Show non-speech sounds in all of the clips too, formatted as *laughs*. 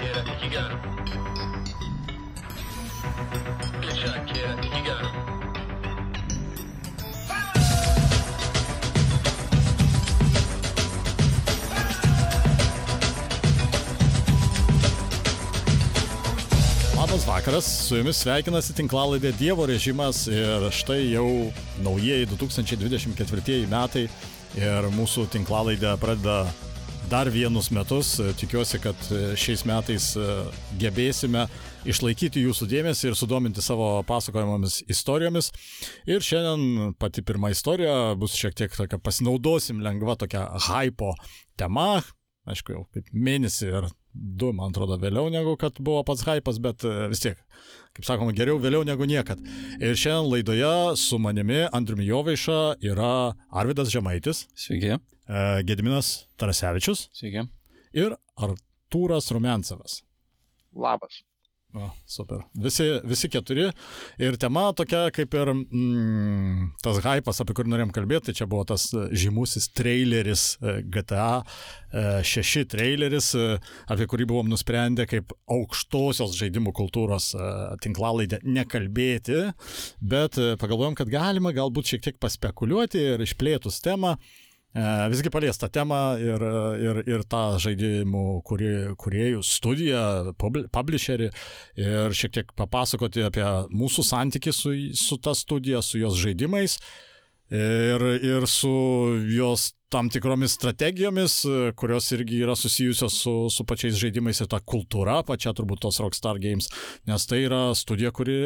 kid. I think you got him. Good shot, kid. I think you got him. Labas vakaras, su jumis sveikinasi tinklalaidė Dievo režimas ir štai jau naujieji 2024 metai ir mūsų tinklalaidę pradeda dar vienus metus. Tikiuosi, kad šiais metais gebėsime išlaikyti jūsų dėmesį ir sudominti savo pasakojamomis istorijomis. Ir šiandien pati pirma istorija bus šiek tiek tokia, pasinaudosim lengva tokia hypo tema. Aišku, jau kaip mėnesį ir du, man atrodo, vėliau negu kad buvo pats hypas, bet e, vis tiek, kaip sakoma, geriau vėliau negu niekad. Ir šiandien laidoje su manimi Andriumi Jovaiša yra Arvidas Žemaitis, Sveiki. Gediminas Tarasevičius Sveiki. ir Artūras Rumencevas. Labas. O, super. Visi, visi keturi. Ir tema tokia kaip ir mm, tas hypas, apie kurį norėjom kalbėti, tai čia buvo tas e, žymusis traileris e, GTA 6 traileris, e, apie kurį buvom nusprendę kaip aukštosios žaidimų kultūros tinklalaidę nekalbėti, bet pagalvojom, kad galima galbūt šiek tiek paspekuliuoti ir išplėtus temą. E, Visgi paliesta tema ir, ir, ir tą žaidimų kurie, kuriejų studiją, publi- publisherį ir šiek tiek papasakoti apie mūsų santykių su, su ta studija, su jos žaidimais ir, ir su jos tam tikromis strategijomis, kurios irgi yra susijusios su, su pačiais žaidimais ir ta kultūra, pačia turbūt tos Rockstar Games, nes tai yra studija, kuri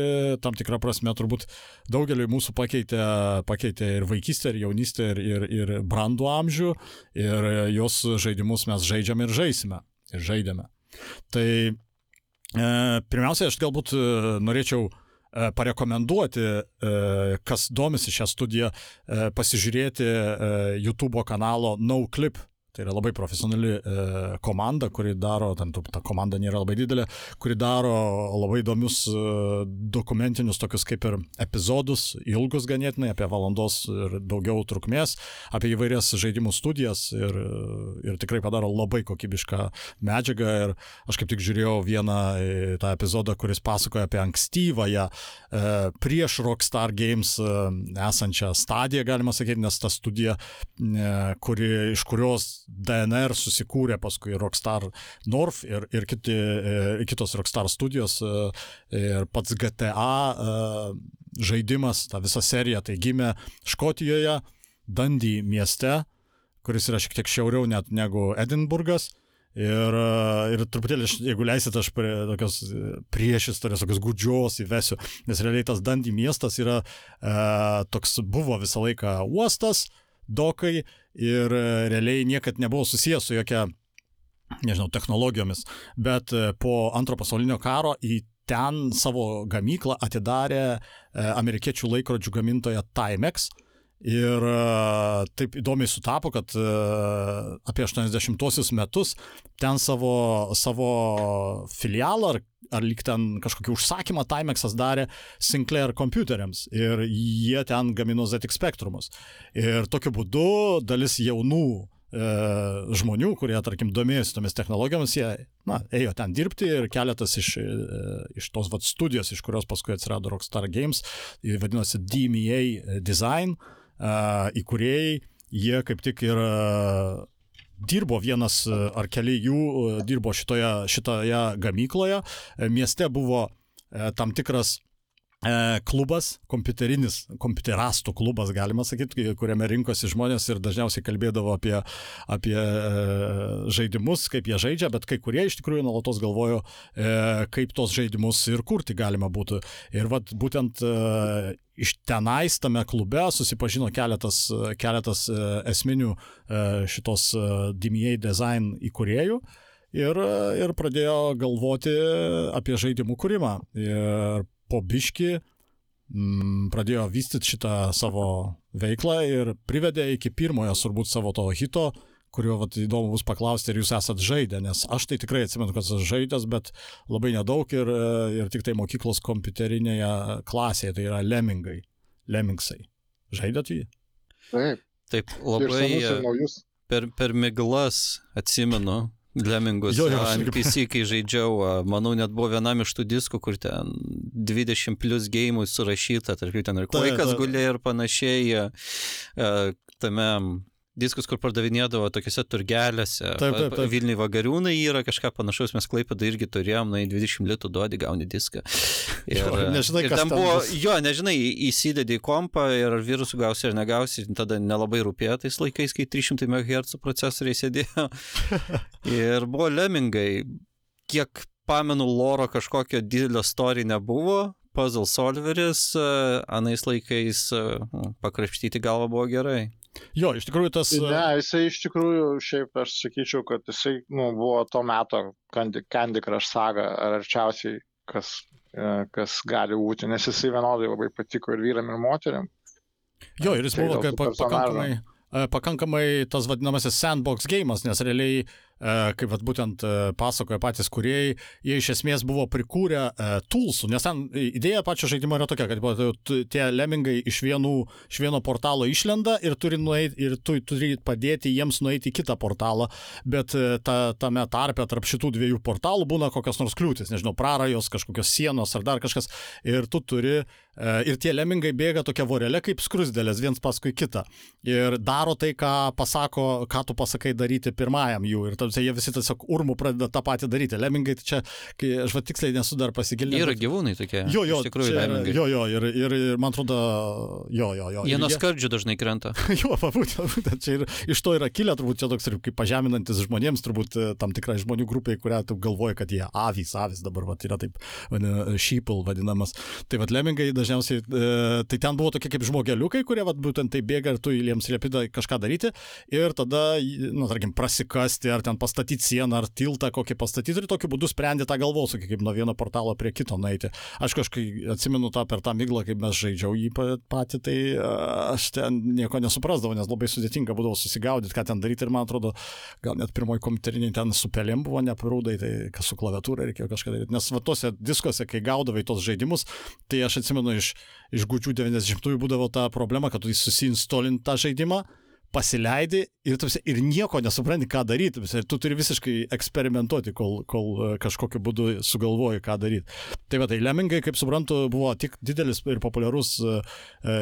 tam tikrą prasme turbūt daugeliu mūsų pakeitė, pakeitė ir vaikystę, ir jaunystę, ir, ir, ir brandų amžių, ir jos žaidimus mes žaidžiame ir žaisime, ir žaidėme. Tai e, pirmiausia, aš galbūt e, norėčiau parekomenduoti, e, kas domisi šią studiją, e, pasižiūrėti e, YouTube kanalo NoClip. Tai yra labai profesionali e, komanda, kuri daro, ten ta komanda nėra labai didelė, kuri daro labai įdomius e, dokumentinius tokius kaip ir epizodus, ilgus ganėtinai, apie valandos ir daugiau trukmės, apie įvairias žaidimų studijas ir, ir tikrai padaro labai kokybišką medžiagą. Ir aš kaip tik žiūrėjau vieną e, tą epizodą, kuris pasakoja apie ankstyvąją e, prieš Rockstar Games e, esančią stadiją, galima sakyti, nes ta studija, e, kuri, iš kurios DNR susikūrė paskui Rockstar North ir, ir kiti, e, kitos Rockstar studijos e, ir pats GTA e, žaidimas, ta visa serija, tai gimė Škotijoje, Dundee mieste, kuris yra šiek tiek šiauriau net negu Edinburgas. Ir, e, ir truputėlį, jeigu leisit, aš prie tokios prieš istorijos, tokios gudžios įvesiu, nes realiai tas Dundee miestas yra e, toks, buvo visą laiką uostas, dokai ir e, realiai niekad nebuvo susijęs su jokia, nežinau, technologijomis, bet e, po antro pasaulinio karo į ten savo gamyklą atidarė e, amerikiečių laikrodžių gamintoja Timex. Ir taip įdomiai sutapo, kad apie 80-osius metus ten savo, savo filialą ar, ar lyg ten kažkokį užsakymą Timexas darė Sinclair kompiuteriams ir jie ten gamino ZX Spectrumus. Ir tokiu būdu dalis jaunų e, žmonių, kurie, tarkim, domėjosi tomis technologijomis, jie, na, ėjo ten dirbti ir keletas iš, e, iš tos vat, studijos, iš kurios paskui atsirado Rockstar Games, ji vadinosi DMA Design, e, įkūrėjai, jie kaip tik ir e, dirbo vienas e, ar keli jų e, dirbo šitoje, šitoje gamykloje. E, Mieste buvo tam tikras klubas, kompiuterinis, kompiuterastų klubas, galima sakyti, kuriame rinkosi žmonės ir dažniausiai kalbėdavo apie, apie žaidimus, kaip jie žaidžia, bet kai kurie iš tikrųjų nuolatos galvojo, kaip tos žaidimus ir kurti galima būtų. Ir vat, būtent iš tenais tame klube susipažino keletas, keletas e, esminių e, šitos e, DMA design įkūrėjų. Ir, ir pradėjo galvoti apie žaidimų kūrimą. Ir po biški mm, pradėjo vystyti šitą savo veiklą ir privedė iki pirmojo, turbūt, savo to hito, kurio vat, įdomu bus paklausti, ar jūs esat žaidę, nes aš tai tikrai atsimenu, kad esu žaidęs, bet labai nedaug ir, ir tik tai mokyklos kompiuterinėje klasėje, tai yra lemingai, lemingsai. Žaidėt jį? Taip, Taip, labai e, per, per miglas atsimenu Lemingus Jo, jo, jo, aš ant irgi- PC, kai žaidžiau, a, manau, net buvo vienam iš tų diskų, kur ten 20 plus gėjimų surašyta, tarp jų ten ir Taip, Quake'as taip. gulėjo ir panašiai, tame diskus, kur pardavinėdavo tokiuose turgelėse. Taip, taip, taip. Vilniui vagariūnai yra kažką panašaus, mes klaipėdą irgi turėjom, na, į 20 litų duodi, gauni diską. *laughs* Ir, Jo, nežinai, ir ten ten buvo, bus. jo, nežinai, įsidedi į kompą ir ar virusų gausi ar negausi, tada nelabai rūpėjo tais laikais, kai 300 MHz procesoriai sėdėjo. *laughs* ir buvo lemingai, kiek pamenu, loro kažkokio didelio story nebuvo, puzzle solveris, e, anais laikais e, pakrapštyti galvą buvo gerai. Jo, iš tikrųjų tas... Ne, jisai iš tikrųjų, šiaip aš sakyčiau, kad jisai nu, buvo to meto Candy, Candy Crush saga ar arčiausiai, kas, e, kas gali būti, nes jisai vienodai labai patiko ir vyram, ir moteriam. Jo, ir jis Tai buvo kaip pakankamai, e, pakankamai tas vadinamasis sandbox gėjimas, nes realiai, e, kaip vat, būtent e, pasakoja patys kuriejai, jie iš esmės buvo prikūrę e, toolsų, nes ten idėja pačio žaidimo yra tokia, kad tie lemingai iš, vienų, iš vieno portalo išlenda ir turi, nueit, ir tu turi padėti jiems nueiti į kitą portalą, bet e, ta, tame tarpe tarp šitų dviejų portalų būna kokios nors kliūtis, nežinau, prarajos, kažkokios sienos ar dar kažkas, ir tu turi E, Ir tie lemingai bėga tokia vorelė kaip skrusdėlės viens paskui kitą. Ir daro tai, ką pasako, ką tu pasakai daryti pirmajam jų. Ir tamsiai jie visi tiesiog urmų pradeda tą patį daryti. Lemingai tai čia, kai aš va tiksliai nesu dar pasigilinęs. Yra bet- gyvūnai tokie. Jo, jo, iš tikrųjų, čia lemingai. jo, jo, ir, ir, ir man atrodo, jo, jo, jo. Jie nuo skardžių dažnai krenta. *laughs* Jo, būtent, čia ir iš to yra kilę, turbūt čia toks ir kaip pažeminantis žmonėms, turbūt e, tam tikrai žmonių grupiai, kurią tu galvoji, kad jie avys, avys dabar va, yra taip, vadina, sheeple vadinamas. Tai va, lemingai dažniausiai, e, tai ten buvo tokie kaip žmogeliukai, kurie va, būtent tai bėga ir tu jiems liepi kažką daryti ir tada, na, tarkim, prasikasti ar ten pastatyti sieną ar tiltą kokį pastatyti ir tokiu būdu sprendi tą galvosūkį, kaip nuo vieno portalo prie kito nueiti. Aš kažkaip atsimenu tą per tą miglą, kaip mes žaidžiau jį pa- patį, tai aš ten nieko nesuprasdavau, nes labai sudėtinga būdavo susigaudyti, ką ten daryti ir man atrodo, gal net pirmoji kompiuteriniai ten su pelėm buvo neprūdai, tai kas su klaviatūra reikėjo kažką daryti. Nes va tose diskuose, kai gaudavai tos žaidimus, tai aš atsimenu iš, iš gūdžių 90-ųjų būdavo ta problema, kad tu susiinstolint tą žaidimą, pasileidi ir, tarsi, ir nieko nesupranti, ką daryti. Ir tu turi visiškai eksperimentuoti, kol, kol e, kažkokiu būdu sugalvoji, ką daryti. Tai va, tai Lemingai, kaip suprantu, buvo tik didelis ir populiarus uh,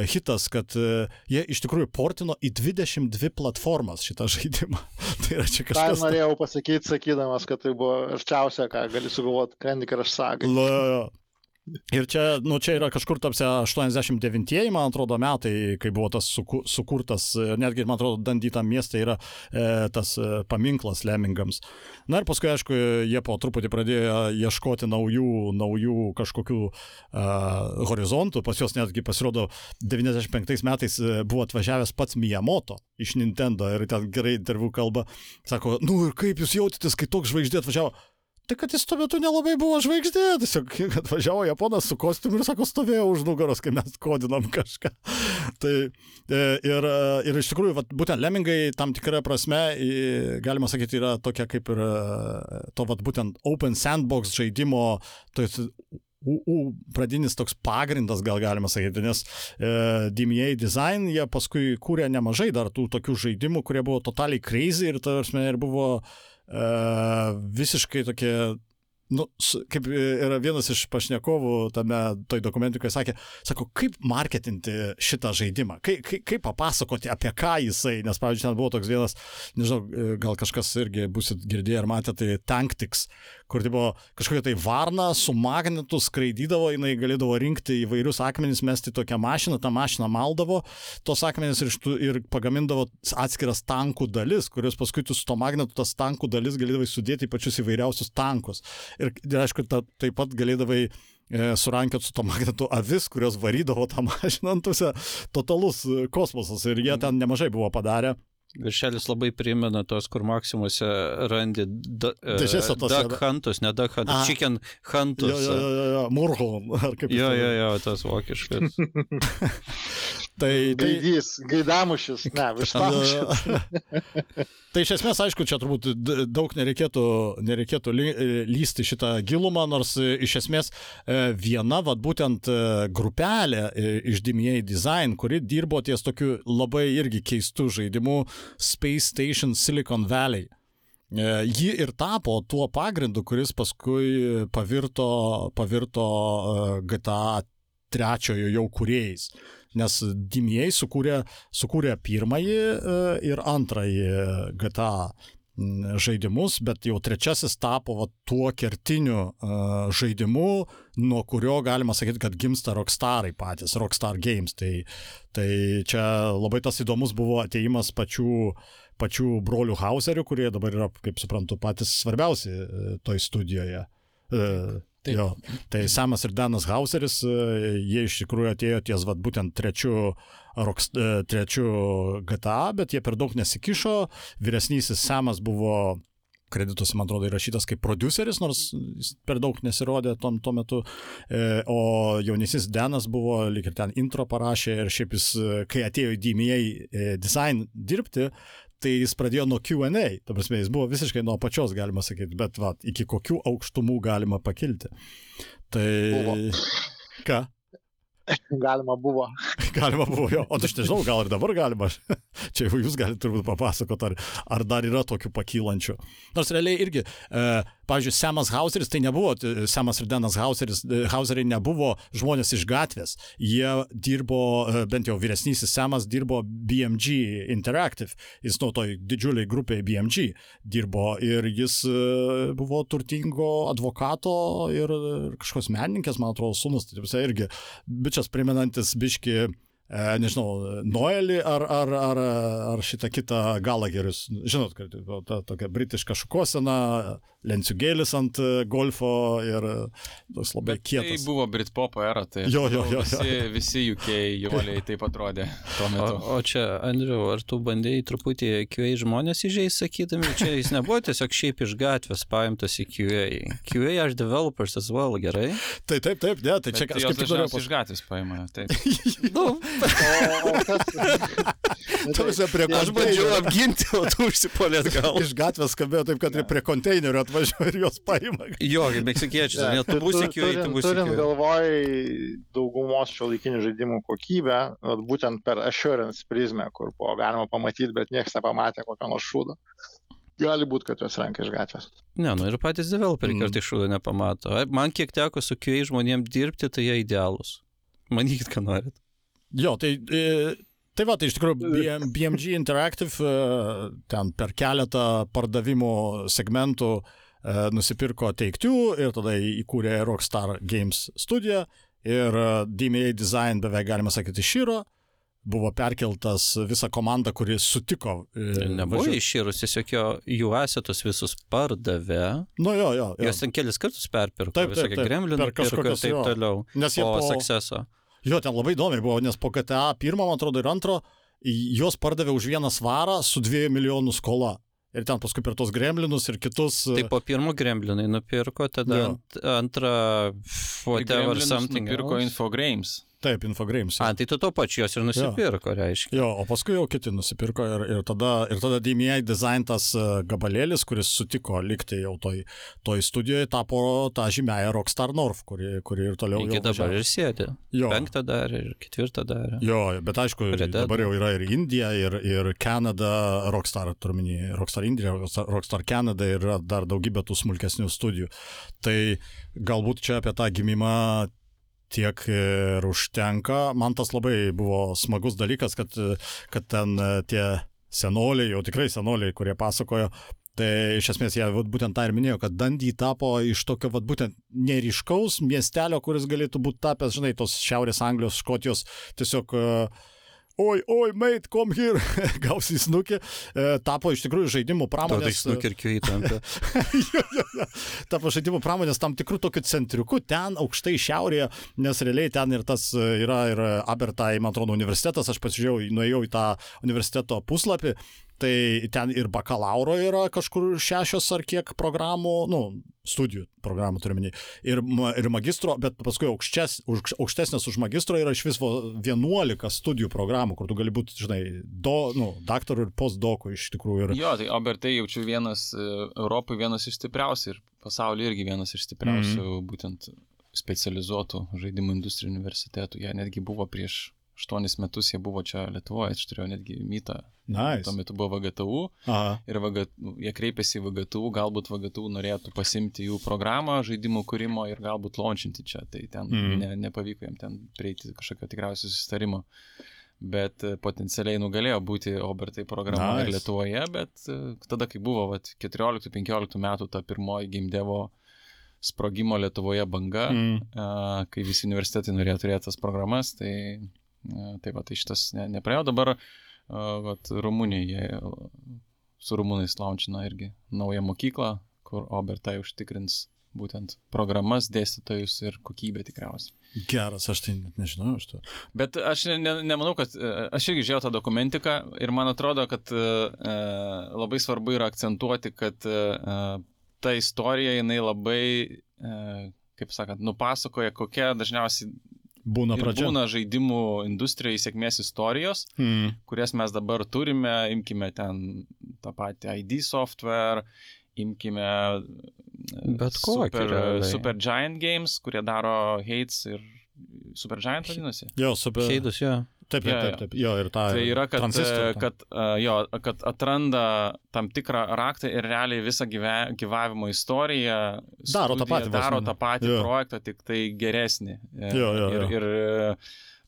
hitas, kad uh, jie iš tikrųjų portino į 22 platformas šitą žaidimą. *laughs* tai yra čia Ką kažkas. norėjau pasakyti, sakydamas, kad tai buvo arčiausia, ką gali sugalvoti Candy Crush saga. La, Ir čia, nu, čia yra kažkur tapsia 89-ieji, man atrodo, metai, kai buvo tas suku, sukurtas, netgi, man atrodo, dandytam mieste yra e, tas e, paminklas Lemingams. Na ir paskui, aišku, jie po truputį pradėjo ieškoti naujų, naujų kažkokių e, horizontų. Pas juos netgi pasirodo 95 metais e, buvo atvažiavęs pats Miyamoto iš Nintendo ir ten gerai interviu kalba. Sako, nu ir kaip jūs jautėtės, kai toks žvaigždė atvažiavo? Tai kad jis tuo metu nelabai buvo žvaigždė, tiesiog *laughs* atvažiavo Japonas su kostiumu ir sako, stovėjo už nugaros, kai mes kodinom kažką. *laughs* tai e, ir, e, ir iš tikrųjų, vat, būtent lemingai tam tikrą prasme, galima sakyti, yra tokia kaip ir e, to vat, būtent open sandbox žaidimo, tai UU pradinis toks pagrindas, gal galima sakyti, nes e, DMA Design jie paskui kūrė nemažai dar tų tokių žaidimų, kurie buvo totaliai crazy ir, tarsi, ir buvo visiškai tokie nu, kaip e, yra vienas iš pašnekovų tame toj dokumentikoje sakė, sako, kaip marketinti šitą žaidimą, kaip, kaip, kaip papasakoti apie ką jisai, nes, pavyzdžiui, ten buvo toks vienas, nežinau, e, gal kažkas irgi busit girdėję ar matę, tai Tanktix, kur tai buvo kažkokia tai varna su magnetu skraidydavo, jinai galėdavo rinkti įvairius akmenis, mesti tokią mašiną, tą mašiną maldavo, tos akmenis ir, ir pagamindavo atskiras tankų dalis, kurios paskui tu su to magnetu tas tankų dalis galėdavai sudėti į pačius įvairiausius tankus. Ir, ir aišku, ta, taip pat galėdavai e, surankiot su to magnetu avis, kurios varydavo tą *laughs* mašiną antuose. Totalus e, kosmosas ir jie ten nemažai buvo padarę. Viršelis labai primena tos, kur Maksimuose randi e, duck huntus, ne duck huntus, chicken huntus. jo, jo, jo, jo, Murholm, ar kaip jis Jo, jo, jo, tas vokiškas. *laughs* Tai, tai, Gaidys, gaidamušis, ne, *laughs* vištamušis. tai iš esmės, aišku, čia turbūt daug nereikėtų, nereikėtų ly- lysti šitą gilumą, nors e, iš esmės e, viena, vad būtent e, grupelė iš DMA Design, kuri dirbo ties tokiu labai irgi keistu žaidimu Space Station Silicon Valley. Ji ir tapo tuo pagrindu, kuris paskui pavirto, pavirto GTA trečiojo jau kuriejais. Nes Dimiei sukūrė, sukūrė pirmąjį e, ir antrąjį GTA mm, žaidimus, bet jau trečiasis tapo va, tuo kertiniu uh, žaidimu, nuo kurio galima sakyti, kad gimsta Rockstarai patys, Rockstar Games. Tai, tai čia labai tas įdomus buvo ateimas pačių, pačių brolių Hauserių, kurie dabar yra, kaip suprantu, patys svarbiausi uh, toj studijoje. Uh, Taip. Jo, tai Samas ir Danas Hauseris, e, jie iš tikrųjų atėjo ties vat, būtent trečiu, Rocks- e, trečiu GTA, bet jie per daug nesikišo. Vyresnysis Samas buvo kredituose, man atrodo, įrašytas kaip produceris, nors jis per daug nesirodė tom, tuo metu. E, o jaunesnis Denas buvo, lyg ir ten intro parašė ir šiaip jis, e, kai atėjo į DMA e, design dirbti, tai jis pradėjo nuo QA. Ta prasme, jis buvo visiškai nuo pačios, galima sakyti, bet va, iki kokių aukštumų galima pakilti. Tai... Buvo. Ką? *laughs* Galima buvo. *laughs* Galima buvo jo. O tai aš nežinau, gal ir dabar galima. *laughs* Čia jau jūs galite turbūt papasakoti, ar, ar dar yra tokių pakylančių. Nors realiai irgi, e, pavyzdžiui, Semas Hauseris, tai nebuvo, e, Semas ir Denas Hauseris, e, Hauseriai nebuvo žmonės iš gatvės. Jie dirbo, e, bent jau vyresnysis Semas dirbo BMG Interactive. Jis nuo toj didžiuliai grupiai BMG dirbo ir jis buvo turtingo advokato ir kažkokios menininkės, man atrodo, sunus. Tai visai irgi bičias primenantis biški, nežinau, Noelį ar, ar, ar, ar šitą kitą Galagerius. Žinot, kad ta tokia britiška šukosena, lenciugėlis ant e, golfo ir e, toks labai Bet tai kietas. buvo Britpopo era, tai Jo, jo, manau, jo, visi, visi UK jauliai taip atrodė tuo O, metu. o čia, Andriu, ar tu bandėjai truputį QA žmonės įžeis, sakydami, čia jis nebuvo tiesiog šiaip iš gatvės paimtas į QA. QA aš developers as well, gerai? Tai taip, taip, ne, tai čia Bet tik norėjau dažniausiai iš gatvės paima. Taip. *laughs* Nu, O, o kas? pasakyti. Prie aš bandžiau apginti, o tu užsipolėt gal. Iš gatvės skambėjo taip, kad ir prie konteinerio atvažiuoja ir juos paima. Jo, meksikiečiai, net tu būsi QA, tu būsi Turint galvoj daugumos šio laikinių žaidimų kokybę, būtent per assurance prizmę, kur buvo galima pamatyti, bet niekas nepamatė kokio nors šūdo. Gali būti, kad juos renka iš gatvės. Ne, nu ir patys developeriai Mm. kartais šūdo nepamato. Man kiek teko su QA žmonėm dirbti, tai jie idealūs. Manykit, ką norit. Jo, tai, e, tai va, tai iš tikrųjų BM, BMG Interactive e, ten per keletą pardavimo segmentų e, nusipirko Take-Two ir tada įkūrė Rockstar Games studiją ir e, DMA Design beveik galima sakyti širo. Buvo perkeltas visa komanda, kuri sutiko. e, Nebuvo išyrus, tiesiog jo, jų asetus visus pardavė. Nu jo, jo. jo. Jos ten kelis kartus perpirko, Taip, taip, taip, gremlinai per kažkokias, taip jo. toliau. Nes jie Po po, Successo. Jo, ten labai įdomiai buvo, nes po GTA pirmą, man atrodo, ir antro, juos pardavė už vieną svarą su dviejų milijonų skola. Ir ten paskui per tos gremlinus ir kitus. Tai po pirmo gremlinai nupirko, tada ant, antrą whatever something. Pirko else. Infogrames. Taip, Infogrames. A, tai tu to pačiu jos ir nusipirko, reiškia. Jo, o paskui jau kiti nusipirko ir, ir tada, ir tada DMI dizainas gabalėlis, kuris sutiko likti jau toj, toj studijoje, tapo tą žymėją Rockstar North, kuri, kuri ir toliau Iki dabar važiavo. ir sėdi. Jo. Penktą darė ir ketvirtą darė. Jo, bet aišku, Red Dead. dabar jau yra ir Indija, ir, ir Kanada, Rockstar, turminį, Rockstar Indija, Rockstar, Kanada ir dar daugybė tų smulkesnių studijų. Tai galbūt čia apie tą gimimą tiek ir užtenka. Man tas labai buvo smagus dalykas, kad, kad ten e, tie senoliai, jau tikrai senoliai, kurie pasakojo, Tai iš esmės jie vat, būtent tą ir minėjo, kad Dandy tapo iš tokio vat, būtent neriškaus miestelio, kuris galėtų būti tapęs, žinai, tos Šiaurės Anglijos, Škotijos, tiesiog uh, oi, oi, mate, come here, *laughs* gausi snukį, e, tapo iš tikrųjų žaidimų pramonės. *laughs* jo. Tapo žaidimų pramonės tam tikrų tokių centriukų, ten aukštai šiaurėje, nes realiai ten ir tas e, yra ir Abertai, man atrodo, universitetas, aš pasižiūrėjau, nuėjau į tą universiteto puslapį, tai ten ir bakalauro yra kažkur šešios ar kiek programų, nu, studijų programų turime, ir, ir magistro, bet paskui aukštes, už, aukštesnės už magistro yra iš viso 11 studijų programų, kur tu gali būti, žinai, do, nu, daktarų ir postdokų iš tikrųjų. Ir, Jo, tai Obertai jaučiu vienas, e, Europai vienas iš stipriausių ir pasaulyje irgi vienas iš stipriausių Mhm. būtent specializuotų žaidimų industrijų universitetų. Jie netgi buvo prieš aštuonis metus jie buvo čia Lietuvoje, aš turėjau netgi mytą. Nice. Tuo metu buvo VGTU Aha. ir VG, jie kreipėsi į VGTU, galbūt VGTU norėtų pasimti jų programą žaidimų kūrimo ir galbūt launchinti čia. Tai ten mm. ne, nepavyko jam ten prieiti kažkokio tikriausiai susitarimo. Bet e, potencialiai nugalėjo būti Obertai programa Nice. ir Lietuvoje, bet e, tada, kai buvo vat, 14-15 metų ta pirmoji GameDevo sprogimo Lietuvoje banga, Mm. kai visi universitetai norėjo turėti tas programas, tai, tai, va, tai šitas ne, nepraėjo. Dabar a, vat, Rumunija jie su rumūnais launčina irgi naują mokyklą, kur Obertai užtikrins būtent programas, dėstytojus ir kokybę tikriausiai. Geras, aš tai net nežinau iš to. Bet aš ne, ne, nemanau, kad e, aš irgi žiūrėjau tą dokumentiką ir man atrodo, kad e, e, labai svarbu yra akcentuoti, kad e, e, ta istorija jinai labai, e, kaip sakant, nupasakoja, kokia dažniausiai Būna pradžia. būna žaidimų industrijai sėkmės istorijos, Mm. kurias mes dabar turime, imkime ten tą patį ID software, imkime e, Bet kokį super, realiai. super Giant Games, kurie daro Hates ir Super Giant vadinasi. Jo, super. Heidus, jo. Taip, taip, Jo, taip, taip. Jo, ir tą. Tai yra, kad, e, tą. kad, e, jo, kad atranda tam tikrą raktą ir realiai visą gyve, gyvavimo istoriją. Daro tą studija patį Daro ne. tą patį Jo. projektą, tik tai geresnį. E, Jo, jo, ir, jo. ir e,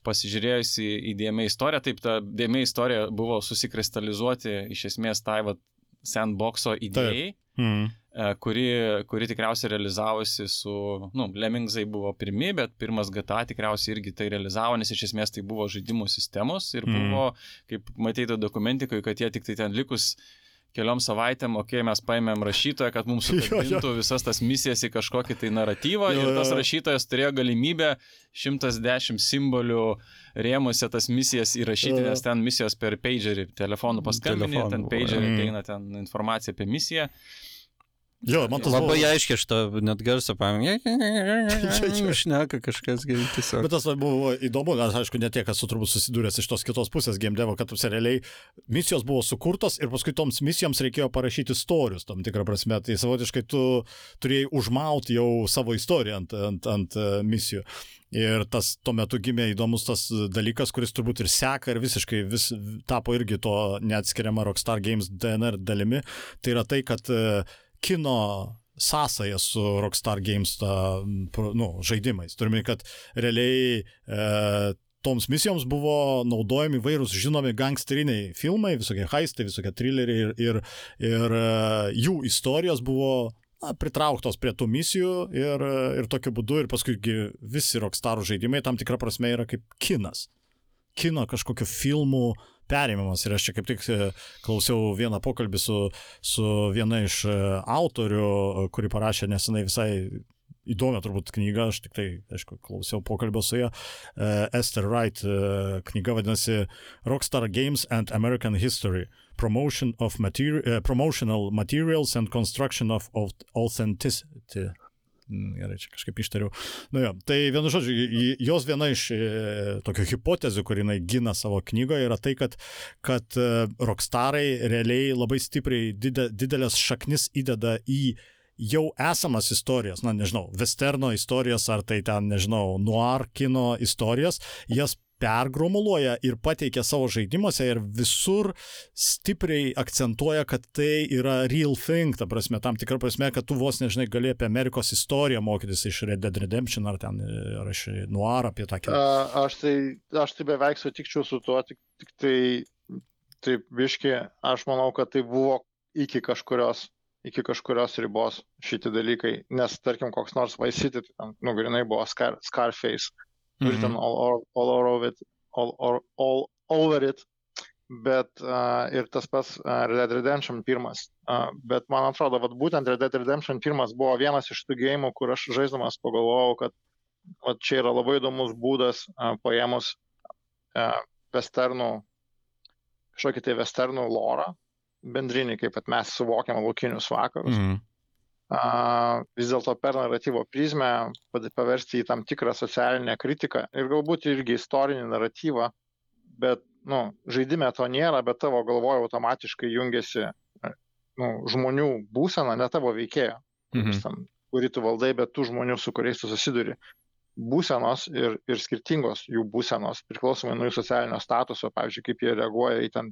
pasižiūrėjus į, į dėmė istoriją, taip ta dėmė istorija buvo susikristalizuoti iš esmės tai va sandboxo idėjai. Mm. E, Kuri, kuri tikriausiai realizavosi su, nu, Lemmingzai buvo pirmi, bet pirmas GTA tikriausiai irgi tai realizavo, nes iš esmės tai buvo žaidimų sistemos ir Mhm. buvo, kaip matėte dokumentikoje, kad jie tik tai ten likus keliom savaitėm, okei, okay, mes paėmėm rašytoją, kad mums *laughs* Jo, jo. sukabintų visas tas misijas į kažkokį tai naratyvą Jo, ir tas jo. rašytojas turėjo galimybę 110 simbolių rėmuose tas misijas įrašyti, Jo. nes ten misijos per pagerį telefonų paskambinė, Telefonu ten pagerį jo. ateina ten informacija apie misiją. Jo, man tas Labai buvo... aiškiai aš tą net garsą paėmė. *laughs* Šneka kažkas tiesiog. Bet tas buvo įdomu, nes aišku, ne tiek esu turbūt susidūręs iš tos kitos pusės game devo, kad realiai misijos buvo sukurtos ir paskui toms misijoms reikėjo parašyti istorius, tam tikrą prasme. Tai savotiškai tu turėjai užmauti jau savo istoriją ant, ant, ant e, misijų. Ir tas tuo metu gimė įdomus tas dalykas, kuris turbūt ir seka ir visiškai vis, tapo irgi to neatskiriama Rockstar Games DNR dalimi. Tai yra tai, kad e, kino sąsaja su Rockstar Games ta, nu, žaidimais. Turime, kad realiai e, toms misijoms buvo naudojami vairūs žinomi gangsteriniai filmai, visokie haistai, visokie trileriai ir, ir, ir e, jų istorijos buvo na, pritrauktos prie tų misijų ir, ir tokiu būdu ir paskui visi Rockstar žaidimai tam tikrą prasme yra kaip kinas. Kino kažkokiu filmu perėmimas. Ir aš čia kaip tik e, klausiau vieną pokalbį su, su viena iš e, autorių, e, kuri parašė nesenai visai įdomią turbūt knygą, aš tik tai, aišku, klausiau pokalbio su ją. Uh, Esther Wright uh, knyga vadinasi Rockstar Games and American History. Promotion of materi uh, promotional materials and construction of authenticity. Mm, Gerai, čia kažkaip ištariau. Nu jo, tai vienu žodžiu, jos viena iš e, tokių hipotezių, kur jinai gina savo knygoje, yra tai, kad, kad e, rockstarai realiai labai stipriai dide, didelės šaknis įdeda į jau esamas istorijas, na nežinau, westerno istorijas ar tai ten, nežinau, noir kino istorijas, jas pergromuluoja ir pateikia savo žaidimuose ir visur stipriai akcentuoja, kad tai yra real thing, ta prasme, tam tikrą prasme, kad tu vos nežinai gali apie Amerikos istoriją mokytis iš Red Dead Redemption ar ten, ar iš Noir apie tą kitą. Aš tai, aš tai beveik sutikčiau su tuo, tik, tik tai, taip, biški, aš manau, kad tai buvo iki kažkurios, iki kažkurios ribos šitie dalykai, nes tarkim, koks nors ten, nu, grinai buvo Scar, Scarface, ir ten all, all, all, over it, all, all, all over it, bet uh, ir tas pats uh, Red Dead Redemption pirmas. Uh, bet man atrodo, kad būtent Red Dead Redemption pirmas buvo vienas iš tų gėjimų, kur aš žaisdamas pagalvojau, kad vat čia yra labai įdomus būdas uh, paėmus uh, westernų, kažkokį tai westernų lorą, bendrinį, kaip mes suvokiam laukinius vakarus. Mhm. A, vis dėlto per naratyvo prizmę paversti į tam tikrą socialinę kritiką ir galbūt irgi istorinį naratyvą, bet nu, žaidime to nėra, bet tavo galvoje automatiškai jungiasi nu, žmonių būsena, ne tavo veikėjo, Mhm. ten, kurį tu valdai, bet tų žmonių, su kuriais tu susiduri. būsenos ir, ir skirtingos jų būsenos, priklausomai nuo jų socialinio statuso, pavyzdžiui, kaip jie reaguoja į ten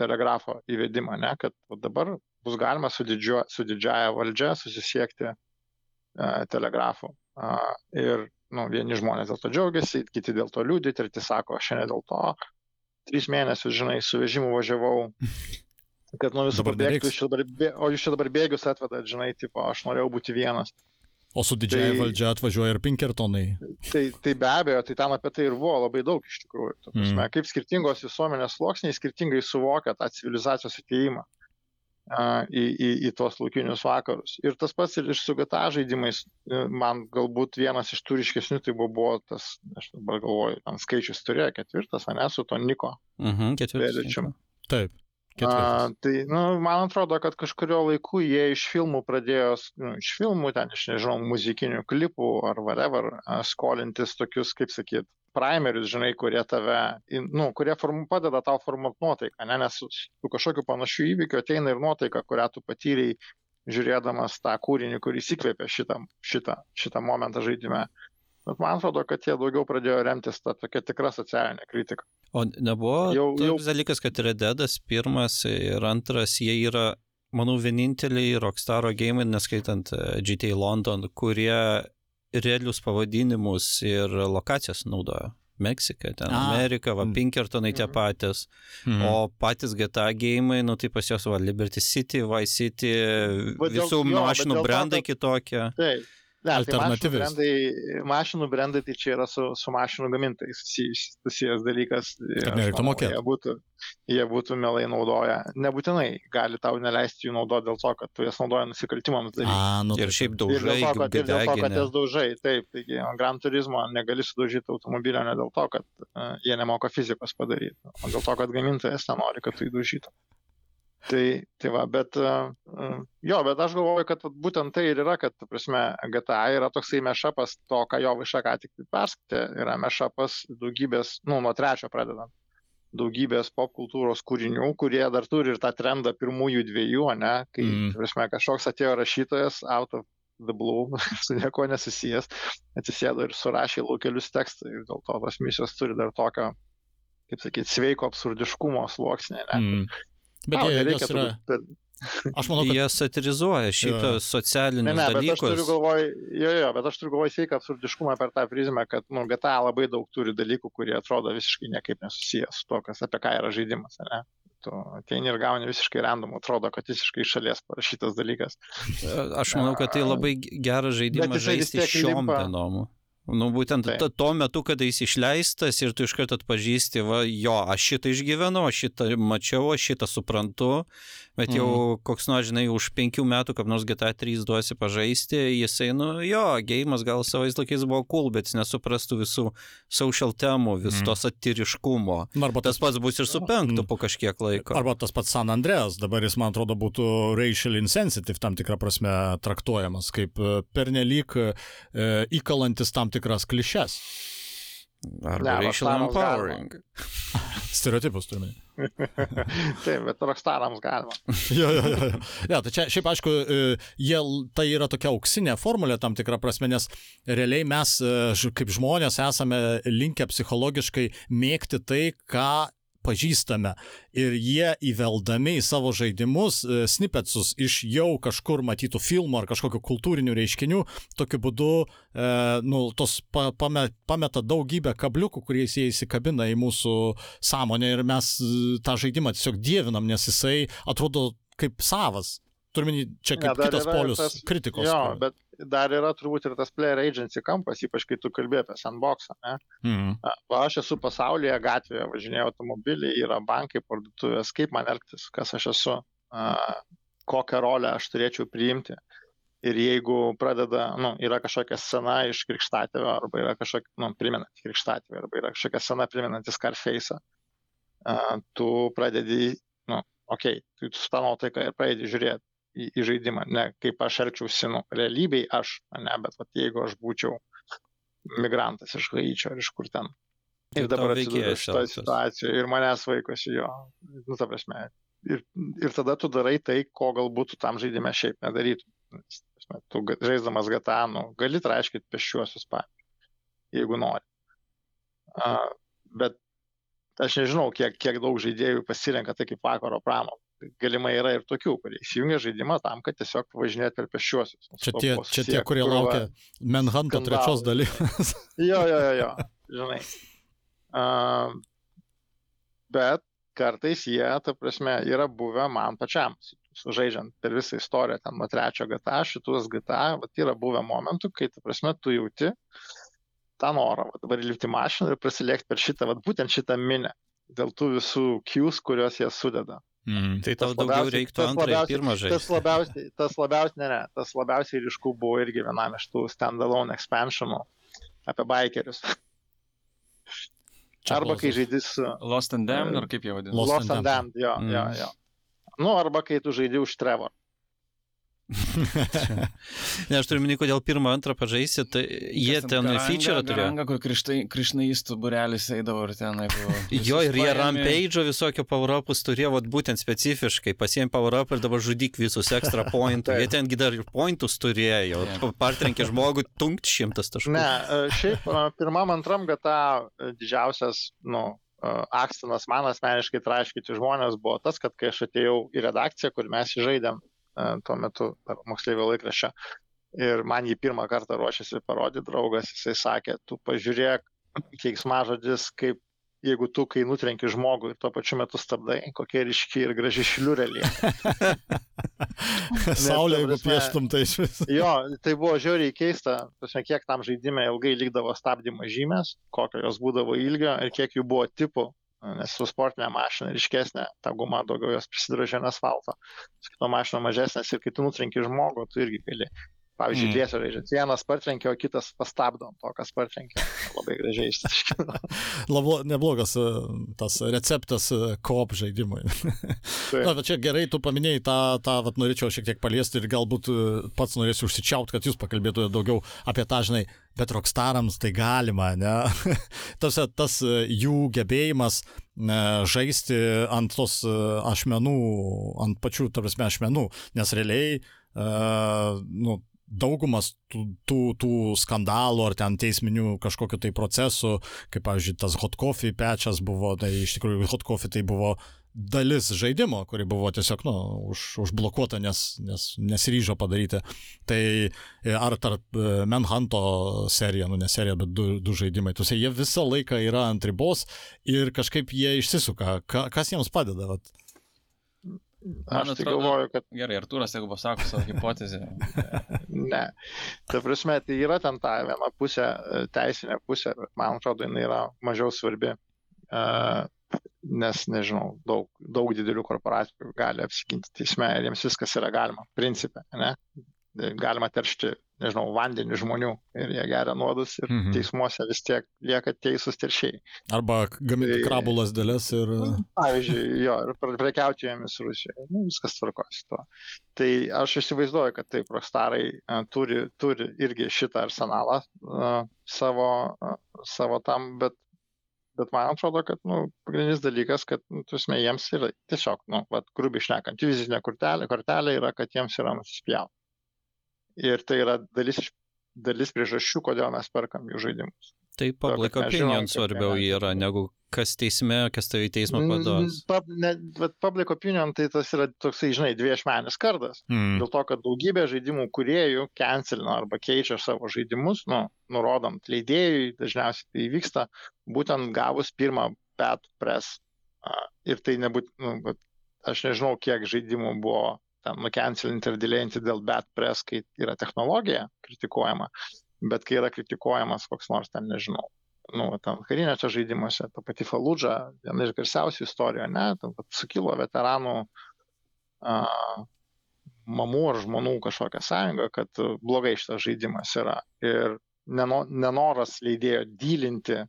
telegrafo įvedimą, ne, kad dabar bus galima su, didžio, su didžiaja valdžia susisiekti e, telegrafu. E, ir nu, vieni žmonės dėl to džiaugiasi, kiti dėl to liūdė, treti sako, šiandien dėl to, trys mėnesius, žinai, su vežimu važiavau, *laughs* kad nuo visų bė- o jūs čia dabar bėgius atvedat, žinai, tipo, aš norėjau būti vienas. O su didžiaja Tai- valdžia atvažiuoja ir Pinkertonai. Tai, tai be abejo, tai ten apie tai ir buvo labai daug iš tikrųjų. Prasme, Mm. Kaip skirtingos visuomenės sluoksniai skirtingai suvokia tą civilizacijos ateimą į, į, į tuos laukinius vakarus. Ir tas pats ir iš su GTA žaidimais, e, man galbūt vienas iš tų ryškesnių tai buvo, buvo tas, aš dabar galvoju, ten skaičius turėjo ketvirtas, ne, su to Niko Mhm, ketvirtas. Taip. A, Ketvirtas. tai, nu, man atrodo, kad kažkurio laiku jie iš filmų pradėjo, nu, iš filmų, ten, iš nežinau, muzikinių klipų ar whatever, a, skolintis tokius, kaip sakyt, primerius, žinai, kurie tave, nu, kurie form, padeda tau formuoti nuotaiką, ne, nes su, su kažkokiu panašiu įvykiu ateina ir nuotaika, kurią tu patyrei žiūrėdamas tą kūrinį, kuris įkvėpė šitą, šitą, šitą momentą žaidime. Bet man atrodo, kad jie daugiau pradėjo remtis tą tokią tikrą socialinę kritiką. O nebuvo Jau- jau, dalykas, kad Red Deadas pirmas ir antras, jie yra, manau, vieninteliai Rockstaro game, neskaitant e, GTA London, kurie realius pavadinimus ir lokacijas naudoja. Meksika, ten A, Amerika, va, mm. Pinkertonai tie Mhm. patys. Mhm. O patys GTA gėjimai, nu tai pas juos va, Liberty City, Vice City, Bet dėl- visų jo, bet mašinų dėl to, brandai kad- kitokie. Taip. Ne, tai mašinų Alternatyvis. brandai, mašinų brandai tai čia yra su, su mašinų gamintojais susijęs, dalykas. Nereiktų manau, mokėt. Jie būtų, jie būtų mielai naudoję. Nebūtinai gali tau neleisti jų naudoti dėl to, kad tu jas naudoji nusikaltimams daryti. A, nu, Ir taip, šiaip taip. Ir daužai, dėl to, kad, ir dėl to, kad jas daužai. Taip, taigi Gran Turismo negali sudaužyti automobilio ne dėl to, kad uh, jie nemoka fizikos padaryti, o dėl to, kad gamintojas nenori, kad tu jį daužytum. Tai, tai va, bet, uh, uh, jo, bet aš galvoju, kad vat būtent tai ir yra, kad, ta prasme, GTA yra toksai mešapas to, ką jo viša ką tik perskaitė, yra mešapas daugybės, nu, nuo trečio pradedant, daugybės popkultūros kūrinių, kurie dar turi ir tą trendą pirmųjų dviejų, ne, kai, Mm. mm. prasme, kažkoks atėjo rašytojas out of the blue, *laughs* su nieko nesusijęs, atsisėdo ir surašė laukelius tekstą ir dėl to tos misijos turi dar tokio, kaip sakyti, sveiko absurdiškumo sluoksnį. Ne? Mm. Bet jie, jos yra, per- aš manau, kad Jie satirizuoja Jo. šitos Ne, socialinius ne, bet aš turiu dalykus. galvoj, jo, jo, bet aš turiu galvoj sveiką absurdiškumą per tą prizmę, kad, nu, GTA labai daug turi dalykų, kurie atrodo visiškai niekaip nesusijęs su to, kas apie ką yra žaidimas, ne? Tu ateini ir gauni visiškai random, atrodo, kad visiškai iš šalies parašytas dalykas. Aš manau, kad tai labai geras žaidimas žaisti šiom dienom. Nu, būtent Taip. ta, tuo metu, kada jis išleistas ir tu iš karto atpažįsti, va, jo, aš šitą išgyvenau, aš šitą mačiau, aš šitą suprantu, bet jau Mhm. koks nors, žinai, už penkių metų, kaip nors GTA 3 duosi pažaisti, jisai, nu, jo, gėjimas gal savais laikais buvo cool, bet jis nesuprastų visų social temų, vis Mhm. to satiriškumo. nu, arba Tas pats bus ir su penktu Mm. po kažkiek laiko. Arba tas pats San Andreas, dabar jis, man atrodo, būtų racial insensitive tam tikrą prasme traktuojamas, kaip e, pernelyg e, įkalantis tam tikras klišes. Arba Ne, racial empowering. *laughs* Stereotipus turime. *laughs* Taip, bet rockstarams galima. *laughs* jo, jo, jo. jo. Ja, tai čia šiaip aišku, e, jie, tai yra tokia auksinė formulė tam tikrą prasme, nes realiai mes e, kaip žmonės esame linkę psichologiškai mėgti tai, ką pažįstame. Ir jie įveldami į savo žaidimus e, snippetsus iš jau kažkur matytų filmų ar kažkokių kultūrinių reiškinių, tokiu būdu e, nu, tos pa, pame, pameta daugybę kabliukų, kuriais jie įsikabina į mūsų sąmonę ir mes e, tą žaidimą tiesiog dievinam, nes jisai atrodo kaip savas. Turime čia Ne, kaip dar kitas polius tas- kritikos. Jo, kur- bet dar yra turbūt ir tas player agency kampas, ypač kai tu kalbėjai apie sandboxą. Ne? A, Va, aš esu pasaulyje, gatvėje, važinėjau automobiliai, yra bankai, parduotuvės, kaip man elgtis, kas aš esu, a, kokią rolę aš turėčiau priimti. Ir jeigu pradeda, nu, yra kažkokia scena iš krikštatėvio, arba yra kažkokia, nu, primenanti krikštatėvio, arba yra kažkokia scena primenanti Scarface'ą, a, tu pradedi, nu, okei, okay, tu su tą nuotaiką ir pradedi žiūrėti į, į žaidimą, ne kaip aš elgčiausi, nu, realybėj aš, ne, bet vat, jeigu aš būčiau migrantas iš Haičio ar iš kur ten. Ir dabar veikėjas šitoje situacijoje ir manęs vaikosi jo. Nu, ta prasme. Ir, ir tada tu darai tai, ko galbūt tam žaidime šiaip nedarytum. Tu žaisdamas GTA, nu, gali traiškyti pešiuosius, pavyzdžiui. jeigu nori. Uh, bet aš nežinau, kiek, kiek daug žaidėjų pasirenka tai kaip vakaro pramogą. Galimai yra ir tokių, kurie įsijungia žaidimą tam, kad tiesiog važinėti per pešiuosius. Čia tie, čia tie kurie laukia Manhunto trečios dalies. *laughs* jo, jo, jo, jo, žinai. Uh, bet kartais jie, ta prasme, yra buvę man pačiam, žaidžiant per visą istoriją, ten nuo trečio GTA, šitus GTA, vat yra buvę momentų, kai, ta prasme, tu jauti tą norą, va, dabar lipti mašiną ir prasilėkti per šitą, va, būtent šitą minę, dėl tų visų kius, kuriuos jie sudeda. Mm. Tai tau daugiau reiktų antrą ir pirmą žaisti. Tas labiausiai, tas labiausiai, ne, ne, tas labiausiai ryškų buvo irgi vienam iš tų standalone expansionų apie bikerius. Čia Arba kai žaidys su Lost and Damned, ar kaip jie vadina? Lost Lost and and Damned, jo, Mm. jo, jo. Nu, arba kai tu žaidži už Trevor. Ne, aš turiu minį, kodėl pirmą, antrą pažaisi, tai jie Kas ten Garanga- feature turėjo. Garanga, kur krišnaistų burelis eidavo ir ten. Jo, ir jie rampage'o visokio power-upus turėjo vat, būtent specifiškai, pasiėmė power-up ir dabar žudyk visus extra *laughs* pointų. Jie tengi dar ir pointus turėjo, Jo. partrenkė žmogų tunkt šimtas taškų. Ne, e, šiaip e, pirmam, antram GTA e, didžiausias, nu, akstinas man asmeniškai traiškyti žmonės buvo tas, kad kai aš atėjau į redakciją, kur mes jį žaidėm e, tuo metu moksleivio laikraščią ir man jį pirmą kartą ruošiasi parodyti draugas, jisai sakė, tu pažiūrėk, keiksmažodis, kaip jeigu tu, kai nutrenki žmogų ir tuo pačiu metu stabdai, kokie ryški ir graži šliurelė. *laughs* Saulė, jeigu pieštum, tai iš vis. *laughs* Jo, tai buvo žiauriai keista, prasme, kiek tam žaidime ilgai likdavo stabdymo žymės, kokio jos būdavo ilgio ir kiek jų buvo tipų, nes su sportinė mašina ryškesnė, ta guma daugiau jos prisidrožė ant asfalto, su kito mašina mažesnės ir kai tu nutrenki žmogų, tu irgi gali. Pavyzdžiui, Mm. dviesio žaidžiant. Vienas partrenkė, o kitas pastabdo to, kas partrenkė. Labai gražiai išsiaiškino. *laughs* Labo, neblogas e, tas receptas e, koop žaidimui. *laughs* Na, bet čia gerai, tu paminėjai tą, tą vat, norėčiau šiek tiek paliesti ir galbūt e, pats norėsiu užsičiaut, kad jūs pakalbėtumėte daugiau apie tą, žinai, bet rockstarams tai galima, ne? *laughs* tas, tas jų gebėjimas žaisti ant tos ašmenų, ant pačių, tarsi, ašmenų, nes realiai, uh, nu, daugumas tų, tų, tų skandalų ar ten teisminių kažkokiu tai procesų, kaip, pavyzdžiui, tas hot coffee pečias buvo, tai iš tikrųjų hot coffee tai buvo dalis žaidimo, kuri buvo tiesiog, nu, už, užblokuota, nes, nes nesiryžo padaryti. Tai e, ar tarp e, Manhunto serija, nu ne serija, bet du, du žaidimai, tuose jie visą laiką yra ant ribos ir kažkaip jie išsisuka. Ka, kas jiems padeda? Vat? Aš tai atrodo- galvoju, kad Gerai, Artūras, jeigu pasako savo hipotezę. *laughs* Ne. Ta prasme, tai yra ten ta viena pusė, e, teisinė pusė, bet man atrodo, jinai yra mažiau svarbi, e, nes, nežinau, daug, daug didelių korporacijų gali apsiginti teisme ir jiems viskas yra galima, principė, ne? Galima teršti, nežinau, vandenį žmonių ir jie geria nuodus ir Mhm. teismuose vis tiek lieka teisūs teršiai. Arba gaminti Tai- krabų lasdeles ir... Pavyzdžiui, jo, ir pre- prekiauti jomis Rusijoje. Nu, viskas tvarkosi tuo. Tai aš įsivaizduoju, kad taip, rockstarai a, turi, turi irgi šitą arsenalą a, savo, a, savo tam, bet, bet man atrodo, kad nu, pagrindinis dalykas, kad nu, tusme, jiems yra tiesiog, nu, vat, grubiai šnekant, jų vizitinė kortelė, kortelė yra, kad jiems yra nusispjauti. Ir tai yra dalis, dalis priežasčių, kodėl mes perkam jų žaidimus. Tai public opinion žinom, svarbiau tai yra negu kas teisme, kas tave į teismą paduos. Mm, pub- ne, bet public opinion tai tas yra toksai, žinai, dviešmenis kardas. Mm. Dėl to, kad daugybė žaidimų kuriejų cancelina arba keičia savo žaidimus, nu, nurodant leidėjui, dažniausiai tai vyksta būtent gavus pirmą bad press. Ir tai nebūt, nu, bet aš nežinau, kiek žaidimų buvo ten nucancelinti ir dėlėjinti dėl bad press, kai yra technologija kritikuojama, bet kai yra kritikuojamas koks nors ten, nežinau, nu, ten karinėse žaidimuose, ta pati Faludža, viena iš garsiausių istorijų, ne, vat sukilo veteranų a, mamų ar žmonų kažkokią sąjungą, kad blogai šitas žaidimas yra. Ir neno, nenoras leidėjo dylinti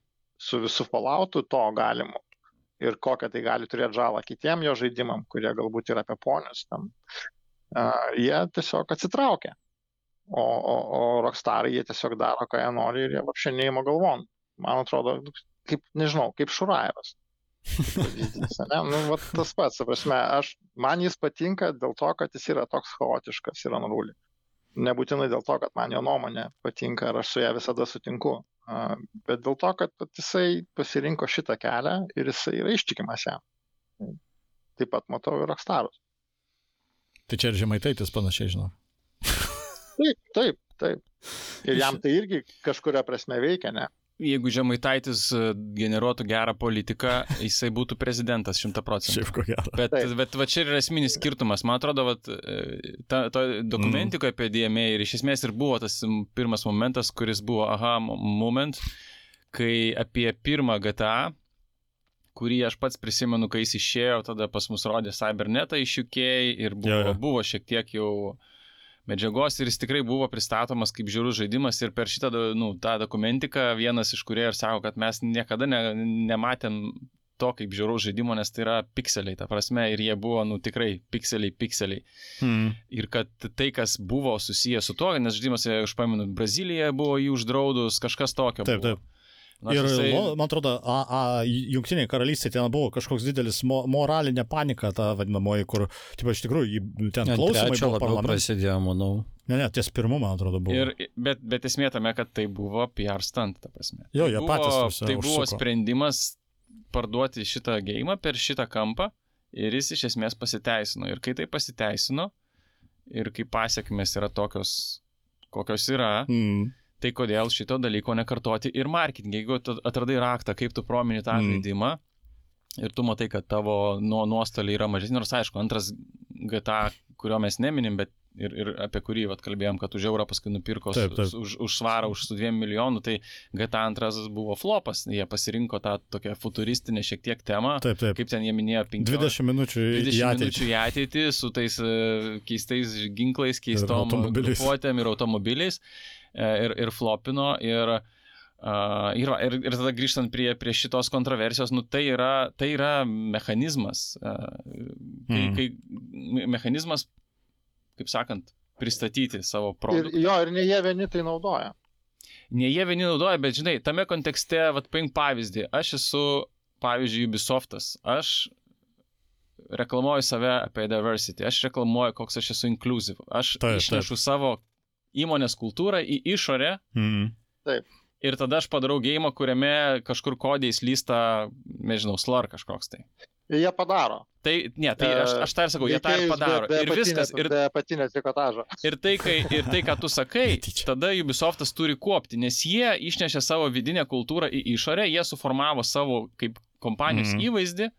su visų falautų to galimu ir kokią tai gali turėti žalą kitiem jo žaidimam, kurie galbūt yra apie ponius tam, a, jie tiesiog atsitraukia. O, o, o rockstarai jie tiesiog daro, ką jie nori ir jie apšė neįmo galvon. Man atrodo, kaip, nežinau, kaip Šurajevas. *laughs* ane? Nu, vat tas pats, prasme, aš, man jis patinka dėl to, kad jis yra toks chaotiškas ir ant rūlį. Nebūtinai dėl to, kad man jo nuomonė patinka ir aš su ją visada sutinku. Bet dėl to, kad jisai pasirinko šitą kelią ir jisai yra ištikimas jam. Taip pat matau ir Rockstarus. Tai čia ir žemaitaitis panašiai, žinau. Taip, taip, taip. Ir jam tai irgi kažkuria prasme veikia, ne? Jeigu Žemaitaitis e, generuotų gerą politiką, jisai būtų prezidentas šimta procentų. Šiaip ko gero. Bet, Taip. bet va čia ir esminis skirtumas. Man atrodo, vat, e, ta, ta dokumentika apie DMA ir iš esmės ir buvo tas pirmas momentas, kuris buvo aha mo- moment, kai apie pirmą GTA, kurį aš pats prisimenu, kai jis išėjo, tada pas mus rodė Cybernetą iš UK ir buvo, Jo, jo. buvo šiek tiek jau medžiagos ir jis tikrai buvo pristatomas kaip žiaurus žaidimas ir per šitą nu, tą dokumentiką vienas iš kurie ir sako, kad mes niekada ne, nematėm to kaip žiauraus žaidimo, nes tai yra pikseliai, ta prasme, ir jie buvo, nu tikrai, pikseliai, pikseliai. Hmm. Ir kad tai, kas buvo susijęs su tuo, nes žaidimas, aš pamenu, Brazilija buvo jį uždraudus, kažkas tokio. Taip, buvo. taip. Nors Ir, jisai- lo- man atrodo, a, a, jungtiniai karalystė ten buvo kažkoks didelis mo, moralinė panika, ta vadinamoji, kur, tipo, iš tikrųjų, jį ten klausimai buvo labiau prasidėjo, manau. Ne, ne, ties pirmu, man atrodo, buvo. Ir, bet, bet esmė tame, kad tai buvo PR stunt, ta prasme. Jo, Tai jie buvo, patys prasme Tai buvo užsuko. sprendimas parduoti šitą gėjimą per šitą kampą ir jis iš esmės pasiteisino. Ir kai tai pasiteisino ir kai pasiekmes yra tokios, kokios yra, Mm. Tai kodėl šito dalyko nekartoti ir marketingė. Jeigu atradai raktą, kaip tu promini tą Mm. žaidimą ir tu matai, kad tavo nuo nuostoliai yra mažesni, nors aišku, antras GTA, kurio mes neminim, bet ir, ir apie kurį vat, kalbėjom, kad už eurą paskui nupirko Taip, taip. už, už svarą, už su dviem milijonų, tai GTA antras buvo flopas, jie pasirinko tą tokią futuristinę šiek tiek temą, Taip, taip. kaip ten jie minėjo, 15 20 minučių į 20 ateitį. minučių į ateitį su tais e, keistais ginklais, keistom grupuotėm ir automobiliais ir, ir flopino. Ir, Uh, ir, ir, ir tada grįžtant prie, prie šitos kontroversijos, nu, tai, yra, tai yra mechanizmas. Uh, kai, Mhm. kai me- mechanizmas, kaip sakant, pristatyti savo Ir, produktą. jo, ir ne jie vieni tai naudoja. Ne jie vieni naudoja, bet žinai, tame kontekste, vad paimk pavyzdį, aš esu, pavyzdžiui, Ubisoftas, aš reklamuoju save apie diversity, aš reklamuoju, koks aš esu inclusive, aš taip, išnešu taip. savo įmonės kultūrą į išorę Mm. ir tada aš padarau gėjimą, kuriame kažkur kodėjais lysta, nežinau, slur kažkoks tai. Jie padaro. Tai, ne, tai aš, aš tą ir sakau, jie tą ir padaro. Be, be Ir viskas. Ir apatinės trikotažo. *laughs* Ir tai, kai, ir tai, ką tu sakai, *laughs* tada Ubisoftas turi kuopti, nes jie išnešė savo vidinę kultūrą į išorę, jie suformavo savo kaip kompanijos mm. įvaizdį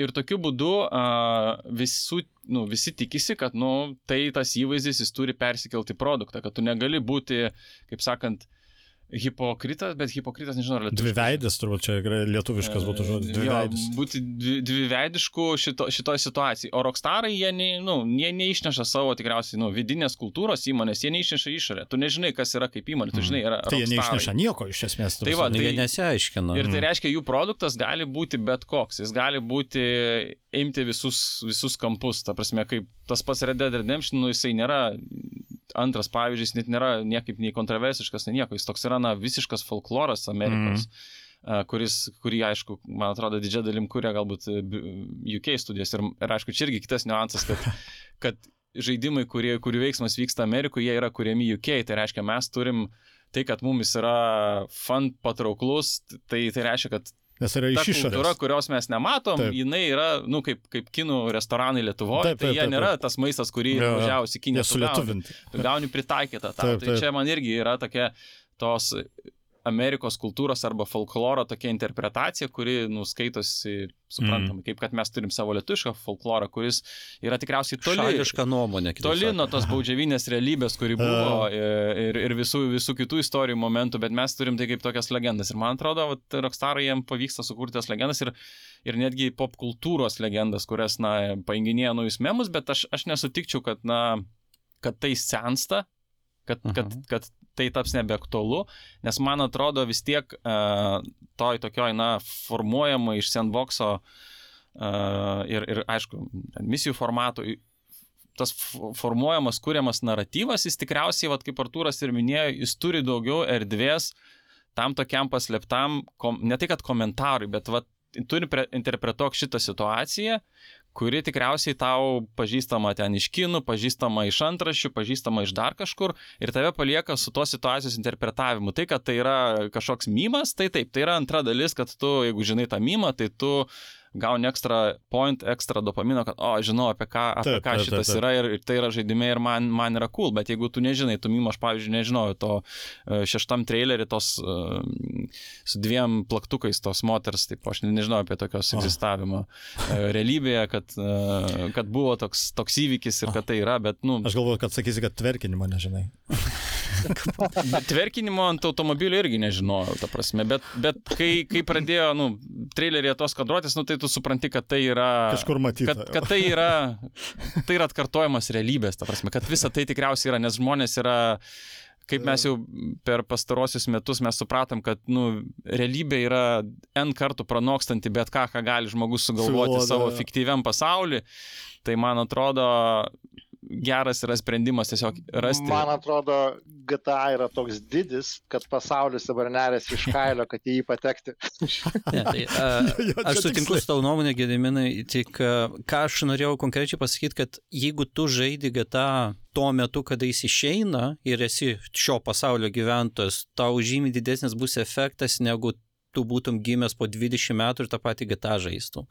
ir tokiu būdu uh, visų, nu, visi tikisi, kad nu, tai tas įvaizdis jis turi persikelti į produktą, kad tu negali būti, kaip sakant, hipokritas, bet hipokritas nežinau, ar lietuviškai. Dviveidis, turbūt čia lietuviškas būtų žodis. Jo, Dviveidis. būti dvi, dviveidišku šito, šitoje situacijoje. O rockstarai, jie, ne, nu, jie neišneša savo tikriausiai nu, vidinės kultūros įmonės, jie neišneša išorę. Tu nežinai, kas yra kaip įmonė, tu žinai, yra. Tai jie rockstarai. neišneša nieko iš esmės. ta Tai va. Tai... tai- Jie nesiaiškina. Ir tai reiškia, jų produktas gali būti bet koks, jis gali būti, imti visus, visus kampus. Ta prasme, kaip tas pats Red Dead Redemption, nu, jisai nėra antras pavyzdys, net nėra niekaip nei kontroversiškas, nei nieko. Jis toks yra, na, visiškas folkloras Amerikos. Mm. kuris, kurį, aišku, man atrodo, didžia dalim kuria galbūt e, UK studijas. Ir, ir aišku, čia irgi kitas niuansas, kad, *laughs* kad žaidimai, kurie, kurių veiksmas vyksta Amerikoje, jie yra kuriami UK. Tai reiškia, mes turim tai, kad mums yra fan patrauklus, tai, tai reiškia, kad Nes yra iš kultūra, išorės. kurios mes nematom, Taip. taip. jinai yra, nu, kaip, kaip kinų restoranai Lietuvoje, Taip, tai taip, jie taip, nėra taip. tas maistas, kurį jo. važiavusi Kinė. Sulietuvinti. Tu gauni pritaikytą tą. Taip, Tai taip. čia man irgi yra tokia tos Amerikos kultūros arba folkloro tokia interpretacija, kuri nuskaitosi suprantamai, mm. kaip kad mes turim savo lietuvišką folklorą, kuris yra tikriausiai toli. Šališka nuomonė. Toli nuo tos baudžiavinės realybės, kuri buvo ir, ir visų, visų kitų istorijų momentų, bet mes turim tai kaip tokias legendas. Ir man atrodo, vat, Rockstarai jiem pavyksta sukurti tas legendas ir, ir netgi pop kultūros legendas, kurias, na, painginėja naujus memus, bet aš, aš nesutikčiau, kad, na, kad tai sensta, kad, kad, Mhm. kad tai taps nebeaktualu, nes man atrodo vis tiek uh, toj tokioj, na, formuojama iš sandboxo uh, ir, ir, aišku, misijų formatų tas formuojamas, kuriamas naratyvas, jis tikriausiai, vat, kaip Artūras ir minėjo, jis turi daugiau erdvės tam tokiam paslėptam, kom, ne tai kad komentarui, bet vat, turi pre- interpretuok šitą situaciją kuri tikriausiai tau pažįstama ten iš kinų, pažįstama iš antraščių, pažįstama iš dar kažkur ir tave palieka su tos situacijos interpretavimu. Tai, kad tai yra kažkoks mymas, tai taip, tai yra antra dalis, kad tu, jeigu žinai tą mymą, tai tu gauni ekstra point, ekstra dopamino, kad, o, žinau, apie ką, apie Taip, ką taip, šitas taip, taip. yra ir, ir tai yra žaidime ir man, man yra cool, bet jeigu tu nežinai, tu mimo, aš, pavyzdžiui, nežinau, to e, šeštam trailerį tos e, su dviem plaktukais tos moters, taip, aš ne- nežinau apie tokios O. egzistavimą e, realybėje, kad, kad buvo toks, toks įvykis ir kad tai yra, bet, nu, Aš galvoju, kad sakysi, kad tverkinimo nežinai. *laughs* Bet tverkinimo ant automobilio irgi nežinojau, ta prasme. Bet, bet kai, kai pradėjo, nu, trailerėje tos kadruotės, nu, tai tu supranti, kad tai yra... Kažkur matyta. Kad, kad tai yra, tai yra atkartojimas realybės, ta prasme, kad visa tai tikriausiai yra, nes žmonės yra, kaip mes jau per pastarosius metus mes supratom, kad, nu, realybė yra N kartų pranokstanti bet ką, ką gali žmogus sugalvoti Sugalvoja. savo fiktyviam pasauliu. Tai man atrodo, geras yra sprendimas tiesiog rasti. Man atrodo, GTA yra toks didis, kad pasaulis dabar nerėsi iš kailio, kad į jį patekti. *laughs* Ne, tai, a, *laughs* aš sutinku su tavo nuomonė, Gediminai, tik a, ką aš norėjau konkrečiai pasakyti, kad jeigu tu žaidi GTA tuo metu, kada jis išeina ir esi šio pasaulio gyventojas, tau žymiai didesnis bus efektas, negu tu būtum gimęs po 20 metų ir tą patį GTA žaistum.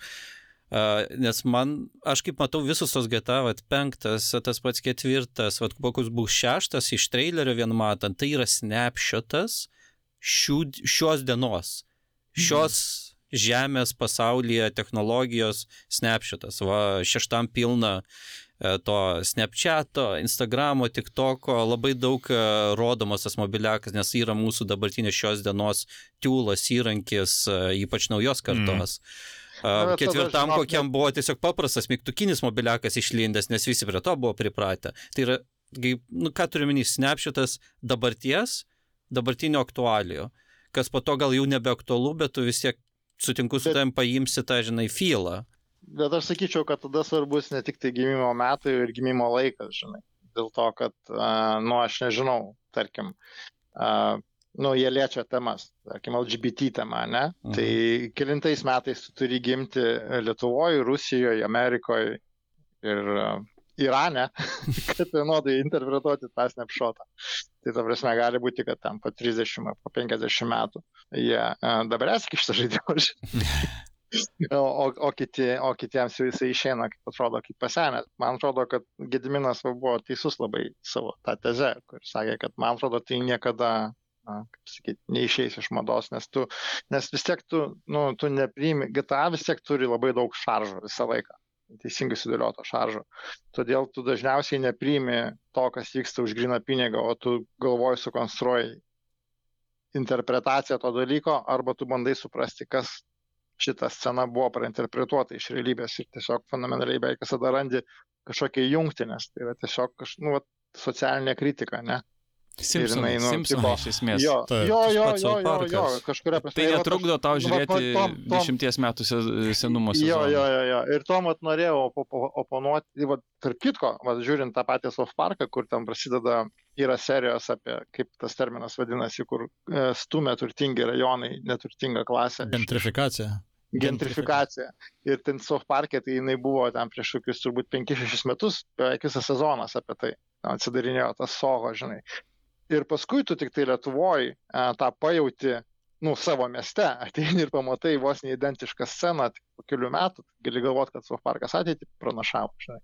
Nes man, aš kaip matau visus tos GTA, vat, penktas, tas pats ketvirtas, vat, kokius bus šeštas iš trailerio vien matant, tai yra snapshotas šių, šios dienos, šios žemės pasaulyje technologijos snapshotas. Va, šeštam pilna e, to Snapchato, Instagramo, TikToko, labai daug e, rodomas tas mobiliakas, nes yra mūsų dabartinės šios dienos tiūlas, įrankis, e, ypač naujos kartos. Mm. Na, tada, Ketvirtam žinok, kokiam buvo tiesiog paprastas mygtukinis mobiliakas išlindęs, nes visi prie to buvo pripratę. Tai yra, kaip, nu, ką turiu minį, snapshotas dabarties, dabartinio aktualijo, kas po to gal jau nebeaktualu, bet tu vis tiek sutinku su Bet- tavim paimsi tą, žinai, filą. Bet aš sakyčiau, kad tada svarbus ne tik tai gimimo metai ir gimimo laikas, žinai. Dėl to, kad, nu, aš nežinau, tarkim, nu, jie liečia temas, tarkim, LGBT tema, ne? Mhm. Tai kilintais metais tu turi gimti Lietuvoje, Rusijoje, Amerikoje ir uh, Irane, *laughs* kad vienodai interpretuoti tą snapshotą. Tai ta prasme gali būti, kad tam po 30 ar po 50 metų jie uh, dabar eski šitą žaidimą. *laughs* O, o, kiti, o kitiems jau jisai išeina, kaip atrodo, kaip pasenęs. Man atrodo, kad Gediminas buvo teisus labai savo tą tezę, kur sakė, kad man atrodo, tai niekada, na, kaip sakyti, neišeis iš mados, nes, tu, nes vis tiek tu, nu, tu nepriimi, GTA vis tiek turi labai daug šaržų visą laiką, teisingai sudėlioto šaržo. Todėl tu dažniausiai nepriimi to, kas vyksta už griną pinigą, o tu galvoji sukonstruoji interpretaciją to dalyko, arba tu bandai suprasti, kas šita scena buvo prainterpretuota iš realybės ir tiesiog fundamentaliai beveik visada randi kažkokią jungtį, nes tai yra tiesiog kaž, nu, vat, socialinė kritika, ne? Simpsonai, jinai, nu, Simpsonai tipo, iš esmės. Jo, Taip. jo, jo, jo, jo, jo, kažkuria prasme. Tai ir vat netrukdo tau nu, žiūrėti tom- tom- dešimties metų se- senumo Jo, sezoną. jo, jo, jo. Ir tuo mat norėjau opo- opo- oponuoti, va, tarp kitko, va, žiūrint tą patį South Parką, kur ten prasideda, yra serijos apie, kaip tas terminas vadinasi, kur e, stumia turtingi rajonai, neturtinga klasė. Gentrifikacija. gentrifikacija. Ir ten South Park'e, tai jinai buvo ten prieš kokius turbūt 5-6 metus, beveik visas sezonas apie tai. Ten Atsidarinėjo tas soho, žinai. Ir paskui tu tik tai Lietuvoje tą pajauti, nu, savo mieste, *laughs* ateini ir pamatai vos neidentišką sceną, tik po kelių metų, gali galvoti, kad South Parkas ateitį pranašavo, žinai.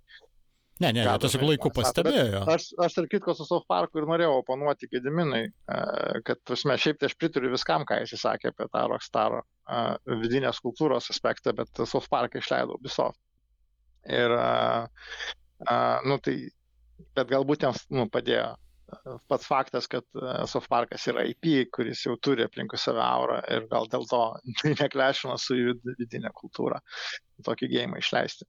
Ne, ne, Ką tiesiog laiku pastebėjo. Aš, aš tarp kitko su South Parku ir norėjau oponuoti Gediminai, e, kad, prasme, šiaip tai aš pritariu viskam, ką jis sakė apie tą Rockstaro e, vidinės kultūros aspektą, bet South Parką išleidau Ubisoft. Ir, e, e, nu tai, bet galbūt jiems, nu, padėjo e, pats faktas, kad e, South Parkas yra IP, kuris jau turi aplinkui save aurą ir gal dėl to *laughs* tai neklešina su jų vidinė kultūra tokį gėjimą išleisti.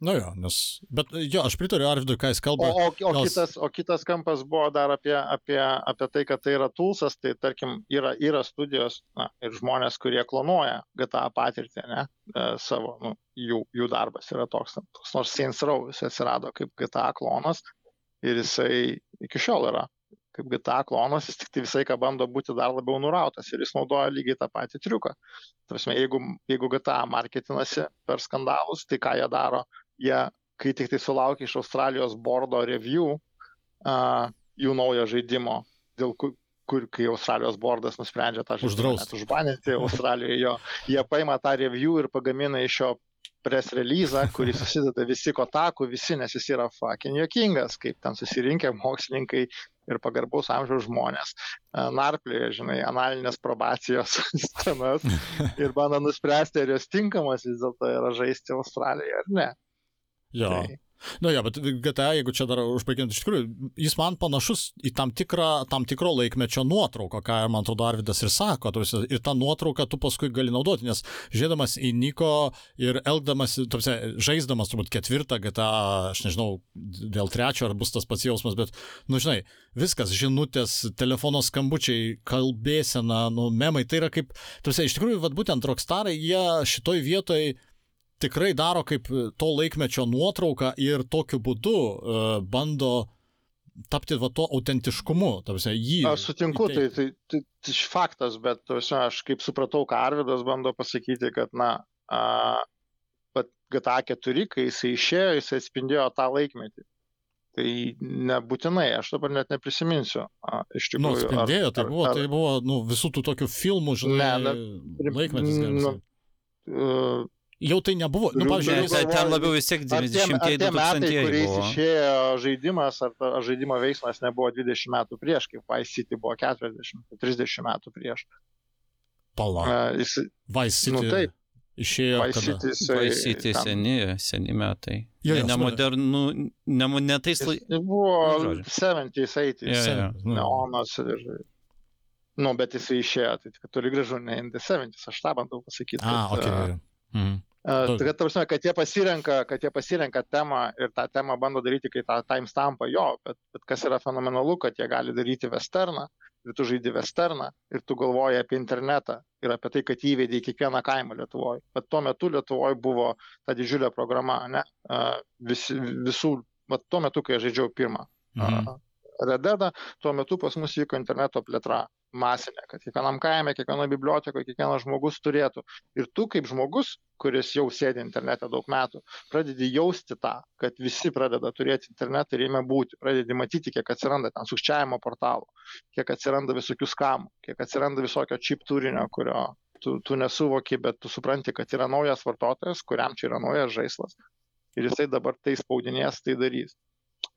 Nu jo, nes. Bet jo, aš pritariu Arvidui, ką jis O, kalba. o, o, gal- kitas, o kitas kampas buvo dar apie, apie, apie tai, kad tai yra tulsas, tai tarkim yra, yra studijos na, ir žmonės, kurie klonuoja GTA patirtį, ne, e, savo, nu, jų, jų darbas yra toks, toks nors Saints Row jis atsirado kaip GTA klonas ir jisai iki šiol yra kaip GTA klonas, jis tik tai visai ką bando būti dar labiau nurautas ir jis naudoja lygiai tą patį triuką. Tarsi, jeigu, jeigu GTA marketinasi per skandalus, tai ką jie daro? Jie, kai tik tai sulaukia iš Australijos bordo review uh, jų naujo žaidimo, dėl kur, kur kai Australijos bordas nusprendžia tą žaidimą Uždraust. net užbaninti Australijoje, jo, jie paima tą review ir pagamina iš jo press release, kurį susideda visi kotakų, visi, nes jis yra fucking jokingas, kaip ten susirinkę mokslininkai ir pagarbaus amžiaus žmonės, e, narplioje, žinai, analinės probacijos *laughs* scenas ir bando nuspręsti, ar jos tinkamas vis dėlto yra žaisti Australijoje ar ne. Jo. Tai, Na, jo, bet GTA, jeigu čia dar užbaigiant, iš tikrųjų, jis man panašus į tam, tikrą, tam tikro laikmečio nuotrauką, ką, man atrodo, Arvidas ir sako. Tarsi, ir tą nuotrauką tu paskui gali naudoti, nes žiūrėdamas į Niko ir elgdamas, tarsi, žaisdamas turbūt ketvirtą GTA, aš nežinau, dėl trečio ar bus tas pats jausmas, bet, nu, žinai, viskas, žinutės, telefono skambučiai, kalbėsena, nu, memai, tai yra kaip, tarsi, iš tikrųjų, vad būtent rockstarai, jie šitoj vietoj tikrai daro kaip to laikmečio nuotrauką ir tokiu būdu uh, bando tapti va to autentiškumu. Tarsi, jį, aš sutinku, tai, tai, tai, tai faktas, bet tarsi, aš kaip supratau, ką Arvidas bando pasakyti, kad, na, a, bet GTA 4, kai jisai išėjo, jisai atspindėjo tą laikmetį. Tai nebūtinai, aš dabar net neprisiminsiu. A, iš Nu, tikrųjų, spindėjo, tai buvo, tai buvo nu, visų tų tokių filmų, žinai, Ne, laikmetis. galima nu, uh, Jau tai nebuvo. Nu, pavyzdžiui, jeigu- Ten, labiau vis tiek Ar tie, ar 90-ieji, tie metai, 2000-ieji kuriais buvo. išėjo žaidimas, ar ta, žaidimo veiksmas nebuvo 20 metų prieš, kaip Vice City buvo 40, 30 metų prieš. pala. Uh, jis, Vice City nu taip. išėjo. Ten- seni, seni metai. Jo, jo, ne modernų, ne, mo- ne tais laikais. buvo Nu, žodžiu. 70s, 80s, Jo, jo, jo. Nu, neonas ir... Nu, bet jisai išėjo, tai tik toli gražu ne in the 70s, aš tą bandau pasakyti. A, kad, okay. Mhm. Uh, Tu- tai kad, prasme, kad jie pasirenka, kad jie pasirenka temą ir tą temą bando daryti, kai tą timestampą jo, bet, bet kas yra fenomenalu, kad jie gali daryti westerną ir tu žaidi westerną ir tu galvoji apie internetą ir apie tai, kad įvedė į kiekvieną kaimą Lietuvoje. Bet tuo metu Lietuvoje buvo ta didžiulė programa, ne? Vis, visų, bet tuo metu, kai aš žaidžiau pirmą Mhm. Red Dead, tuo metu pas mus vyko interneto plėtra masinė, kad kiekvienam kaime, kiekvienoje bibliotekoje, kiekvienas žmogus turėtų. Ir tu kaip žmogus, kuris jau sėdi internete daug metų, pradedi jausti tą, kad visi pradeda turėti internetą ir jame būti, pradedi matyti, kiek atsiranda ten sukčiavimo portalų, kiek atsiranda visokių skamų, kiek atsiranda visokio čip turinio, kurio tu, tu nesuvoki, bet tu supranti, kad yra naujas vartotojas, kuriam čia yra naujas žaislas. Ir jisai dabar tai spaudinės, tai darys.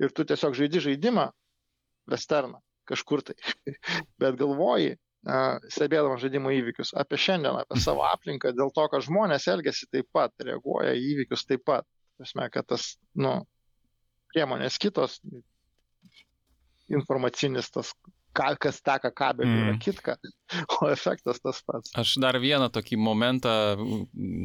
Ir tu tiesiog žaidi žaidimą, westerną, kažkur tai. *laughs* Bet galvoji, a, stebėdamas žaidimo įvykius apie šiandieną, apie savo aplinką, dėl to, kad žmonės elgesi taip pat, reaguoja į įvykius taip pat. Prasme, kad tas, nu, priemonės kitos, informacinis tas, ką, kas teka kabeliu, mm. yra Mm. kitka, *laughs* o efektas tas pats. Aš dar vieną tokį momentą,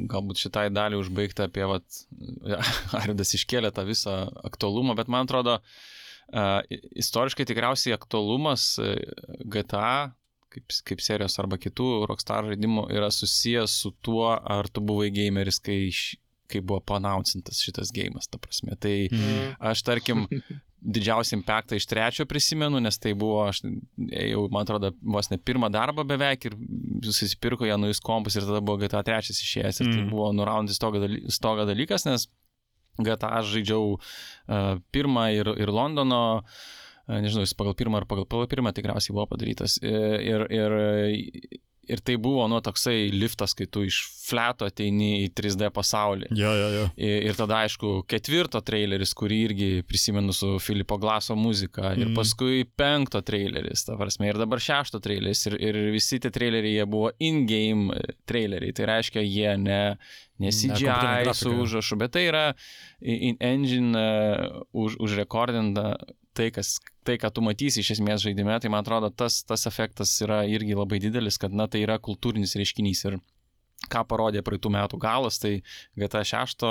galbūt šitai dalį užbaigti apie, vat, *laughs* Aridas iškėlė tą visą aktualumą, bet man atrodo, uh, istoriškai tikriausiai aktualumas e, GTA, kaip, kaip serijos arba kitų Rockstar žaidimų, yra susijęs su tuo, ar tu buvai gameris, kai, kai buvo panaucintas šitas gėjimas, ta prasme. Tai Mhm. Aš tarkim, *laughs* didžiausią impactą iš trečio prisimenu, nes tai buvo, aš jau, man atrodo, vos ne pirmą darbą beveik ir susipirko ją naujus kompus ir tada buvo GTA 3 išėjęs ir tai Mm. buvo nuraundis stogo, daly, stogo dalykas, nes GTA žaidžiau uh, pirmą ir, ir Londono, uh, nežinau, jis pagal pirmą ar pagal, pagal pirmą tikriausiai buvo padarytas. Ir, ir, ir tai buvo, nu, toksai liftas, kai tu iš fleto ateini į 3D pasaulį. Jo, jo, jo. Ir ir tada, aišku, ketvirto traileris, kurį irgi prisimenu su Filipo Glaso muzika. Ir Mhm. paskui penkto traileris, ta prasme. Ir dabar šešto traileris. Ir, ir visi tie traileriai, buvo in-game traileriai. Tai reiškia, jie ne, ne kompiuterinė CGI grafika. su užrašu, bet tai yra in-engine uh, už, užrekordinta tai, kas, tai, ką tu matysi iš esmės žaidime. Tai man atrodo, tas, tas efektas yra irgi labai didelis, kad, na, tai yra kultūrinis reiškinys. Ir ką parodė praeitų metų galas, tai GTA 6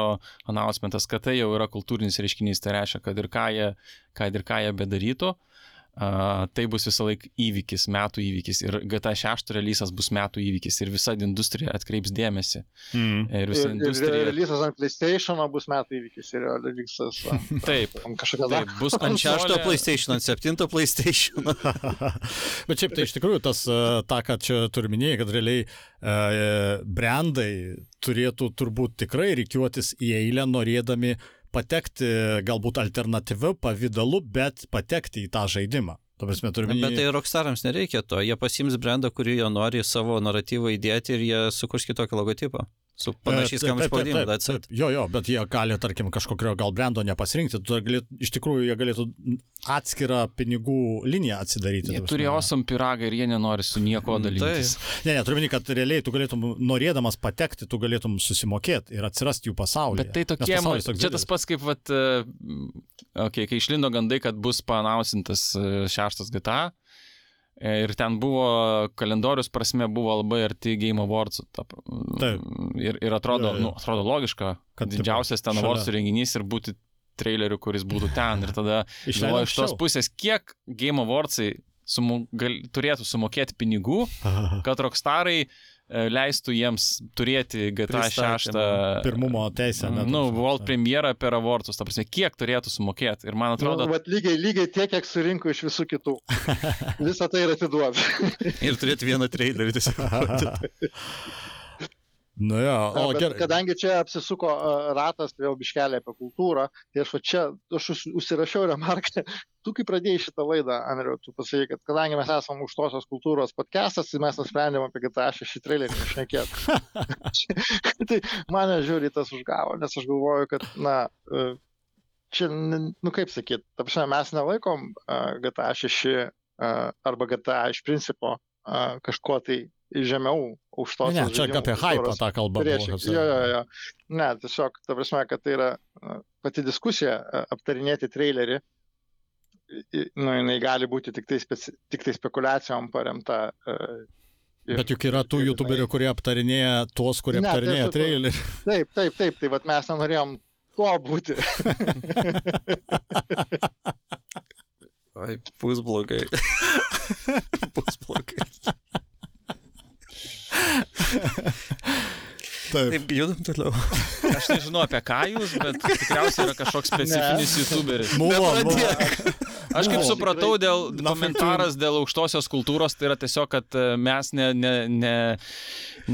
announcementas, kad tai jau yra kultūrinis reiškinys, tai reiškia, kad ir ką jie, kad ir ką jie bedarytų, Uh, tai bus visą laiką įvykis, metų įvykis. Ir GTA 6 releasas bus metų įvykis. Ir visa industrija atkreips dėmesį. Mm. Ir visa Ir, ir industrija. releasas ant PlayStation bus metų įvykis ir releasas *laughs* Taip. ant kažkokio dar. Taip, bus Ant šešto konsolė. PlayStation, ant septinto PlayStation. *laughs* Bet šiaip tai iš tikrųjų tas, e, tą, ką čia turiu minėjai, kad realiai e, brandai turėtų turbūt tikrai reikiuotis į eilę, norėdami patekti galbūt alternatyviu pavydalu, bet patekti į tą žaidimą. Prasme, turiu Bet tai Rockstarams nereikia to. Jie pasims brandą, kurį jie nori savo naratyvą įdėti ir jie sukurs kitokį logotipą. Su panašiais taip. Jo, jo, bet jie gali, tarkim, kažkokio gal brendo nepasirinkti, tu galėt, iš tikrųjų jie galėtų atskirą pinigų liniją atsidaryti. Jie turi awesome piragą ir jie nenori su nieko dalytis. Ne, ne, turiu minėti, kad realiai tu galėtum, norėdamas patekti, tu galėtum susimokėti ir atsirasti jų pasaulyje. Bet tai tokie, toks čia tas pats kaip, vat, e, okay, kai išlindo gandai, kad bus panausintas e, šeštas GTA. E, Ir ten buvo, kalendorius prasme buvo labai arti Game Awards. Taip. Ir, ir atrodo, Jo, jo. nu, atrodo logiška, Kad didžiausias ten. Awards renginys ir būti traileriu, kuris būtų ten. Ir tada *laughs* galvoju iš tos pusės, kiek Game Awardsai sumu, gal, turėtų sumokėti pinigų, *laughs* kad Rockstarai e, leistų jiems turėti GTA Pristatymą. 6 Pirmumo teisę. ne, Nu, ta prasme. World premjerą per Avortus, ta prasme, kiek turėtų sumokėti. Ir man atrodo, Nu, vat lygiai, lygiai tiek, kiek surinko iš visų kitų. *laughs* Visą tai ir atiduoda. *laughs* Ir turėti vieną trailerį tiesiog. *laughs* Nu jo, o Bet gerai. Kadangi čia apsisuko ratas vėl biškelė apie kultūrą, tai aš čia, aš užs- užsirašiau remarką, *laughs* tu kai pradėjai šitą laidą, Andriu, tu pasakei, kad kadangi mes esame aukštosios kultūros podcastas, tai mes nusprendėm apie GTA 6 trailerį išnekėti. *laughs* tai mane žiūri tas užgavo, nes aš galvoju, kad, na, e, čia, nu kaip sakyt, ta prasme, mes nelaikom GTA 6 a, arba GTA iš principo a, kažkuo tai žemiau aukštosios. Ne, čia apie hypą tą kalbą kad- Jo, jo, jo. Ne, tiesiog, ta prasme, kad tai yra pati diskusija aptarinėti trailerį, nu, jinai gali būti tik tai, speci... tik tai spekulacijom paremta. ir- Bet juk yra tų youtuberių, kurie aptarinėja tuos, kurie Ne, tai aptarinėja aš- trailerį. Taip, taip, taip, tai vat mes nenorėjom tuo būti. *laughs* Oi, bus blogai. bus *laughs* blogai. *laughs* Taip. Taip, judam toliau. aš nežinau apie ką jūs, bet tikriausiai yra kažkoks specifinis YouTuberis. Buvo, buvo. Aš kaip supratau, dėl komentaras dėl aukštosios kultūros, tai yra tiesiog, kad e, mes ne, ne, ne,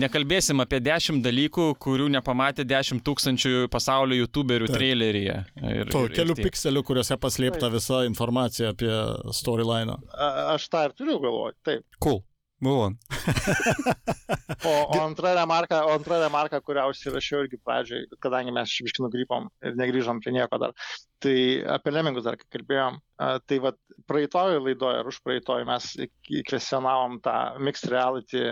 nekalbėsim apie dešimt dalykų, kurių nepamatė dešimt tūkstančių pasaulio YouTuberių Taip. traileryje. Ir, To ir- ir kelių tiek. pikselių, kuriuose paslėpta visa informacija apie storyline. A- Aš tą ir turiu galvoti, taip. Cool. Move on. O, o antra remarka, o antra remarka, kurią užsirašiau irgi pradžioj, kadangi mes šibiškai nugrypom ir negryžom prie nieko dar, tai apie lemingus dar kalbėjom, tai vad praeitoj laidoje ar už praeitoj mes kvestionavom tą mixed reality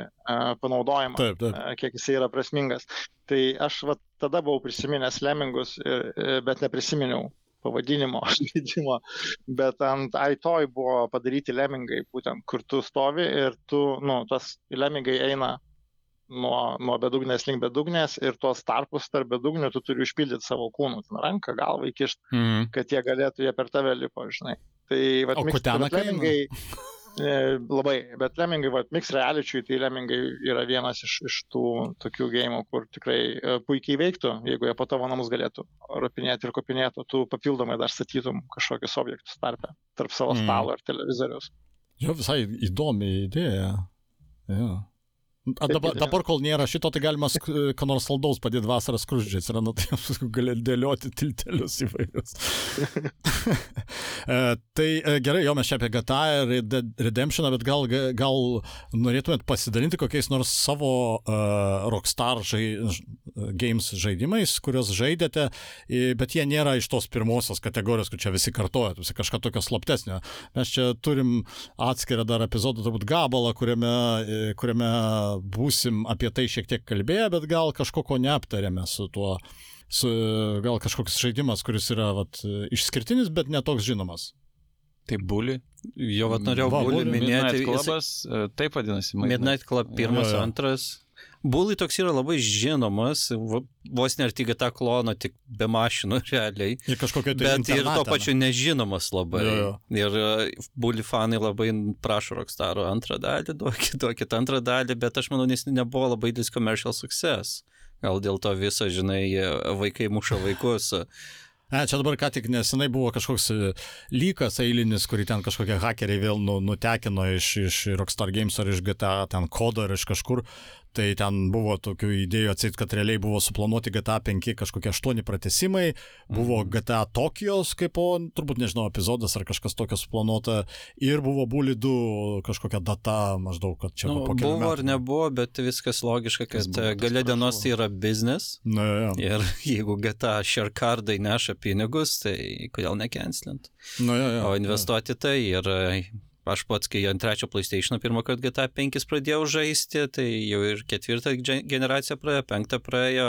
panaudojimą. Taip, taip. kiek jisai yra prasmingas. Tai aš va, tada buvau prisiminęs lemingus, ir, ir- bet neprisiminiau pavadinimo *laughs* žaidimo, bet ant iToy buvo padaryti lemingai, būtent kur tu stovi ir tu, nu, tas lemingai eina nuo, nuo bedugnės link bedugnės ir tuos tarpus tarp bedugnių tu turi užpildyti savo kūnų, ten ranką, galvą įkišti, Mhm. kad jie galėtų, jie per tave lipo, žinai. Tai, va, O kutenakai eina? E, labai, bet lemingai, va, mix reality, tai lemingai yra vienas iš, iš tų tokių gėjimų, kur tikrai e, puikiai veiktų, jeigu jie po tavo namus galėtų ropinėti ir kopinėtų, tu papildomai dar statytum kažkokius objektus tarpe, tarp savo Mm. stalo ir televizoriaus. Jo, visai įdomi idėja. Ja. A, dabar, dabar, kol nėra šito, tai galima ką nors saldaus padėti vasaros skruzdžiais ir nu, tai gali dėlioti tiltelius įvairius. *laughs* E, tai e, gerai, jo mes čia apie GTA ir Red Dead Redemption, bet gal, gal norėtumėt pasidalinti kokiais nors savo uh, Rockstar žai, Games žaidimais, kuriuos žaidėte, bet jie nėra iš tos pirmosios kategorijos, kur čia visi kartoja, visi kažką tokio slaptesnio. Mes čia turim atskirą dar epizodą, turbūt gabalą, kuriame, kuriame būsim apie tai šiek tiek kalbėję, bet gal kažko ko neaptarėme su tuo. Su, gal kažkoks žaidimas, kuris yra vat, išskirtinis, bet netoks žinomas. Tai bully. Jo, vat norėjau Va, Bully, minėti. Midnight Clubas, e, taip vadinasi. Midnight Club pirmas, Jo, jo. antras. Bully toks yra labai žinomas, vos ne arti GTA klono, tik be mašinų *laughs* realiai. Ir kažkokio tai Bet ir tuo pačiu nežinomas labai. Jo, jo. Ir e, Bully fanai labai prašo Rockstaro antrą dalį, duokit, duokit antrą dalį, bet aš manau, nes nebuvo labai didelis commercial success. Gal dėl to viso, žinai, vaikai muša vaikus. *laughs* Ne, čia dabar ką tik nesenai buvo kažkoks e, lykas eilinis, kurį ten kažkokie hakeriai vėl nu, nutekino iš, iš Rockstar Games ar iš GTA, ten kodo ar iš kažkur. Tai ten buvo tokių idėjų atsit, kad realiai buvo suplanuoti GTA 5 kažkokie 8 pratesimai, buvo GTA Tokijos kaip po, turbūt nežinau, epizodas ar kažkas tokio suplanuota ir buvo 2 kažkokia data maždaug, kad čia Nu, po kelių buvo ar metų. nebuvo, bet viskas logiška, kad buvo, gale dienos tai yra biznis. Na, jo. Ir *laughs* jeigu GTA share cardai neša pinigus, tai kodėl nekenslint? Na, jo, jo, O investuoti tai ir aš pats, kai ant trečio PlayStation pirmą kartą GTA 5 pradėjau žaisti, tai jau ir ketvirtą ge- generaciją praėjo, penktą praėjo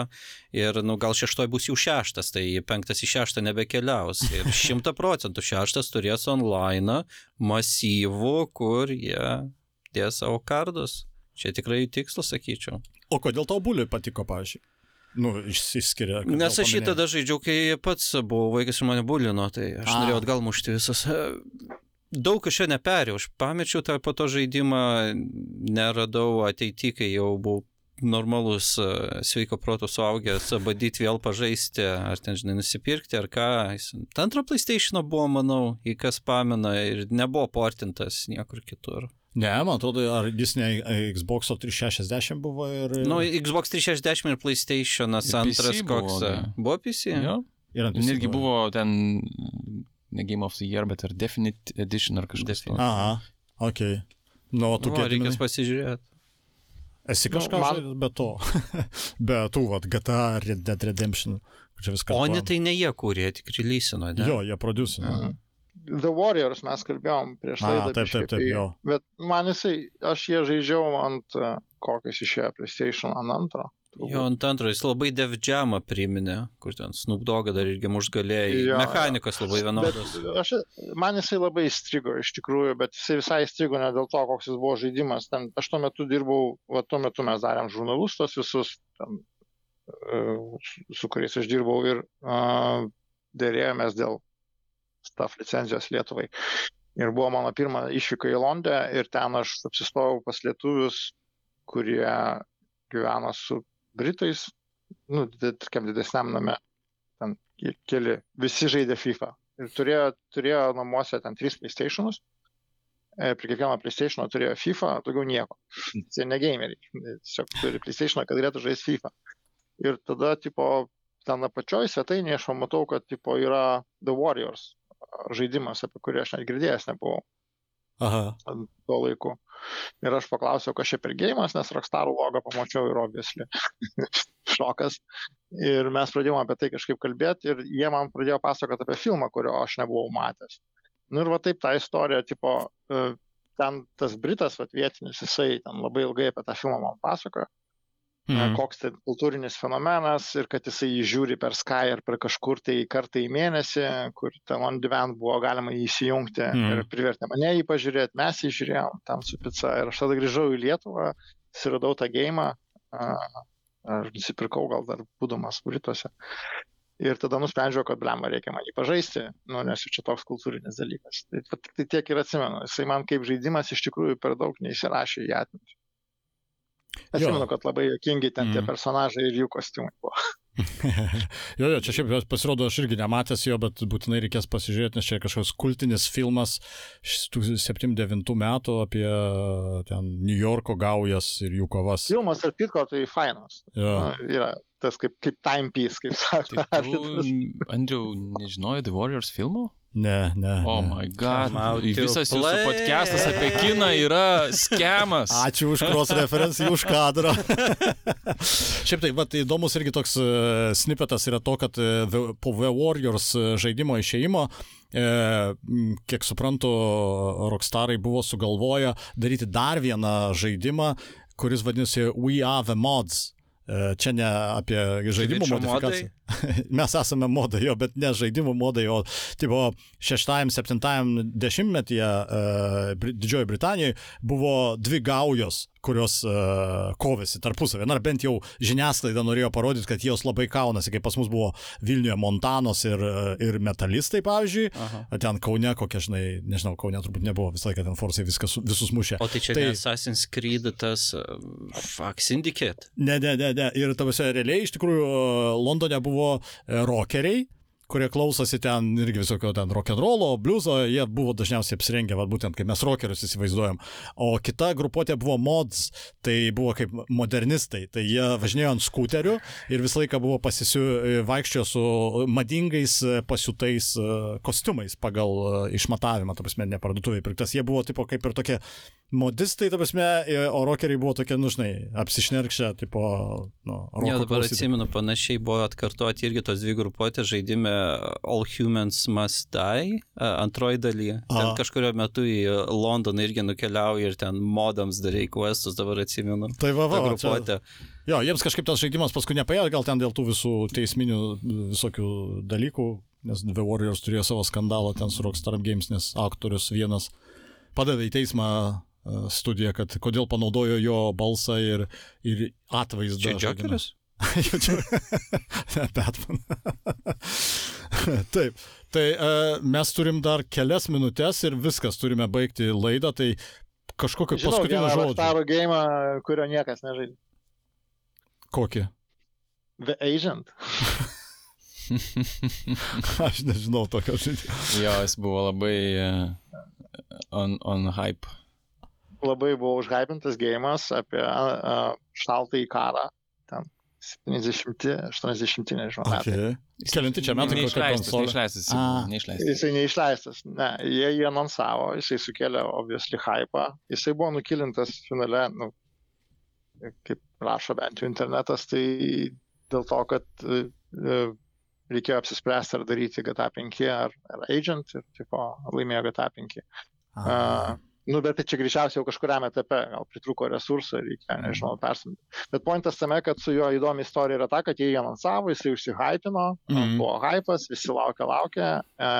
ir, nu, gal šeštoj bus jau šeštas, tai penktas į šeštą nebekeliaus. Ir *laughs* šimta procentų šeštas turės online masyvų, kur jie dės savo kardus. Čia tikrai tikslas, sakyčiau. O kodėl tau Bully patiko, pažiūrėjau? Nu, išsiskiria. Nes aš paminėjai. tada žaidžiau, kai pats buvau vaikas ir mane bulino, tai aš A. norėjau atgal mušti visas. Daug aš čia neperėjau, aš pamečiau tą po to žaidimą, neradau ateity, kai jau buvau normalus, e, sveiko proto suaugęs, badyti vėl pažaisti, ar ten, žinai, nusipirkti, ar ką. Ta antro PlayStation buvo, manau, į kas pamena ir nebuvo portintas niekur kitur. Ne, man atrodo, ar jis ne Xbox 360 buvo ir... Nu, Xbox 360 ir PC antras buvo, koks. ne? Buvo PC? Jo. ir ant visi Netgi buvo ten ne Game of the Year, bet ir Definite Edition ar kažkas. Definite. Aha, ok. Nu, o tu Nu, kiek reikės pasižiūrėti. Esi Nu, kažką man- man... be to. *laughs* be tų, vat, GTA, Red Dead Redemption. kur Čia viskas. O ne tai ne jie kūrė, tik releasino, ne? Jo, jie producino. Mhm. The Warriors mes kalbėjom prieš laidą. taip, taip, taip, jo. Bet man jisai, aš jie žaidžiau ant uh, kokios išėjo PlayStation ant antro. Jo, ant antro, jis labai Dev Jamą priminė, kur ten Snoop Dogg dar irgi užgalėjai. Jo, Mechanikos labai vienodas. Aš, man jisai labai įstrigo iš tikrųjų, bet jisai visai įstrigo ne dėl to, koks jis buvo žaidimas. Ten, aš tuo metu dirbau, va tuo metu mes darėm žurnalus tos visus, ten, e, su- kuriais aš dirbau ir uh, dėrėjomės dėl staff licenzijos Lietuvai. Ir buvo mano pirma išvyka į Londę ir ten aš apsistojau pas lietuvius, kurie gyveno su Britais, nu, tokiam didesniam name ten ke- keli, visi žaidė FIFA. Ir turėjo, turėjo namuose ten tris PlayStationus. E, Prie kiekvieno PlayStationo turėjo FIFA, daugiau nieko. *laughs* Jie ne gameriai. Tiesiog turi PlayStationą, kad galėtų žaisti FIFA. Ir tada, tipo, ten apačioj svetainėje aš pamatau, kad, tipo, yra The Warriors žaidimas, apie kurį aš net girdėjęs nebuvau Aha. tuo laiku. Ir aš paklausiau, kas čia per gėjimas, nes Rockstar logą pamačiau ir obviously. *laughs* Šokas. Ir mes pradėjome apie tai kažkaip kalbėti ir jie man pradėjo pasakoti apie filmą, kurio aš nebuvau matęs. Nu ir va taip ta istorija, tipo, e, ten tas Britas, va vietinis, jisai ten labai ilgai apie tą filmą man pasakojo, mm. Koks tai kultūrinis fenomenas ir kad jisai jį žiūri per Sky ar per kažkur tai kartą į mėnesį, kur ten on demand buvo galima jį įsijungti mm. ir privertė mane jį pažiūrėti, mes jį žiūrėjom tam su pica ir aš tada grįžau į Lietuvą, susiradau tą gėjimą, aš nusipirkau gal dar būdamas Brituose. Ir tada nusprendžiau, kad blemą reikia man jį pažaisti, nu, nes čia toks kultūrinis dalykas. Tai, tai tiek ir atsimenu. Jisai man kaip žaidimas iš tikrųjų per daug neįsirašė į atmintį. Atsimenu, kad labai jokingi ten tie Mm. personažai ir jų kostiumai buvo. *laughs* jo, jo, čia šiaip pasirodo, aš irgi nematęs jo, bet būtinai reikės pasižiūrėti, nes čia kažkoks kultinis filmas iš tų 79 metų apie ten New Yorko gaujas ir jų kovas. Filmas ir pitko tai fainas. Jo. Nu, yra tas kaip, kaip timepiece, kaip Tai sakoma. tu, *laughs* Andriau, nežinojai The Warriors filmo? Ne, ne. Oh ne. my god. Visas jūsų podcastas apie kiną yra skemas. Ačiū už cross referencijų, už kadrą. *laughs* Šiaip tai, va, įdomus irgi toks e, snipetas yra to, kad e, The- po The Warriors e, žaidimo išėjimo, e, m, kiek suprantu, Rockstarai buvo sugalvoję daryti dar vieną žaidimą, kuris vadinasi We Are The Mods. E, Čia ne apie žaidimų modifikaciją. *laughs* mes esame modai jo, bet ne žaidimų modai, o tipo 6-7 dešimtmetyje uh, Didžiojo Britanijoje buvo dvi gaujos kurios uh, kovėsi tarpusavį. Na, bent jau žiniasklaida norėjo parodyti, kad jos labai kaunasi, kaip pas mus buvo Vilniuje Montanos ir, uh, ir metalistai, pavyzdžiui. Aha. Ten Kaune, kokie, žinai, nežinau, Kaune turbūt nebuvo visą laiką ten Forsai viskas, visus mušė. O tai čia tai, Assassin's Creed tas uh, Fuck Syndicate? Ne, ne, ne, ne. Ir tavose realiai iš tikrųjų Londone buvo rockeriai kurie klausosi ten irgi visokio ten rock'n'rollo, bliuzo, jie buvo dažniausiai apsirengę, va, būtent kaip mes rockerius įsivaizduojam. O kita grupuotė buvo mods, tai buvo kaip modernistai, tai jie važinėjo ant skuterių ir visą laiką buvo pasisiu, vaikščiojo su madingais pasiūtais e, kostiumais pagal e, išmatavimą, ta prasme, ne parduotuvėje pirktas. Jie buvo tipo kaip ir tokie modistai, ta prasme, o rockeriai buvo tokie, nu, žinai, apsišnerkšę, tipo, nu, rockeriai. Ja, dabar klausyti. atsimenu, panašiai buvo atkartoti irgi tos dvi grupuotės žaidime All Humans Must Die, antroji daly. Ten kažkurio metu į Londoną irgi nukeliauja ir ten modams darai questus, dabar atsimenu. Tai va, va, grupuotė. Jo, jiems kažkaip tas žaidimas paskui nepaėjo, gal ten dėl tų visų teisminių visokių dalykų, nes The Warriors turėjo savo skandalą ten su Rockstar Games, nes aktorius vienas padavė į teismą studiją, kad kodėl panaudojo jo balsą ir, ir atvaizdą. Čia *laughs* Jokeris? Batman. *laughs* Taip, tai uh, mes turim dar kelias minutės ir viskas, turime baigti laidą, tai kažkokio paskutinio žodžio. Staro game, kurio niekas nežaidė. Kokį? The Agent. *laughs* Aš nežinau tokio žaidimo. Jo, jis buvo labai uh, on, on hype labai buvo užhypintas gėjimas apie uh, šaltąjį karą. Ten 70, 80, nežinau. Okay. Kelinti čia metai, kai neišleistas. Neišleistas. Jisai neišleistas. Ne, jie jį anonsavo, jisai sukėlė obviously hypą. Jisai buvo nukilintas finale, nu, kaip rašo bent jau internetas, tai dėl to, kad uh, reikėjo apsispręsti, ar daryti GTA 5 ar, ar Agent ir tipo, laimėjo GTA 5. Uh, Nu, bet tai čia greičiausiai jau kažkuriam etape, gal pritruko resursų, reikia, mhm. nežinau, persimti. Bet pointas tame, kad su juo įdomi istorija yra ta, kad jie jį anonsavo, jisai užsihypino, mm -hmm. buvo hypas, visi laukia, laukia e,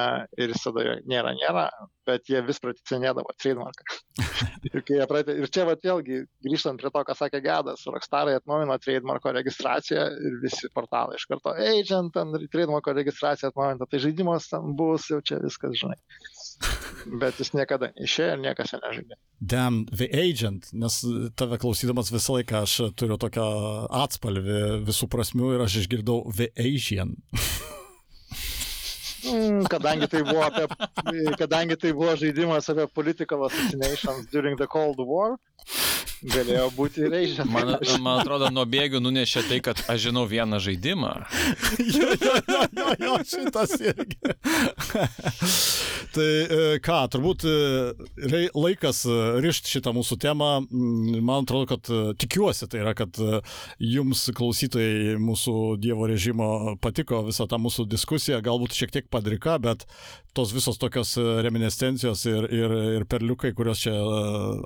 ir jis tada nėra, nėra, bet jie vis praticinėdavo trademarką. *laughs* ir, pratė, ir čia vat, vėlgi, grįžtant prie to, ką sakė Gedas, Rockstarai atnaujino trademarko registraciją ir visi portalai iš karto, agent, trademarko registracija atnaujinta, tai žaidimas ten bus, jau čia viskas, žinai bet jis niekada neišėjo ir niekas jo nežaidė. Damn, The Agent, nes tave klausydamas visą laiką aš turiu tokią atspalvį visų prasmių ir aš išgirdau The Asian. *laughs* Mm, kadangi tai buvo, apie, kadangi tai buvo žaidimas apie political assassinations during the Cold War, Galėjo būti ir Asian. Man, man atrodo, nuo bėgių nunešė tai, kad aš žinau vieną žaidimą. *laughs* jo, jo, jo, jo, jo, šitas irgi. tai e, ką, turbūt e, laikas e, rišti šitą mūsų temą. Mm, man atrodo, kad tikiuosi, tai yra, kad jums klausytojai mūsų Dievo režimo patiko visą tą mūsų diskusiją, galbūt šiek tiek padrika, bet tos visos tokios reminiscencijos ir, ir, ir perliukai, kuriuos čia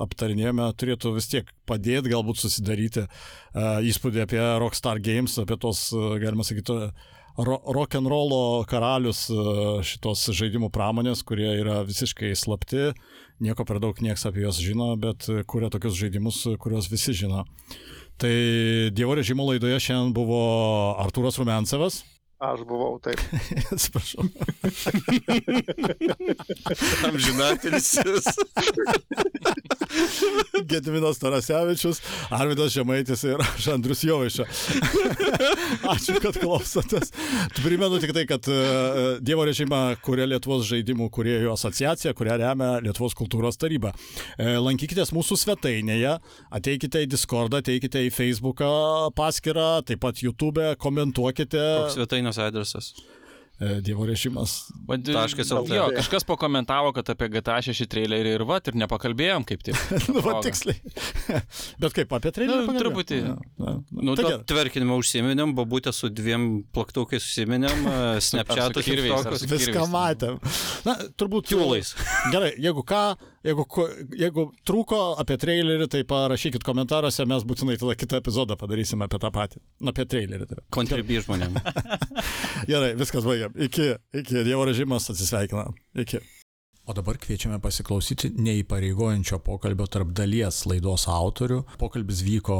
aptarinėjome, turėtų vis tiek padėti galbūt susidaryti uh, įspūdį apie Rockstar Games, apie tos, uh, galima sakyti, ro rock'n'rollo karalius uh, šitos žaidimų pramonės, kurie yra visiškai slapti, nieko per daug niekas apie juos žino, bet kuria tokius žaidimus, kuriuos visi žino. Tai Dievo režimo laidoje šiandien buvo Artūras Rumensevas. Aš buvau taip. *laughs* Atsiprašau. *laughs* Amžinatelis. *laughs* Gediminas Tarasevičius, Arvidas Žemaitis ir aš Andrius Jovaiša. Ačiū, kad klausotės. Primenu tik tai, kad uh, Dievo režimą kuria Lietuvos žaidimų kuriejų asociacija, kurią remia Lietuvos kultūros taryba. Uh, lankykitės mūsų svetainėje, ateikite į Discordą, ateikite į Facebooką paskyrą, taip pat YouTube, komentuokite. Koks svetainė svetainės adresas? E, Dievo režimas. Taškas LT. Jo, kažkas pakomentavo, kad apie GTA 6 trailerį ir va, ir nepakalbėjom kaip tik. *laughs* nu, va, tiksliai. *laughs* Bet kaip apie trailerį? Nu, truputį. Ja, ja. Nu, tai tverkinimą užsiminėm, babutę su dviem plaktukais užsiminėm, *laughs* Snapchatus ir viską matėm. Na, turbūt. Kiulais. Gerai, jeigu ką, Jeigu, jeigu trūko apie trailerį, tai parašykit komentaruose, mes būtinai tada kitą epizodą padarysime apie tą patį. Nu, apie trailerį. Tai. Kontribį žmonėm. *laughs* Gerai, viskas baigiam. Iki, iki Dievo režimas atsisveikina. Iki. O dabar kviečiame pasiklausyti neįpareigojančio pokalbio tarp dalies laidos autorių. Pokalbis vyko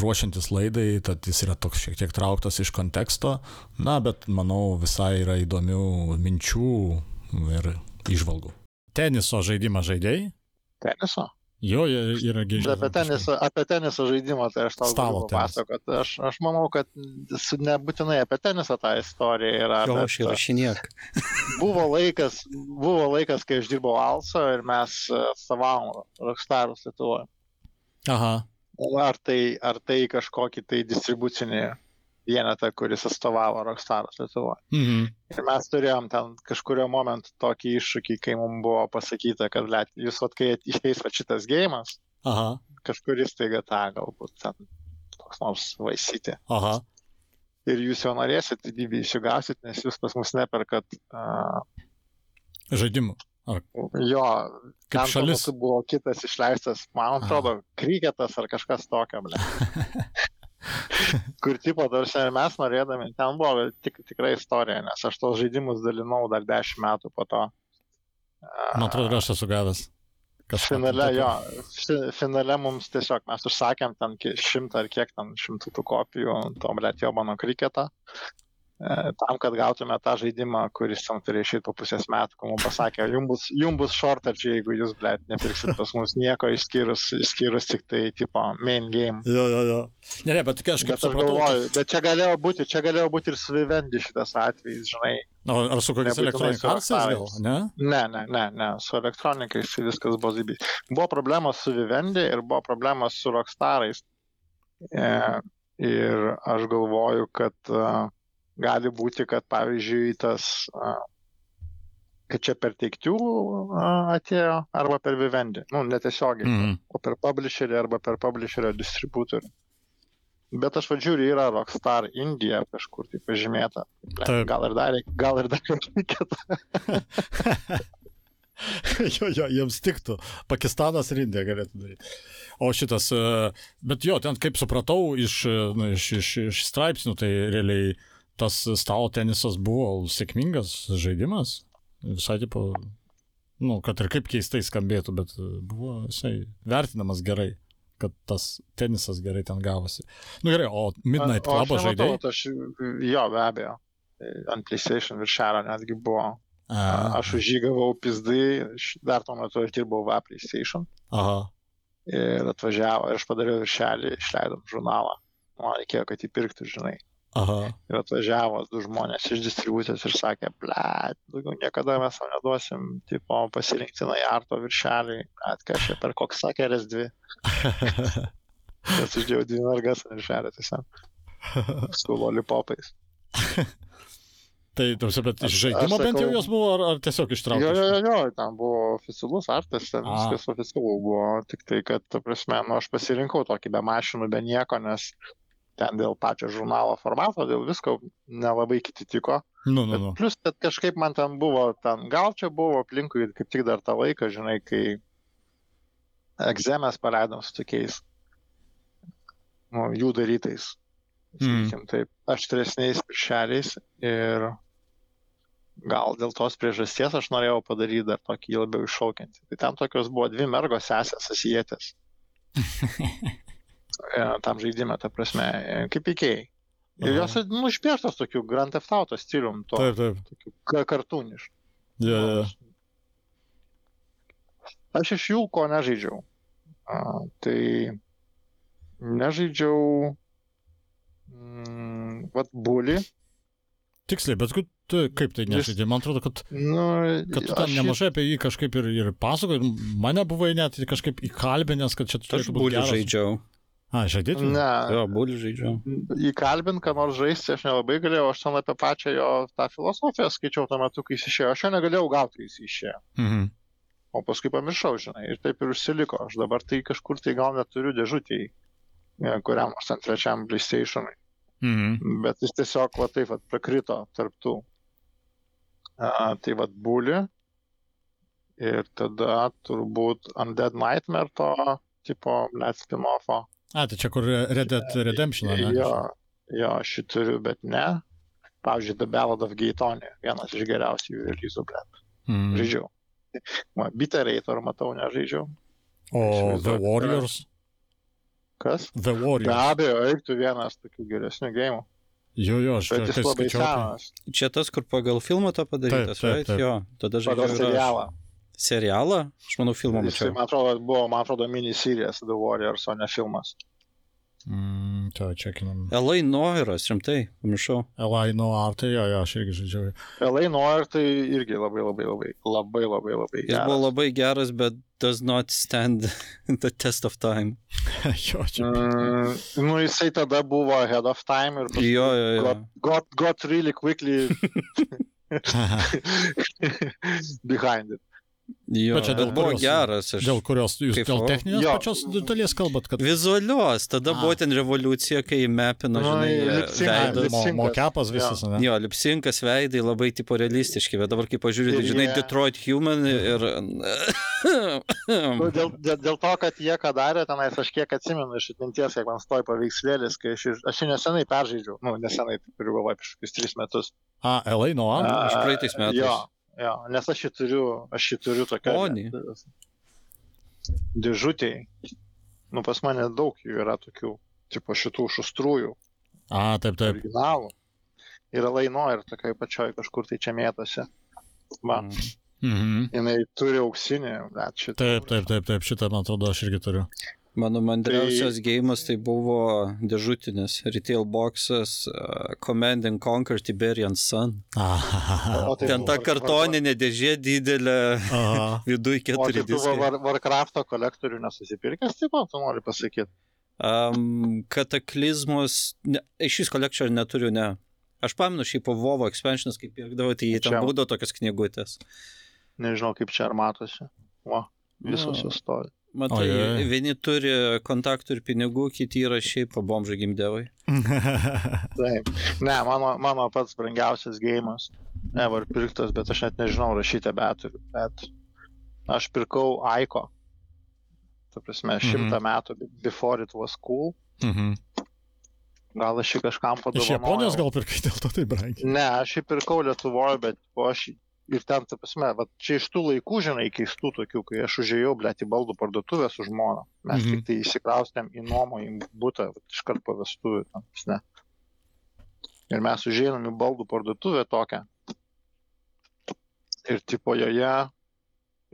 ruošiantis laidai, tad jis yra toks šiek tiek trauktas iš konteksto. Na, bet manau visai yra įdomių minčių ir išvalgų. Teniso žaidimą žaidėjai? Teniso. Jo, jie yra gėžiai. Apie teniso, apie teniso žaidimą, tai aš tau Stalo galiu tenisą. papasakoti. Aš, aš manau, kad su- nebūtinai apie tenisą tą istoriją yra. Jo, aš įrašinėk. *laughs* buvo, laikas, buvo laikas, kai aš dirbau Also ir mes atstovavom Rockstarus Lietuvoje. Aha. Ar tai, ar tai kažkokį tai distribucinį vienetą, kuris atstovavo Rockstarus Lietuvoje. Mhm. Ir mes turėjom ten kažkurio momentu tokį iššūkį, kai mums buvo pasakyta, kad let, jūs, vat, kai išeis va šitas gėjimas, Aha. kažkuris taiga tą galbūt ten koks nors vaisyti. Aha. Ir jūs jo norėsit, didybį įsigausit, nes jūs pas mus neperkat uh, Žaidimų. jo. Kaip šalis. buvo kitas išleistas, man atrodo, kryketas ar kažkas tokio. *laughs* *laughs* Kur tipo, tarsi ir mes norėdami, ten buvo tik, tikrai istorija, nes aš tos žaidimus dalinau dar dešimt metų po to. Man atrodo, aš esu gavęs. Kažką Finale, jo, fi- finale mums tiesiog mes užsakėm ten šimtą ar kiek ten šimtų tų kopijų to, blėt, jo mano kriketą. E, tam, kad gautume tą žaidimą, kuris tam turėjo išėti po pusės metų, kai mums pasakė, jums bus, jum bus shortage, jeigu jūs, blėt, nepirksit pas mus nieko išskyrus, išskyrus tik tai, tipo, main game. Jo, jo, jo. Ne, ne, bet aš kaip Bet aš supratau. galvoju, bet čia galėjo būti, čia galėjo būti ir su Vivendi šitas atvejis, žinai. O, ar su kokiais Rockstarais. ne? Ne, ne, ne, ne, su elektronikais tai viskas buvo zybys. Buvo problemos su Vivendi ir buvo problemos su Rockstarais. E, ir aš galvoju, kad e, gali būti, kad pavyzdžiui tas, kad čia per teiktių atėjo arba per Vivendi. Nu, netiesiogiai, Mhm. o per publisherį arba per publisherio distributorių. Bet aš vadžiūriu, yra Rockstar Indija kažkur tai pažymėta. Taip. Gal ir dar, gal ir dar *laughs* reikėtų. *laughs* jo, jo, jiems tiktų. Pakistanas ir Indija galėtų daryti. O šitas, e, bet jo, ten kaip supratau iš, e, nu, iš, iš, iš straipsnių, tai realiai tas stalo tenisas buvo sėkmingas žaidimas. Visai tipo, nu, kad ir kaip keistai skambėtų, bet buvo jisai vertinamas gerai kad tas tenisas gerai ten gavosi. Nu gerai, o Midnight Club nematau, Aš, jo, be abejo. Ant PlayStation viršelio netgi buvo. A, Aš už jį gavau pizdai, dar tuo metu aš dirbau va PlayStation. Aha. Ir atvažiavo, aš padariau viršelį, išleidom žurnalą. Man reikėjo, kad jį pirktų, žinai. Aha. Ir atvažiavo du žmonės iš distribucijos ir sakė, ble, daugiau niekada mes tau neduosim, tipo, pasirinkti Najarto viršelį, atkašė per koks sakė RS2. Nes uždėjau dvi mergas ant viršelio tiesiog. *laughs* Su lollipopais. Tai, tarsi, bet iš žaidimo bent jau jos buvo, ar, ar tiesiog Jo, ištrauktos? jo, jo, jo, ten buvo oficialus artas, ten A. viskas oficialu buvo, tik tai, kad, ta prasme, nu, aš pasirinkau tokį be mašinų, be nieko, nes ten dėl pačio žurnalo formato, dėl visko nelabai kiti tiko. Nu, nu, nu. plus, kad kažkaip man ten buvo, ten gal čia buvo aplinkui kaip tik dar tą laiką, žinai, kai egzemės paleidom su tokiais nu, jų darytais, Mm. sakykim, taip, aštresniais viršeliais ir gal dėl tos priežasties aš norėjau padaryti dar tokį labiau iššaukiantį. Tai ten tokios buvo dvi mergos sesės asietės. *laughs* E, tam žaidime, ta prasme, e, kaip įkėjai. Ir jos, nu, išpieštos tokiu Grand Theft Auto stilium, to, Taip, taip. tokiu ka- kartūnišku. Ja, ja. Aš iš jų ko nežaidžiau. A, tai nežaidžiau. Mm, vat bulį. Tiksliai, bet tu kaip tai nežaidži? Man atrodo, kad, Nu, kad tu aš ten nemažai apie jį kažkaip ir, ir pasakojai. ir Mane buvai net kažkaip įkalbinęs, kad čia Aš turėtų būti būlių geras. žaidžiau. A, žaidėtų? Ne, Jo, būlių žaidžiau. įkalbint, ką nors žaisti, aš nelabai galėjau, aš ten apie pačią jo tą filosofiją skaičiau tuo metu, kai jis išėjo, aš jo negalėjau gauti, kai jis išėjo. Mhm. O paskui pamiršau, žinai, ir taip ir užsiliko. Aš dabar tai kažkur tai gal neturiu dėžutį, kuriam nors ant trečiam PlayStationui. Mhm. bet jis tiesiog va taip va prakrito tarptų. A, tai va būli. ir tada turbūt Undead Nightmare to tipo, net spin-offo. A, tai čia kur Red Dead Redemption, ne? Jo, jo, aš jį turiu, bet ne. Pavyzdžiui, The Ballad of Gay Tony, vienas iš geriausių jų release'ų, bet Mm. žaidžiau. Biterator matau, nežaidžiau. O The Warriors? Kas? The Be Warriors. abejo, eiktų vienas tokių geresnių gėjimų. Jo, jo, aš Bet jis labai tai- senas. Čia tas, kur pagal filmą to padarytas, Taip, taip, right? taip. Jo, tada Pagal žaidžiu. ir aš. Serialą. Aš manau, filmą mačiau. man atrodo, buvo, man atrodo, miniserijas The Warriors, o ne filmas. Mm, tai čekinam. L.A. Noiras, rimtai, pamiršau. Elai Noir, tai jo, jo, aš irgi žaidžiau. LA Noir tai irgi labai labai labai labai labai labai Jis buvo geras. labai geras, bet does not stand *laughs* the test of time. *laughs* jo, čia. Mm, nu, jisai tada buvo ahead of time ir paskui Jo, jo, jo. got, got, got really quickly *laughs* behind it. Jo Bet čia dėl buvo kurios- geras. Aš... Dėl kurios jūs dėl Kaifavau. techninės Jo. pačios dalies kalbat, kad Vizualios, tada A. buvo ten revoliucija, kai mepino, Nu, žinai, lip-sync- veidus. mo, mokepas visas, ne? Jo, lipsinkas veidai labai tipo realistiški, bet dabar kai pažiūrėjau, Ir žinai, jie- Detroit Human ir... Nu, dėl, dėl, dėl to, kad jie ką darė, tenais aš kiek atsimenu iš atminties, kiek man stoja paveikslėlis, kai aš, aš nesenai peržaidžiau, nu, nesenai, tai turiu galvoje, prieš kokius tris metus. A, Elai Noir? A, iš praeitais metais. Jo, jo, nes aš jį turiu, aš jį turiu tokią. Oni. Dėžutėj. Nu, pas mane daug jų yra tokių, tipo šitų šustrųjų, A, taip, taip. originalų. Ir laino ir tokiai pačioj kažkur tai čia mėtosi. Va, Mhm. jinai turi auksinį, bet šitą. Taip, taip, taip, taip, šitą, man atrodo, aš irgi turiu. Mano mandriausias gėjimas tai buvo dėžutinis retail boxas uh, Command and Conquer Tiberian Sun. Aha. O tai Ten ta kartoninė dėžė didelė, Aha. *laughs* viduje O tai keturi tu diskai. War, Warcraft'o kolektorių nesusipirkęs, taip pat, tu nori pasakyti. Um, kataklizmos, ne, šis kolekcijų neturiu, ne. Aš pamenu šį po Vovo expansionas, kaip pirkdavau, tai ten Čia- būdavo tokios knygutės. Nežinau, kaip čia ar matosi. Va, visos Nu, jos stovi. Matai, Ojej. vieni turi kontaktų ir pinigų, kiti yra šiaip pabomžai gimdevai. *laughs* Taip. Ne, mano, mano pats brangiausias gėjimas. Ever pirktas, bet aš net nežinau, rašyti beturiu. Bet aš pirkau Aiko. Ta prasme, šimtą metų before it was cool. Mhm. Gal aš jį kažkam padovanojau. Iš Japonijos gal pirkai dėl to tai brangiai. Ne, aš jį pirkau Lietuvoje, bet o aš jį- ir ten, ta prasme, va, čia iš tų laikų, žinai, keistų tokių, kai aš užėjau, blėt, į baldų parduotuvę su žmona. Mes Mhm. mhm. tik tai įsikraustėm į būtą, vat, iškart po vestuvių. ten, prasme. Ir mes užėjom į baldų parduotuvę tokią. Ir tipo joje,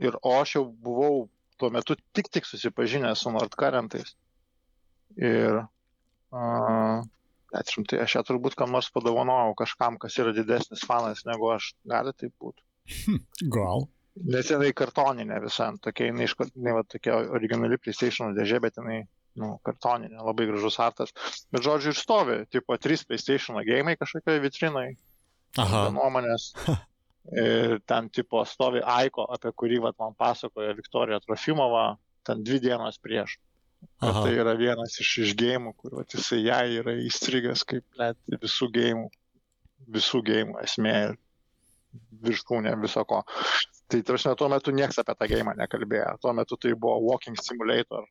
ir o aš jau buvau tuo metu tik tik susipažinęs su Nordkarentais. Ir uh, Bet rimtai, aš ją turbūt kam nors padovanojau kažkam, kas yra didesnis fanas negu aš. Gali tai būti. Gal. Nes jinai kartoninė visa, tokia jinai, iš, va, tokia originali PlayStation dėžė, bet jinai, nu, kartoninė, labai gražus artas. Bet žodžiu, ir stovi, tipo, trys PlayStation gėjimai kažkokioje vitrinai, Aha. nuomonės. Ir ten, tipo, stovi Aiko, apie kurį, va, man pasakojo Viktorija Trofimova, ten dvi dienos prieš. Tai yra vienas iš, iš gėjimų, kur vat, jisai jai yra įstrigęs kaip net visų gėjimų, visų gėjimų esmė ir viršūnė viso ko. Tai tarsi tuo metu niekas apie tą gėjimą nekalbėjo. Tuo metu tai buvo Walking Simulator.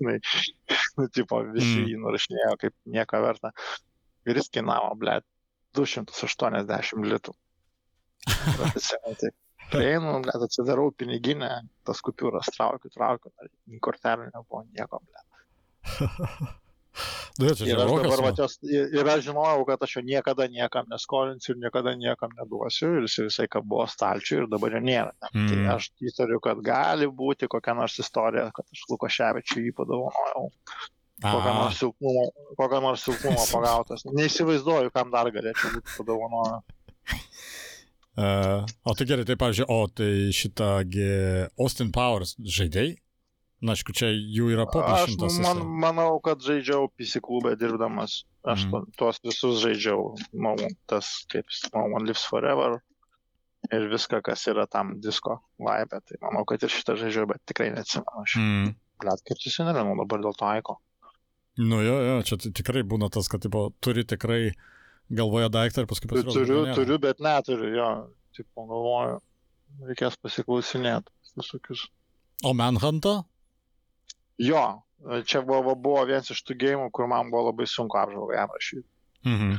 Nu, tipo, visi Mm. jį nurašinėjo kaip nieko verta. Ir jis kainavo, ble, 280 litų. *laughs* Taip. Prieinu, ble, atsidarau piniginę, tas kupiūras traukiu, traukiu, kortelę nebuvo nieko, ble. *laughs* Nu, čia Ir aš dabar, va. va, jos, ir ir aš žinojau, kad aš jo niekada niekam neskolinsiu ir niekada niekam neduosiu. Ir jis visai ką buvo stalčiui ir dabar jo nėra. Mm. Tai Mm. aš įtariu, kad gali būti kokia nors istorija, kad aš Lukoševičiui jį padovanojau. Kokią nors silpnumo *laughs* pagautas. Neįsivaizduoju, kam dar galėčiau būti padovanojęs. E, o tai gerai, tai pavyzdžiui, o tai šitągi Austin Powers žaidėjai? Na, aišku, čia jų yra Aš populiarintas. man, manau, kad žaidžiau PC klube dirbdamas. Aš mm. tuos visus žaidžiau. No, tas kaip No One Lives Forever. Ir viską, kas yra tam disko vibe. Tai manau, kad ir šitą žaidžiau, bet tikrai neatsimenu. Aš, mm. Blet, kaip susinervinau dabar dėl to aiko. Nu jo, jo, čia ti- tikrai būna tas, kad tipo, turi tikrai galvoje daiktą ir paskui pasirodo. Turiu, kad nėra. turiu, bet neturiu, jo. Tipo, galvoju. reikės pasiklausinėti visokius. O Manhuntą? Jo, čia buvo, buvo vienas iš tų gėjimų, kur man buvo labai sunku apžvalgą jam rašyti. Mhm.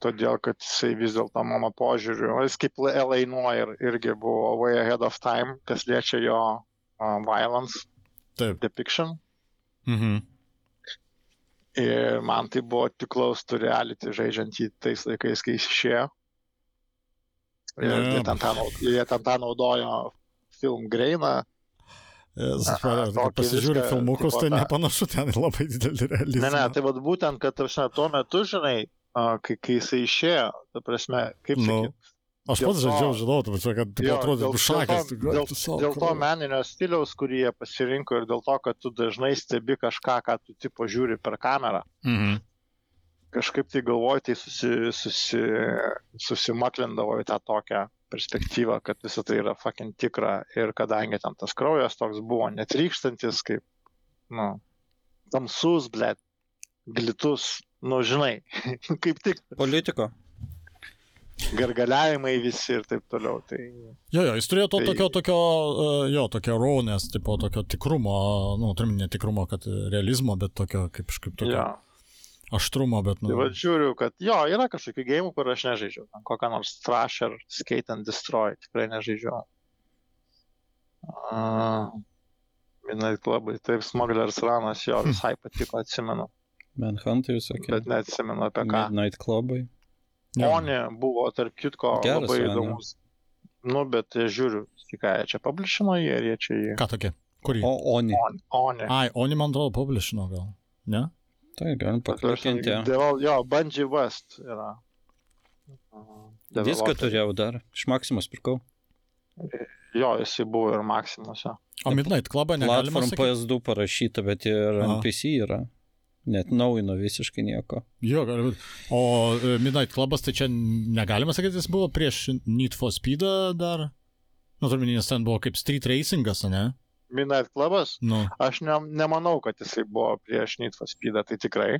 Todėl, kad jisai vis dėlto mano požiūriu, jis kaip LA nuo ir irgi buvo way ahead of time, kas liečia jo uh, violence Taip. depiction. Mhm. Ir man tai buvo tik to reality žaidžiant jį tais laikais, kai jis išėjo. Ir Jo. jie ten tą, jie ten tą naudojo film kai tokį pasižiūri viską, filmukus, tai nepanašu ten labai didelį realizmą. Ne, ne, tai vad būtent, kad tarsi, tuo metu, žinai, kai, kai jisai išėjo, ta prasme, kaip Nu, sakyt, Aš dėl pats to- žaidžiau, žinau, tu mačiau, kad Jo, atrodo dėl- bušakas. dėl to- dėl- dėl to meninio stiliaus, kurį jie pasirinko ir dėl to, kad tu dažnai stebi kažką, ką tu tipo žiūri per kamerą. Mhm. Kažkaip tai galvoju, tai susi, susi, susimaklindavo į tą tokią perspektyvą, kad visa tai yra fucking tikra ir kadangi ten tas kraujas toks buvo netrykštantis, kaip, nu, tamsus, blėt, glitus, nu, žinai, *laughs* kaip tik Politiko. Gargaliavimai visi ir taip toliau. Tai Jo, jo, jis turėjo to Tai- tokio, tokio, e, jo, tokio raunės, tipo, tokio tikrumo, nu, turim ne tikrumo, kad realizmo, bet tokio, kaip, kaip tokio jo. aštrumo, bet, Tai nu, va žiūriu, kad jo, yra kažkokių gėjimų, kur aš nežaidžiau. Ten Kokią nors Thrasher, Skate and Destroy, tikrai nežaidžiau. Uh, Midnight Clubai, taip, Smugglers Runas, jo visai patiko, atsimenu, Manhunter visokie. bet neatsimenu apie ką. Midnight Clubai. Jo. Oni buvo, tarp kitko, Geras labai įdomus. Nu, bet aš žiūriu, ką jie čia publishino ar jie čia jį. ką tokie? Kurį? O Oni. Oni. Oni. Ai, Oni man atrodo publishino gal. Ne? Tai galim pakliukinti. Devel, jo, Bungie West yra. Viską Developeris. turėjau dar. Iš Maksimos pirkau. Jo, jisai buvo ir Maximuose. O Midnight Clubą negalima Platform sakyti. PS2 parašyta, bet ir. NPC yra. Net naujino visiškai nieko. Jo, gali būti. O e, Midnight Clubas, tai čia negalima sakyti, jis buvo prieš Need for Speedą dar. Nu, nes ten buvo kaip street racingas, ne? Midnight Clubas, Nu, aš ne, nemanau, kad jisai buvo prieš Need for Speedą, tai tikrai.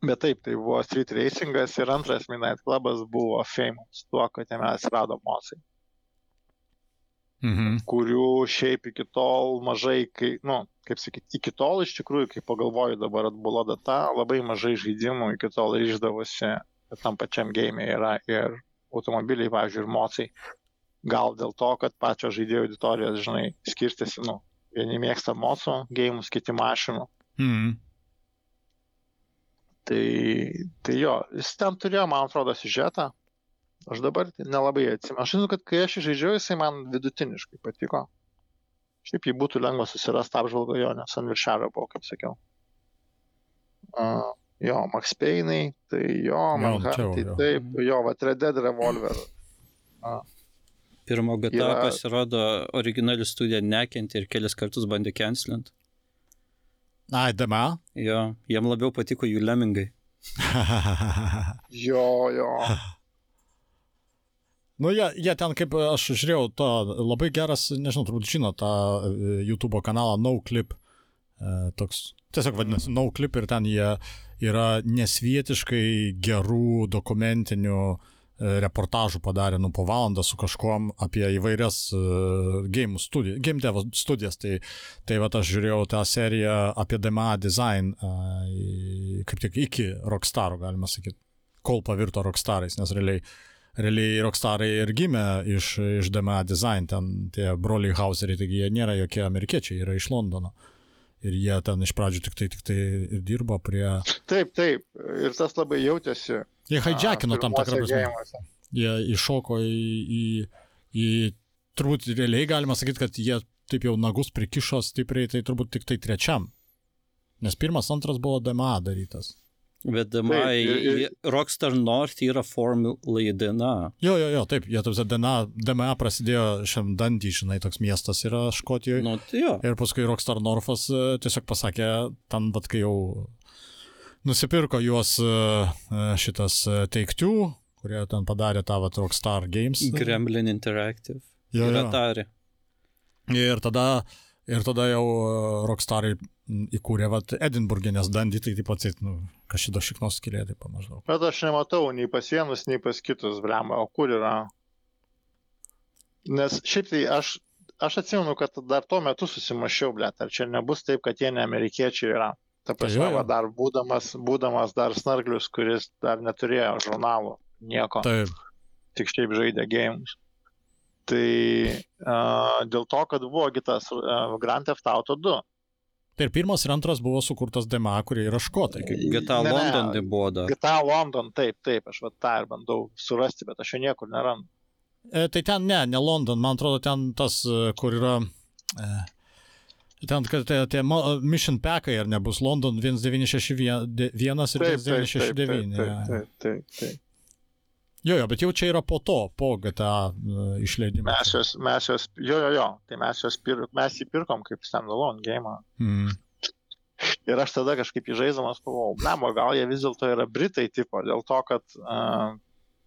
Bet taip, tai buvo Street Racingas ir antras Midnight Clubas buvo famous tuo, kad jame atsirado mosai, mhm. kurių šiaip iki tol mažai, kai, nu, kaip sakyti, iki tol iš tikrųjų, kai pagalvoju dabar atbulo data, labai mažai žaidimų iki tol ryždavosi, kad tam pačiam game yra ir automobiliai, pavyzdžiui, ir mocai. Gal dėl to, kad pačios žaidėjų auditorijos, žinai, skirstėsi, nu, vieni mėgsta mocų gėjimus, kiti mašinų. Mhm. Tai, tai jo, jis ten turėjo, man atrodo, siužetą. Aš dabar nelabai atsimenu. Aš žinau, kad kai aš žaidžiau, jisai man vidutiniškai patiko. Šiaip jį būtų lengva susirasti apžvalgą jo, nes ant viršelio buvo, kaip sakiau. Uh, jo, Max Payne'ai, tai jo, Jo, man čia jau, tai jo. taip, jo, va, Red Dead Revolver. Pirmo GTA Yra- pasirodo originali studija nekenti ir kelis kartus bandė cancelint. Ai, DMA. Jo, jiem labiau patiko jų lemingai. Jo, jo. *laughs* Nu, jie, jie ten, kaip aš žiūrėjau, to labai geras, nežinau, turbūt žino tą e, YouTube kanalą NoClip. E, toks, tiesiog vadinasi NoClip ir ten jie yra nesvietiškai gerų dokumentinių e, reportažų padarė, nu, po valandą su kažkuom apie įvairias uh, game, studi game dev studijas. Tai, tai va, aš žiūrėjau tą seriją apie DMA design, uh, kaip tik iki Rockstaro, galima sakyti, kol pavirto Rockstarais, nes realiai realiai Rockstarai ir gimė iš, iš DMA Design, ten tie broliai Hauseriai, taigi jie nėra jokie amerikiečiai, yra iš Londono. Ir jie ten iš pradžių tik tai, tik tai ir dirbo prie... Taip, taip. Ir tas labai jautėsi. Jie hijackino tam tikrą prasme. gėjimuose. Jie iššoko į, į, į... Turbūt realiai galima sakyti, kad jie taip jau nagus prikišo stipriai, tai turbūt tik tai trečiam. Nes pirmas, antras buvo DMA darytas. Bet DMA, Taip, ir- ir- Rockstar North yra formulai DNA. Jo, jo, jo, taip, jie taip, DMA, DMA prasidėjo šiam Dandy, žinai, toks miestas yra Škotijoje. Nu, tai jo. Ir paskui Rockstar Norfas e, tiesiog pasakė, ten, bet kai jau nusipirko juos e, e, šitas Take Two, kurie ten padarė tą vat, Rockstar Games. Gremlin Interactive. Jo, ir jo. Atari. Ir tada, ir tada jau Rockstarai įkūrė vat, Edinburgė, nes Dandy tai taip pat, nu, kažkada šiknos skilė, taip pamažu. Bet aš nematau nei pas vienus, nei pas kitus, blemba. O kur yra? Nes šiaip tai aš, aš atsimenu, kad dar tuo metu susimašiau, blėt, ar čia nebus taip, kad jie ne amerikiečiai yra. Ta prasme, jo, jo. va, dar būdamas, būdamas dar snarglius, kuris dar neturėjo žurnalų, nieko, Taip. tik šiaip žaidė gėjimus. Tai uh, dėl to, kad buvo kitas uh, Grand Theft Auto 2. Tai ir pirmas ir antras buvo sukurtas DMA, kurie yra škotai. GTA Ne. London tai buvo dar. GTA London, taip, taip, aš va tą ir bandau surasti, bet aš jo niekur nerandu. E, tai ten ne, ne London, man atrodo, ten tas, e, kur yra. E, ten, kad tie, tie mo- Mission Packai ar nebus London 1961 ir Taip, taip, taip, 1969. taip, jo. taip, taip, taip, taip. Jo, jo, bet jau čia yra po to, po GTA e, išleidimo. Mes juos, mes juos, jo, jo, jo, tai mes juos pir, mes jį pirkom kaip standalone game. Mm. *laughs* Ir aš tada kažkaip įžeidamas pagalvojau, blemo, gal jie vis dėlto yra Britai tipo, dėl to, kad uh,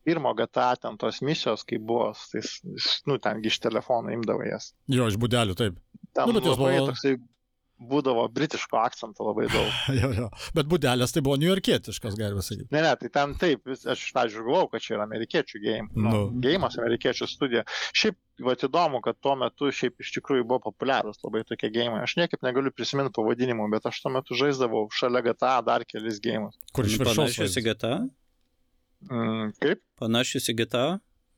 pirmo GTA ten tos misijos, kai buvo, tai, nu, tengi iš telefono imdavo jas. Jo, iš būdelių, taip. Ten Nu, bet jos buvo- toksai būdavo britiško akcento labai daug. *laughs* jo, jo. Bet būdelės tai buvo niujorkietiškas, galima sakyti. Ne, ne, tai ten taip, vis, aš iš pradžių galvojau, kad čia yra amerikiečių game. Nu, Nu. Gėjimas amerikiečių studija. Šiaip, va, įdomu, kad tuo metu šiaip iš tikrųjų buvo populiarūs labai tokie gėjimai. Aš niekaip negaliu prisiminti pavadinimų, bet aš tuo metu žaisdavau šalia GTA dar kelis gėjimus. Kur iš viršaus. Panašius į. GTA? Mm, kaip? Panašius į GTA?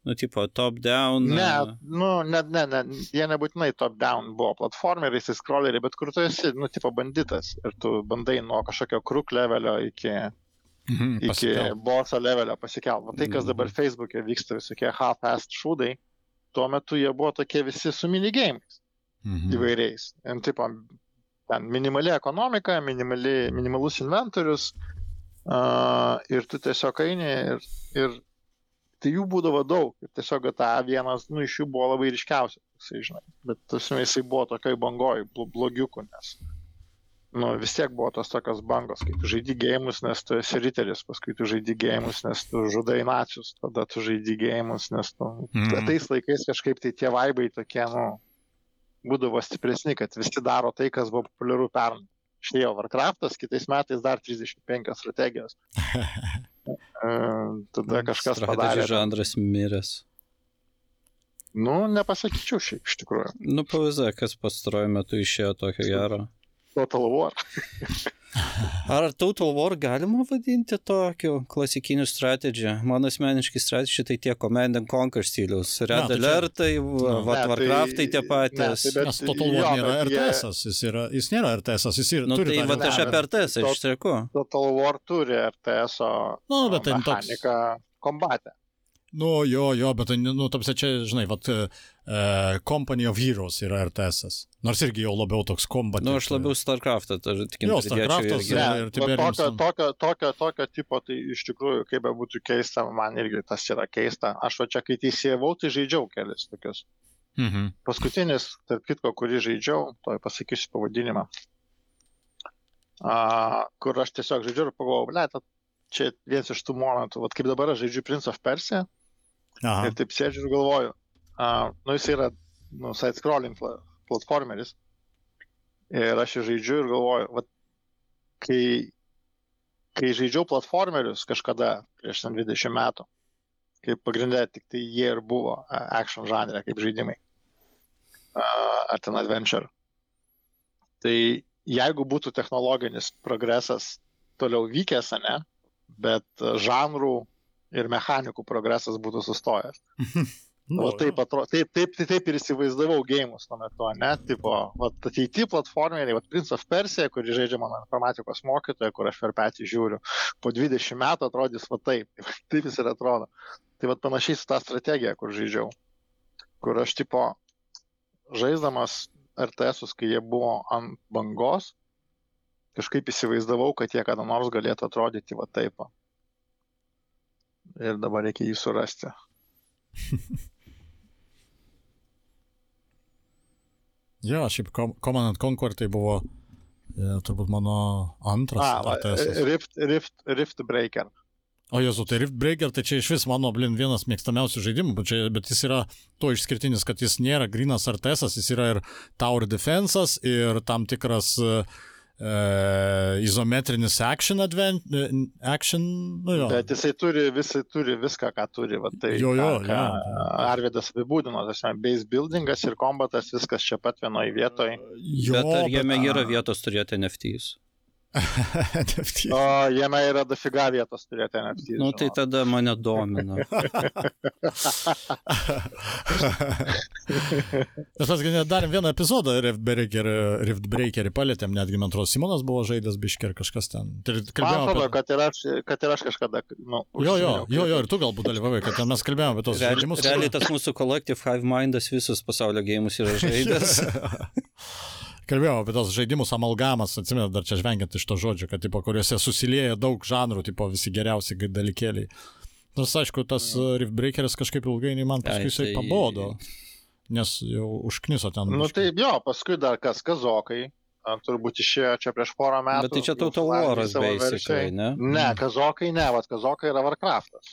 Nu, tipo, top down. Ne, a, nu, ne, ne, ne, jie nebūtinai top-down buvo platformeriai, scrolleriai, bet kur tu esi, nu, tipo banditas ir tu bandai nuo kažkokio kruk levelio iki, Mhm, iki pasikelt. boso levelio pasikelt. Va tai, kas dabar Facebook'e vyksta, visokie half-assed šūdai, tuo metu jie buvo tokie visi su minigame Mhm. įvairiais. Ir, tipo, ten minimali ekonomika, minimali, minimalus inventorius uh, ir tu tiesiog eini ir, ir tai jų būdavo daug. Ir tiesiog ta vienas, nu, iš jų buvo labai ryškiausias, toksai, žinai. Bet tas jisai buvo tokioj bangoj, blo- blogiukų, nes nu, vis tiek buvo tos tokios bangos, kai tu žaidži gėjimus, nes tu esi riteris, paskui tu žaidži gėjimus, nes tu žudai nacius, tada tu žaidži gėjimus, nes tu... Mhm. Tais laikais kažkaip tai tie vaibai tokie, nu, būdavo stipresni, kad visi daro tai, kas buvo populiaru pernai. Išėjo Warcraftas, kitais metais dar 35 strategijos. *laughs* Tada kažkas strategy padarė. žanras miręs. Nu, nepasakyčiau šiaip iš tikrųjų. Nu, pavyzdė, kas pastaruoju metu išėjo tokio gero. Total War. Ar Total War galima vadinti tokiu klasikiniu strategy? Mano asmeniškai strategy tai tie Command and Conquer stilius. Red Ne, tai Alertai, Ne, tai- Warcraftai tie ne, patys. tai bet- Nes Total jo, War nėra bet jie- RTS, jis, yra, jis nėra RTS, jis yra, Nu, turi tai va, aš ne, apie RTS ištreku. Total War turi RTS Nu, bet ten toks- kombate. Nu, jo, jo, bet, tai, nu, tamsi čia, žinai, vat, uh, Company of Heroes yra RTS. Nors irgi jau labiau toks kombat. Nu, aš labiau StarCraftą, tai tikim, Jo, pridėčiau StarCraftas. Ne, ir va Tiberium tokio, tokio, tokio, tokio tipo, tai iš tikrųjų, kaip be būtų keista, man irgi tas yra keista. Aš va čia, kai teisėjau, tai žaidžiau kelis tokius. Mhm. Paskutinis, tarp kitko, kurį žaidžiau, to pasakysiu pavadinimą. A, kur aš tiesiog žaidžiu ir pagalvojau, ble, čia vienas iš tų momentų, vat kaip dabar aš žaidžiu Prince of Persia Aha. ir taip sėdžiu ir galvoju, a, nu jis yra, nu, side-scrolling pla- platformeris. Ir aš jį žaidžiu ir galvoju, vat, kai, kai žaidžiau platformerius kažkada, prieš ten 20 metų, kaip pagrindė tik tai jie ir buvo action žanrė, kaip žaidimai. A, Ar ten adventure. Tai jeigu būtų technologinis progresas toliau vykęs, ne, bet žanrų ir mechanikų progresas būtų sustojęs. *laughs* Nu, O taip, atro, taip, taip, taip, taip ir įsivaizdavau gėjimus tuo metu, ne? Tipo, vat, ateity platformeriai, vat, Prince of Persia, kurį žaidžia mano informatikos mokytoja, kur aš per petį žiūriu, po 20 metų atrodys va taip. *laughs* Taip jis ir atrodo. Tai vat panašiai su tą strategiją, kur žaidžiau. Kur aš tipo, žaisdamas RTS-us, kai jie buvo ant bangos, kažkaip įsivaizdavau, kad jie kada nors galėtų atrodyti va taip. va. Ir dabar reikia jį surasti. *laughs* Jo, šiaip Com- Command and Conquer tai buvo e, turbūt mano antras A, RTS. Rift, Rift, Rift Breaker. O Jezu, tai Rift Breaker, tai čia iš vis mano, blin, vienas mėgstamiausių žaidimų, bet, čia, bet jis yra to išskirtinis, kad jis nėra grinas RTS, jis yra ir Tower Defense'as, ir tam tikras e, e, izometrinis action advent, e, action, nu jo. Bet jisai turi, visai turi viską, ką turi. Va, tai, Jo, jo, ką, ką. Arvidas apibūdino, tas base buildingas ir kombatas, viskas čia pat vienoje vietoje. jo Bet ar jame bet- yra vietos turėti NFTs? NFT. O jame yra dafiga vietos turėti NFT. Nu, tai tada mane domina. *laughs* Mes net darėm vieną epizodą Riftbreaker, Riftbreakerį palėtėm, netgi man atrodo Simonas buvo žaidęs biški ir kažkas ten. Tai Man atrodo, apie... kad ir aš, kad ir aš kažkada. Nu, Jo, jo, jo, jo, ir tu galbūt dalyvavai, kad mes kalbėjome apie tos Realiai, žaidimus. realiai tas mūsų Collective Hive Mindas visus pasaulio gėjimus yra žaidęs. *laughs* Kalbėjau apie tos žaidimus amalgamas, atsimenu, dar čia žvengiant iš to žodžio, kad, tipo, kuriuose susilieja daug žanrų, tipo, visi geriausi dalykėliai. Nors, aišku, tas uh, Riftbreakeris kažkaip ilgainiui man paskui Ai, jisai tai- pabodo, nes jau užkniso ten. Nu biškį. tai jo, paskui dar kas, kazokai. Turbūt išėjo čia prieš porą metų. Bet tai čia Total Waras, versijoj. ne? Ne, kazokai ne, vat kazokai yra Warcraftas.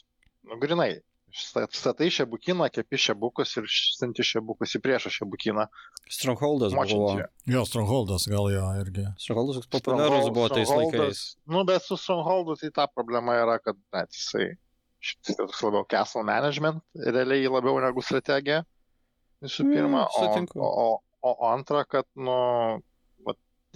Nu, grinai. Sta- Statai šebukiną, kepi šebukus ir stanti šebukus į priešą šebukiną. Strongholdas buvo. Močinti. Jo, Strongholdas gal jo irgi. Strongholdas toks populiarus buvo tais laikais. Nu, bet su Strongholdu tai ta problema yra, kad net jisai šitas labiau castle management, realiai labiau negu strategija. Visų Mm, pirma, o, sutinku. o, o, o antra, kad, nu,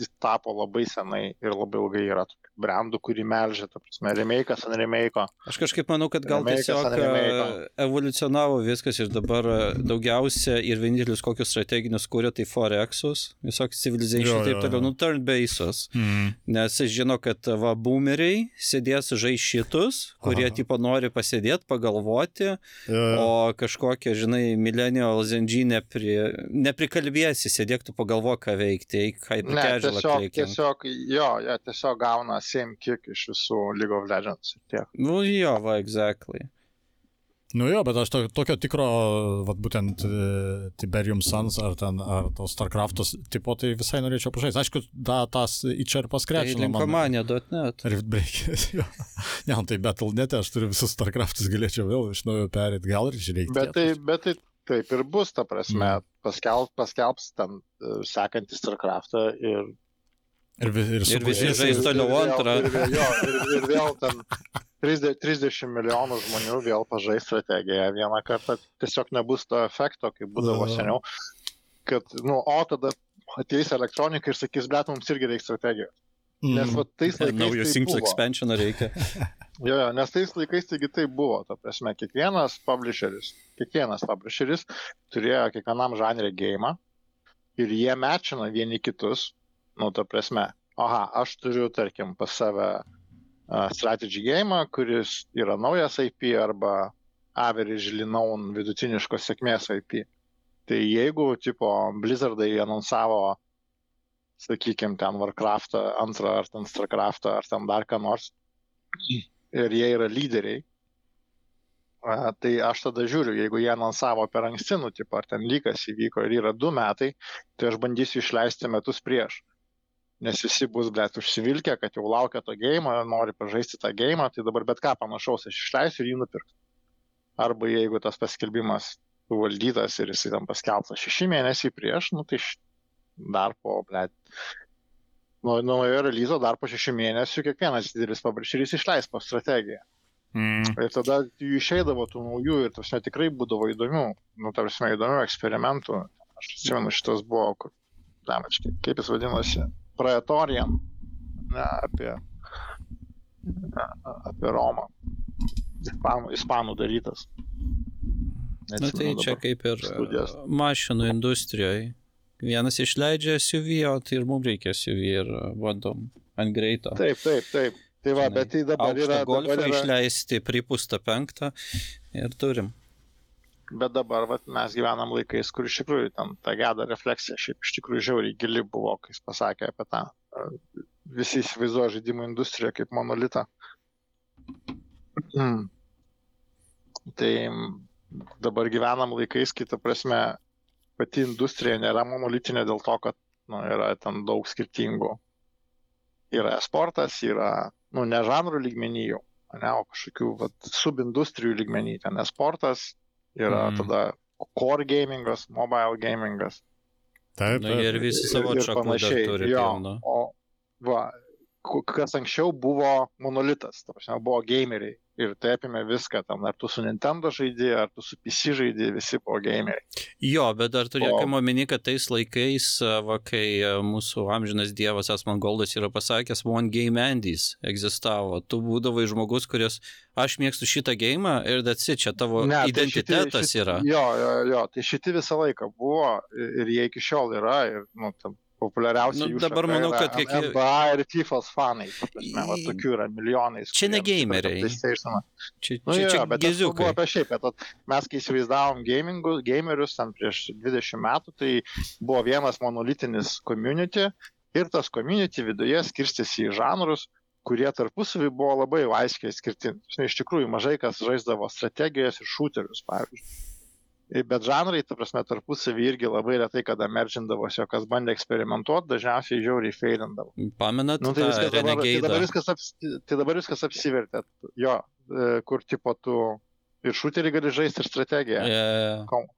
jis tapo labai senai ir labai ilgai yra tokių brandų, kurį melžia, ta prasme, remake'as ant remake'o. Aš kažkaip manau, kad gal Remake'as tiesiog e, evoliucionavo viskas ir dabar e, daugiausia ir vienintelis kokius strateginius kūrė, tai Forexus, visokius Civilization Jo, ir taip jo, toliau, jo. nu turn bases. Mm. Nes jis žino, kad va boomeriai sėdės žai šitus, kurie Aha. tipo nori pasėdėti, pagalvoti, E, o kažkokie, žinai, millennial zengy nepri, neprikalbėsi, sėdėk tu pagalvok, ką veikti, eik hyper Ne, casual tiesiog, tiesiog, jo, jie tiesiog gauna same kick iš visų League of Legends ir tiek. Nu jo, va, exactly. Nu jo, bet aš to, tokio tikro, vat būtent e, Tiberium Suns ar ten, ar tos StarCraftos tipo, tai visai norėčiau pažaisti. Aišku, da, tas čia ir Tai paskrečino man. linkomanė.net. Riftbreakeris, *laughs* jo. Ne, tai Battle.net, aš turiu visus StarCraftus, galėčiau vėl iš naujo perėti, gal ir žiūrėti. Bet tai, bet tai taip ir bus, ta prasme, Mm. paskelb, paskelbs ten e, sekantį StarCraftą ir Ir, vi- ir, Ir visi žais toliau vėl- antrą. Ir, vėl- jo, ir, ir vėl ten 30, 30 milijonų žmonių vėl pažais strategiją vieną kartą. Tiesiog nebus to efekto, kaip būdavo seniau. Kad, nu, o tada ateis elektronika ir sakys, bet mums irgi reikia strategijos. Nes Mm. va, tais *laughs* laikais. Naujo tai Sims expansioną reikia. *laughs* Jo, jo, nes tais laikais taigi tai buvo, ta prasme, kiekvienas publisheris, kiekvienas publisheris turėjo kiekvienam žanrė gėjimą ir jie mečina vieni kitus, nu, ta prasme, aha, aš turiu, tarkim, pas save uh, strategy gėjimą, kuris yra naujas IP arba average known vidutiniškos sėkmės IP. Tai jeigu, tipo, Blizzardai anonsavo, sakykime, ten Warcraftą antrą ar ten Starcraftą ar ten dar ką nors, ir jie yra lyderiai, a, tai aš tada žiūriu, jeigu jie anonsavo per anksti, nu, tipo, ar ten lygas įvyko ir yra du metai, tai aš bandysiu išleisti metus prieš. Nes visi bus, blėt, užsivilkę, kad jau laukia to gėjimo, nori pažaisti tą gėjimą, tai dabar bet ką panašaus aš išleisiu ir jį nupirksiu. Arba jeigu tas paskelbimas suvaldytas ir jisai tam paskelbtas šeši mėnesiai prieš, nu tai dar po, blėt, nuo naujo realizo dar po šešių mėnesių kiekvienas didelis pabrašyrys išleis po strategiją. Mm. Ir tada jų išeidavo tų naujų ir tas tikrai būdavo įdomių, nu, tarsi įdomių eksperimentų. Aš atsimenu, šitas buvo, kur, damačkai, kaip jis vadinosi, Praetorian, ne, apie, ne, apie Romą. Ispanų, ispanų darytas. Na tai Neatsimenu čia dabar. kaip ir studijas. e, mašinų industrijoje. Vienas išleidžia SUV, o tai ir mums reikia SUV ir e, bandom ant greito. Taip, taip, taip. Tai va, bet tai dabar yra, golfą dabar yra, išleisti, pripūstą penktą ir turim. bet dabar vat, mes gyvenam laikais, kur iš tikrųjų ten ta geda refleksija, šiaip iš tikrųjų žiauriai gili buvo, kai jis pasakė apie tą. e, Visi įsivaizduoja žaidimų industriją kaip monolitą. *clears throat* Tai dabar gyvenam laikais, kita prasme, pati industrija nėra monolitinė dėl to, kad nu, yra ten daug skirtingų. Yra esportas, yra, nu, ne žanrų lygmenį jau, ne, o kažkokių vat, subindustrijų lygmenį. Ten esportas, yra Mm. tada core gamingas, mobile gamingas. Taip, Nu, taip. ir visi savo panašiai. turi Jo, pilną. o, va, kas anksčiau buvo monolitas, ta prasme, buvo gameriai. Ir tai apimė viską, ten, ar tu su Nintendo žaidži, ar tu su PC žaidži, visi buvo gameriai. Jo, bet dar turėkime omeny, kad tais laikais, va, kai mūsų amžinas dievas Asman Goldas yra pasakęs, One Game Andys egzistavo. Tu būdavai žmogus, kuris, aš mėgstu šitą gėjimą ir that's it, čia tavo Ne, tai identitetas šitie, yra. Jo, jo, jo, tai šitie visą laiką buvo ir jie iki šiol yra. Ir, nu, tam, populiariausi Nu, dabar manau, kad kiekvie- NBA ir FIFA fanai. prasme, va, tokių yra milijonais. Čia ne gameriai. PlayStation'ą. Čia, Nu, čia, jo, čia bet aš kalbu geziukai. apie šiaip, kad vat mes kai įsivaizdavom gamerius ten prieš 20 metų, tai buvo vienas monolitinis community ir tas community viduje skirstėsi į žanrus, kurie tarpusavį buvo labai aiškiai skirtingi. Iš tikrųjų, mažai kas žaisdavo strategijas ir šūterius, pavyzdžiui. Bet žanrai, ta prasme, tarpusavį irgi labai retai kada meržindavosi, o kas bandė eksperimentuoti, dažniausiai žiauriai feilindavo. Pamenat Nu, tai, viskas dabar, tai, dabar viskas aps, tai dabar viskas apsivertė. Jo, e, kur tipo tu ir šuterį gali žaisti ir strategiją. Yeah. Kom-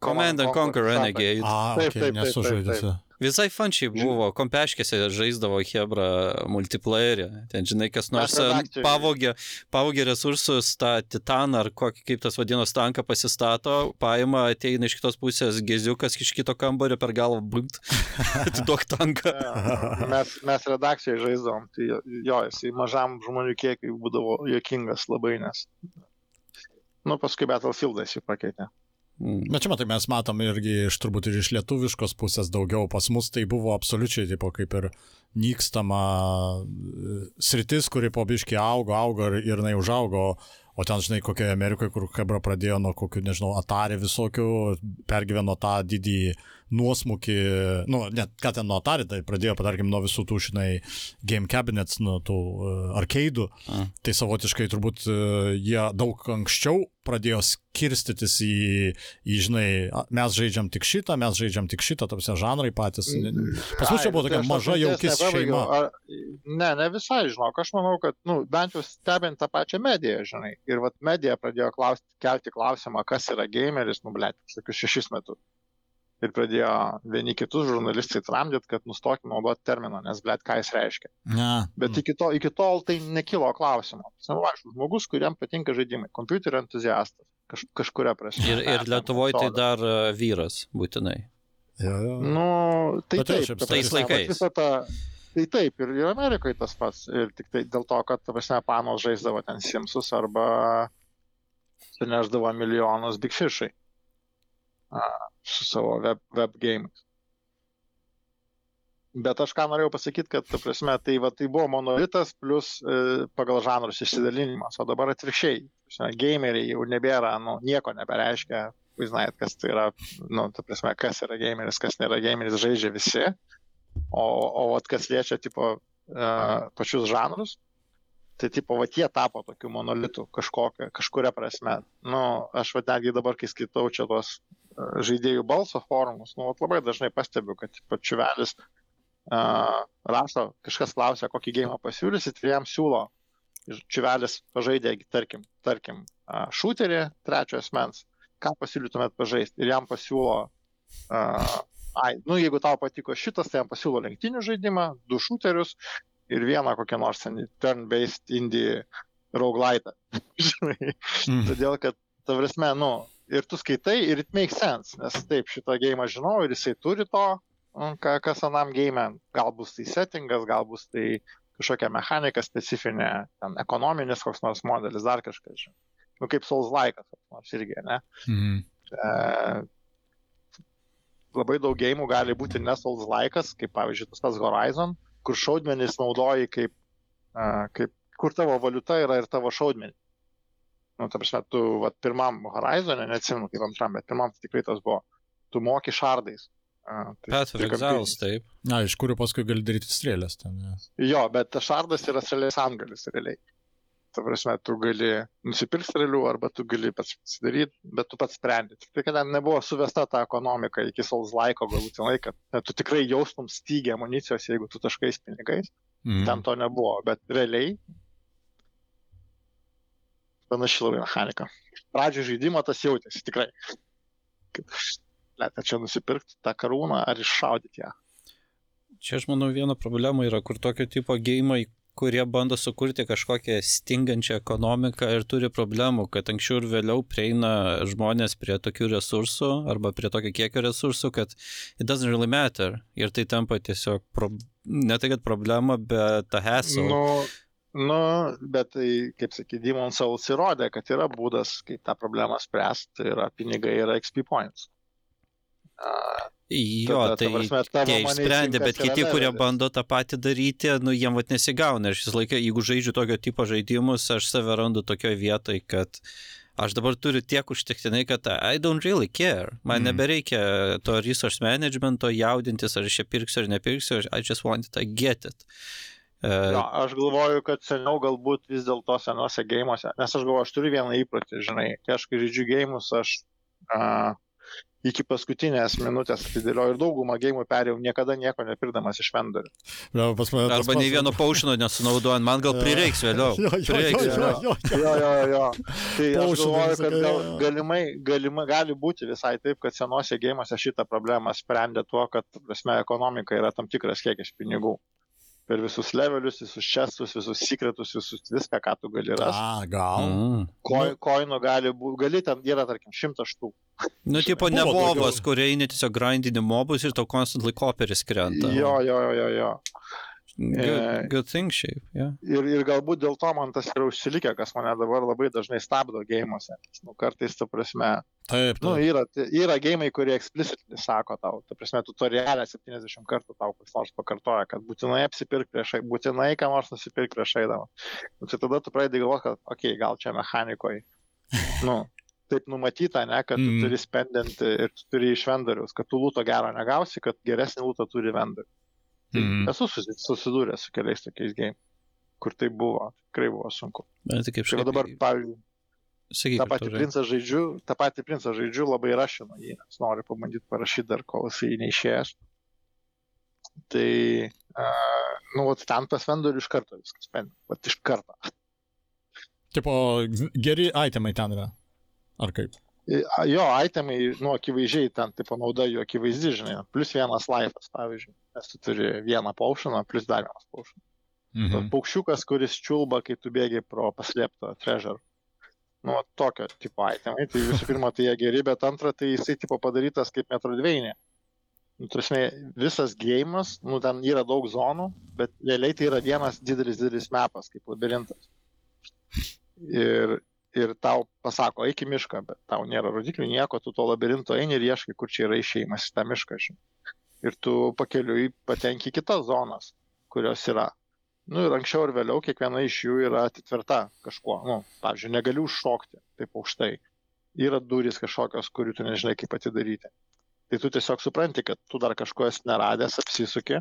Command and Conquer Renegade. A, Taip, okay, taip, taip, nesu žaidęs. Visai fančiai buvo, kompeškėse žaisdavo Hebra multiplayerį. Ten, žinai, kas nors redakcijoj- pavogė, pavogė resursus, tą titaną ar kokį, kaip tas vadinasi, tanką pasistato, paima, ateina iš kitos pusės geziukas iš kito kambario per galvą, būtent, *laughs* atiduok tanką. Mes, mes redakcijoje žaisdavom, tai jo, jisai mažam žmonių kiekiui būdavo jokingas labai, nes. Nu, paskui Battlefieldas jį pakeitė. Mm. Bet čia matai, mes matom irgi iš turbūt ir iš lietuviškos pusės daugiau. Pas mus tai buvo absoliučiai tipo, kaip ir nykstama e, sritis, kuri po biški augo, augo ir, ir jinai užaugo. O ten, žinai, kokioje Amerikoje, kur Hebra pradėjo nuo kokių, nežinau, Atari visokių, pergyveno tą didį nuosmukį, nu, net ką ten nuo Atari, tai pradėjo, tarkim, nuo visų tų, žinai, game cabinets, nuo tų uh, arkeidų. A. Tai savotiškai turbūt uh, jie daug anksčiau pradėjo skirstytis į, į, žinai, mes žaidžiam tik šitą, mes žaidžiam tik šitą, tapsia žanrai patys. Pas mus čia buvo tokia Ai, tai maža jaukis šeima. Ar, ne, ne visai, žinok, aš manau, kad, nu, bent jau stebint tą pačią mediją, žinai. Ir vat medija pradėjo klausti, kelti klausimą, kas yra gameris, nu, blėt, kokius šešis metus. Ir pradėjo vieni kitus žurnalistai tramdyti, kad nustokim naudoti terminą, nes, blėt, ką jis reiškia. Ne. Bet iki, to, iki tol tai nekilo klausimo. Aišku, žmogus, kuriam patinka žaidimai, kompiuterio entuziastas, kaž, kažkuria prasme. Ir, ir Lietuvoje tai dar a, vyras būtinai. Jo, jo. Nu, tai Bet taip, šiaip ta tais laikais. Ta, tai taip, ir, ir Amerikoje tas pats. Ir tik tai dėl to, kad, prasme, panos žaisdavo ten Simsus arba suneždavo milijonus Big Fishai su savo web, web gamais. Bet aš ką norėjau pasakyti, kad, ta prasme, tai, va, tai buvo monolitas plus e, pagal žanrus išsidalinimas, o dabar atvirkščiai. Gameriai jau nebėra, nu, nieko nebereiškia, jūs žinot, kas tai yra, nu, ta prasme, kas yra gameris, kas nėra gameris, žaidžia visi. O, o vat, kas liečia, tipo, uh, pačius žanrus, tai, tipo, vat, jie tapo tokiu monolitu kažkokia, kažkuria prasme. Nu, aš vat, netgi dabar, kai skaitau čia tos uh, žaidėjų balso forumus, nu, vat, labai dažnai pastebiu, kad, tipo, čiuvelis uh, rašo, kažkas klausia, kokį gėjimą pasiūlysit, ir jam siūlo. Čiuvelis pažaidė, tarkim, tarkim, uh, šūterį trečio asmens, ką pasiūlytumėt pažaisti. Ir jam pasiūlo uh, ai, nu jeigu tau patiko šitas, tai jam pasiūlo lenktynių žaidimą, du šūterius ir vieną kokią nors turn-based indie roguelite. *laughs* Žinai, Mm. todėl kad, ta prasme, nu, ir tu skaitai ir it makes sense, nes taip, šitą gėjimą žinau ir jisai turi to, nu, ka, kas anam gėjimė, gal bus tai settingas, gal bus tai kažkokia mechanika specifinė, ten ekonominis koks nors modelis, dar kažkas, žinai. Nu, kaip Souls laikas, nors irgi, ne? Mhm. E, labai daug gėjimų gali būti nesauls laikas, kaip pavyzdžiui tas Horizon, kur šaudmenys naudoji kaip, kaip kur tavo valiuta yra ir tavo šaudmenys. Nu, ta prasme, tu vat, pirmam Horizonė, neatsimenu kaip antram, bet pirmam tai tikrai tas buvo, tu moki šardais. Uh, Path of Exiles, taip. Na, iš kurių paskui gali daryti strėlės ten. Ne. Jo, bet tas šardas yra strėlės antgalis realiai. Ta prasme, tu gali nusipirkti strėlių arba tu gali pats pasidaryti, bet tu pats sprendi. Tik tai, kad ten nebuvo suvesta ta ekonomika iki Souls laiko galutinai, kad tu tikrai jaustum stygę amunicijos, jeigu tu taškais pinigais. Mhm. Ten to nebuvo, bet realiai panaši labai mechanika. Pradžio žaidimo tas jautėsi tikrai. Kad, Lėta čia nusipirkti tą karūną ar iššaudyti ją. Čia aš manau viena problema yra, kur tokio tipo gėjimai, kurie bando sukurti kažkokią stingančią ekonomiką ir turi problemų, kad anksčiau ir vėliau prieina žmonės prie tokių resursų arba prie tokio kiekio resursų, kad it doesn't really matter. Ir tai tampa tiesiog, pro... ne tai kad problema, bet ta hassle. Nu, nu, bet tai, kaip sakė, Demon Souls įrodė, kad yra būdas, kaip tą problemą spręsti, tai yra pinigai, yra XP points. Uh, Jo, Tada, ta tai prasme, tavo tie išsprendė, bet yra kiti, kurie levelis. bando tą patį daryti, nu jiem vat nesigauna. Ir šis laikas, jeigu žaidžiu tokio tipo žaidimus, aš save randu tokioje vietoje, kad aš dabar turiu tiek užtektinai, kad I don't really care. Man Mm. nebereikia to resource managemento, jaudintis, ar aš čia pirksiu ar nepirksiu, I just want it, I get it. Uh, Jo, aš galvoju, kad seniau galbūt vis dėlto senuose gėjimuose, nes aš galvoju, aš turiu vieną įprotį, žinai, kai aš kai žaidžiu gėjimus, aš a, iki paskutinės minutės atidėlioju ir daugumą gėjimų perėjau niekada nieko nepirdamas iš vendorių. Jo, pas mane Arba pats- nei vieno paušino nesunaudojant, man gal prireiks vėliau. Jo, jo, jo, Prireiks jo, vėliau. jo, jo. Jo, jo, jo. Tai aš galvoju, kad gal, galimai, galimai gali būti visai taip, kad senuose gėjimuose šitą problemą sprendė tuo, kad, prasme, ekonomika yra tam tikras kiekis pinigų. Per visus levelius, visus čestus, visus sekretus, visus viską, ką tu gali rasti. A, gal. Mm. Koi, koinų gali būti, gali ten yra, tarkim, šimtas štukų. Nu, tipo, ne bobas, kur eini tiesiog grindini mobus ir tau constantly koperis krenta. Jo, jo, jo, jo, jo. Good, E, good thing šiaip, yeah. Ir, ir galbūt dėl to man tas yra užsilikę, kas mane dabar labai dažnai stabdo gėjimuose. Nu, kartais, ta prasme, Taip, nu, taip. yra, yra gėjimai, kurie explicitly sako tau, ta prasme, tutorialę 70 kartų tau kas nors pakartoja, kad būtinai apsipirk prieš, būtinai ką nors nusipirk prieš eidama. Nu, tai tada tu pradedi galvoti, kad, okei, okay, gal čia mechanikoje, nu, taip numatyta, ne, kad tu Mm. turi spendinti ir tu turi iš vendoriaus, kad tu lūto gero negausi, kad geresnį lūtą turi vendorius. Tai Mm. Esu susi- susidūręs su keliais tokiais game, kur tai buvo, tikrai buvo sunku. Bet tai kaip Tai va dabar, pavyzdžiui, sakyk, tą patį princą žaidžiu, tą patį princą žaidžiu, labai rašinu jį, nes noriu pabandyti parašyti dar, kol jisai neišėjęs. Tai, uh, nu, vat ten pas vendorių iš karto viskas, pen, vat iš karto. Tipo, geri itemai ten yra. Ar kaip? Jo, itemai, nu, akivaizdžiai ten, tipo, nauda jų akivaizdi, žinai, plus vienas laifas, pavyzdžiui, nes tu turi vieną paušiną, plus dar vienas paušinas. Tas Mhm. paukščiukas, kuris čiulba, kai tu bėgi pro paslėptą treasure. Nu, tokio tipo itemai. Tai visų pirma, tai jie geri, bet antra, tai jisai tipo padarytas kaip metrodveinė. Nu, tarsi, visas gėjimas, nu, ten yra daug zonų, bet realiai tai yra vienas didelis, didelis mepas, kaip labirintas. Ir, ir tau pasako, eik į mišką, bet tau nėra rodiklių, nieko, tu to labirinto eini ir ieškai, kur čia yra išėjimas į tą mišką. Žinai. Ir tu pakeliui patenki į kitas zonas, kurios yra Nu ir anksčiau ir vėliau kiekviena iš jų yra atitverta kažkuo. Nu, pavyzdžiui, negali užšokti taip aukštai. Yra durys kažkokios, kurių tu nežinai kaip atidaryti. Tai tu tiesiog supranti, kad tu dar kažko esi neradęs, apsisuki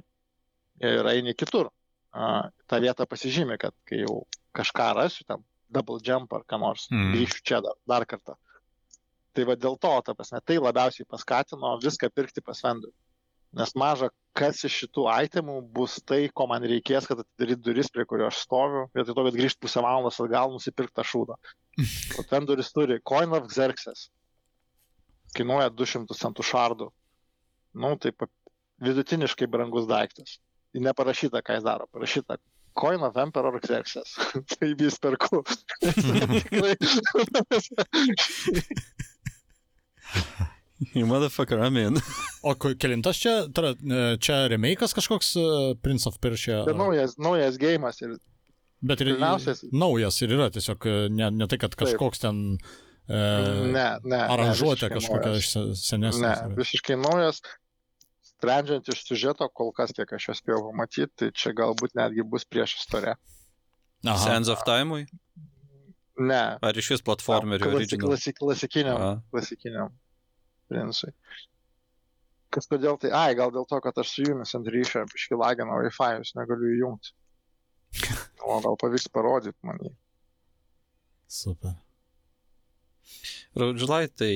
ir eini kitur. A, ta vieta pasižymė, kad kai jau kažką rasiu, tam double jump ar ką nors, Mm. grįšiu čia dar, dar kartą. Tai va dėl to, ta prasme, tai labiausiai paskatino viską pirkti pas vendorių. Nes maža, kas iš šitų itemų bus tai, ko man reikės, kad atidaryt duris, prie kurio aš stoviu, vietoj to, kad grįžt pusę valandos atgal nusipirkti tą šūdą. *laughs* O ten duris turi Coin of Xerxes. Kainuoja 200 centų šardų. Nu, tai vidutiniškai brangus daiktas. Ir neparašyta, ką jis daro. Parašyta Coin of Emperor Xerxes. *laughs* tai vis perku. *laughs* You motherfucker, I'm in. O kelintas čia, tai yra, e, čia remake'as kažkoks e, Prince of Persia? Tai naujas, naujas gėjimas ir Bet ir pirmiausias- naujas ir yra tiesiog, e, ne, ne tai, kad kažkoks ten e, ne, ne. aranžuotė kažkokia iš se- senesnės. Ne, visiškai naujas. Sprendžiant iš siužeto, kol kas, kiek aš jau spėjau pamatyti, tai čia galbūt netgi bus prieš istoriją. Aha. Sands of Time'ui? Ne. Ar iš vis platformerių Klasik, klasik, klasikiniam, A. klasikiniam princui. Kas kodėl tai? Ai, gal dėl to, kad aš su jumis ant ryšio iškilagino Wi-Fi, jūs negaliu įjungti. *laughs* O gal pavyks parodyti man jį. Super. Raudžlai tai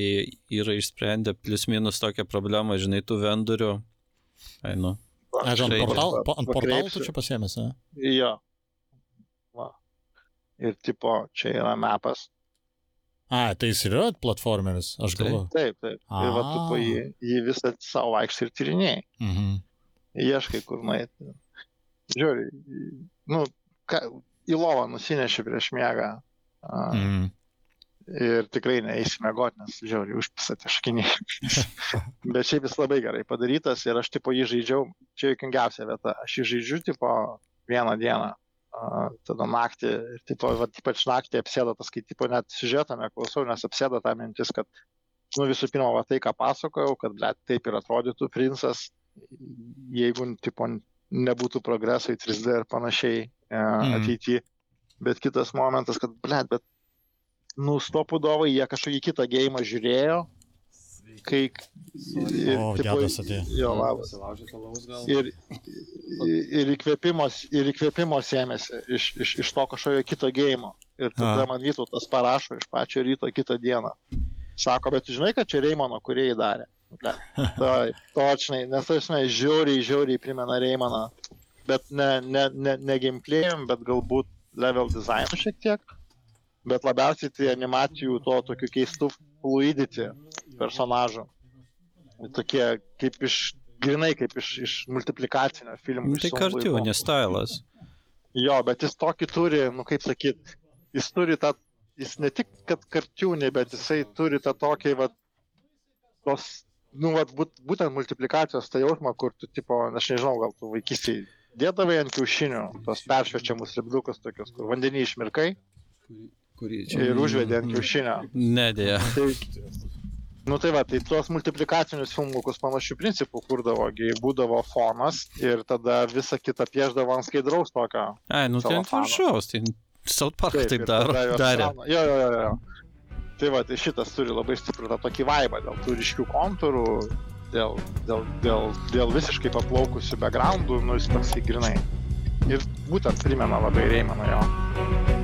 yra išsprendę plus minus tokią problemą, žinai, tų vendorių. Ai, nu. Aš ant, Štai- portal, po, ant portalų tu čia pasiemęs, ne? Jo. Va. Ir tipo, čia yra mapas. A, tai jis ir yra platformeris, aš Taip. galvoju. Taip, taip. Ir va tu po A. jį, jį visą savo vaikštį ir tyrinėjai. Mhm. ieškai kur nueiti. Žiūri, nu, ką, į lovą nusineši prieš miegą. a, Mm. Ir tikrai neįsi mėgoti, nes žiauriai užpisa taškiniai. *laughs* Bet šiaip jis labai gerai padarytas ir aš tipo jį žaidžiau, čia juokingiausia vieta, aš jį žaidžiu tipo vieną dieną, tada naktį, ir tipo, va, ypač naktį apsėda tas, kai tipo net siužetą neklausau, nes apsėda tą mintis, kad, nu visų pirma, va tai, ką pasakojau, kad, ble, taip ir atrodytų princas, jeigu, tipo, nebūtų progreso į 3D ir panašiai e, Mhm. ateityje. Bet kitas momentas, kad, ble, bet nu, stopudovai, jie kažkokį kitą gėjimą žiūrėjo, kai... ir, O, tipo, gedas atėjo. Jo, labas. Ir, ir, įkvėpimos, ir įkvėpimos ėmėsi iš, iš, iš to kažkokio kito gėjimo. Ir tada A. man Vytautas parašo iš pačio ryto kitą dieną. Sako, bet tu žinai, kad čia Reimano, kurie įdarė. *laughs* Taip, točnai, nes aš žinai, žiauriai, žiauriai primena Reimaną. Bet ne, ne, ne, ne gameplay'im, bet galbūt level designu šiek tiek. Bet labiausiai tai animacijų to tokių keistų fluidity personažų. Tokie kaip iš, grinai kaip iš, iš multiplikacinio filmo. Nu, tai kartu, nes stylas. Jo, bet jis tokį turi, nu kaip sakyt, jis turi tą, jis ne tik, kad kartiūnė, bet jisai turi tą tokį, va, tos, nu, va, būt, būtent multiplikacijos tą jausmą, kur tu, tipo, aš nežinau, gal tu vaikystėje dėdavai ant kiaušinių, tos peršviečiamus lipdukus tokius, kur vandenį išmirkai Kurį ir užvedė ant kiaušinio. Nedėja. Tai, nu tai va, tai tuos multiplikacinius filmukus panašių principų kurdavo, gi būdavo fonas ir tada visą kitą pieždavo ant skaidraus tokio. Ai, nu tai ant viršaus, tai South Park taip, ir daro. darė. gauna- Jo, jo, jo, jo. Tai va, tai šitas turi labai stiprų tą tokį vaibą dėl tų ryškių kontūrų, dėl, dėl, dėl, dėl visiškai paplaukusių backgroundų, nu jis toksai grinai. Ir būtent primena labai Reimaną jo.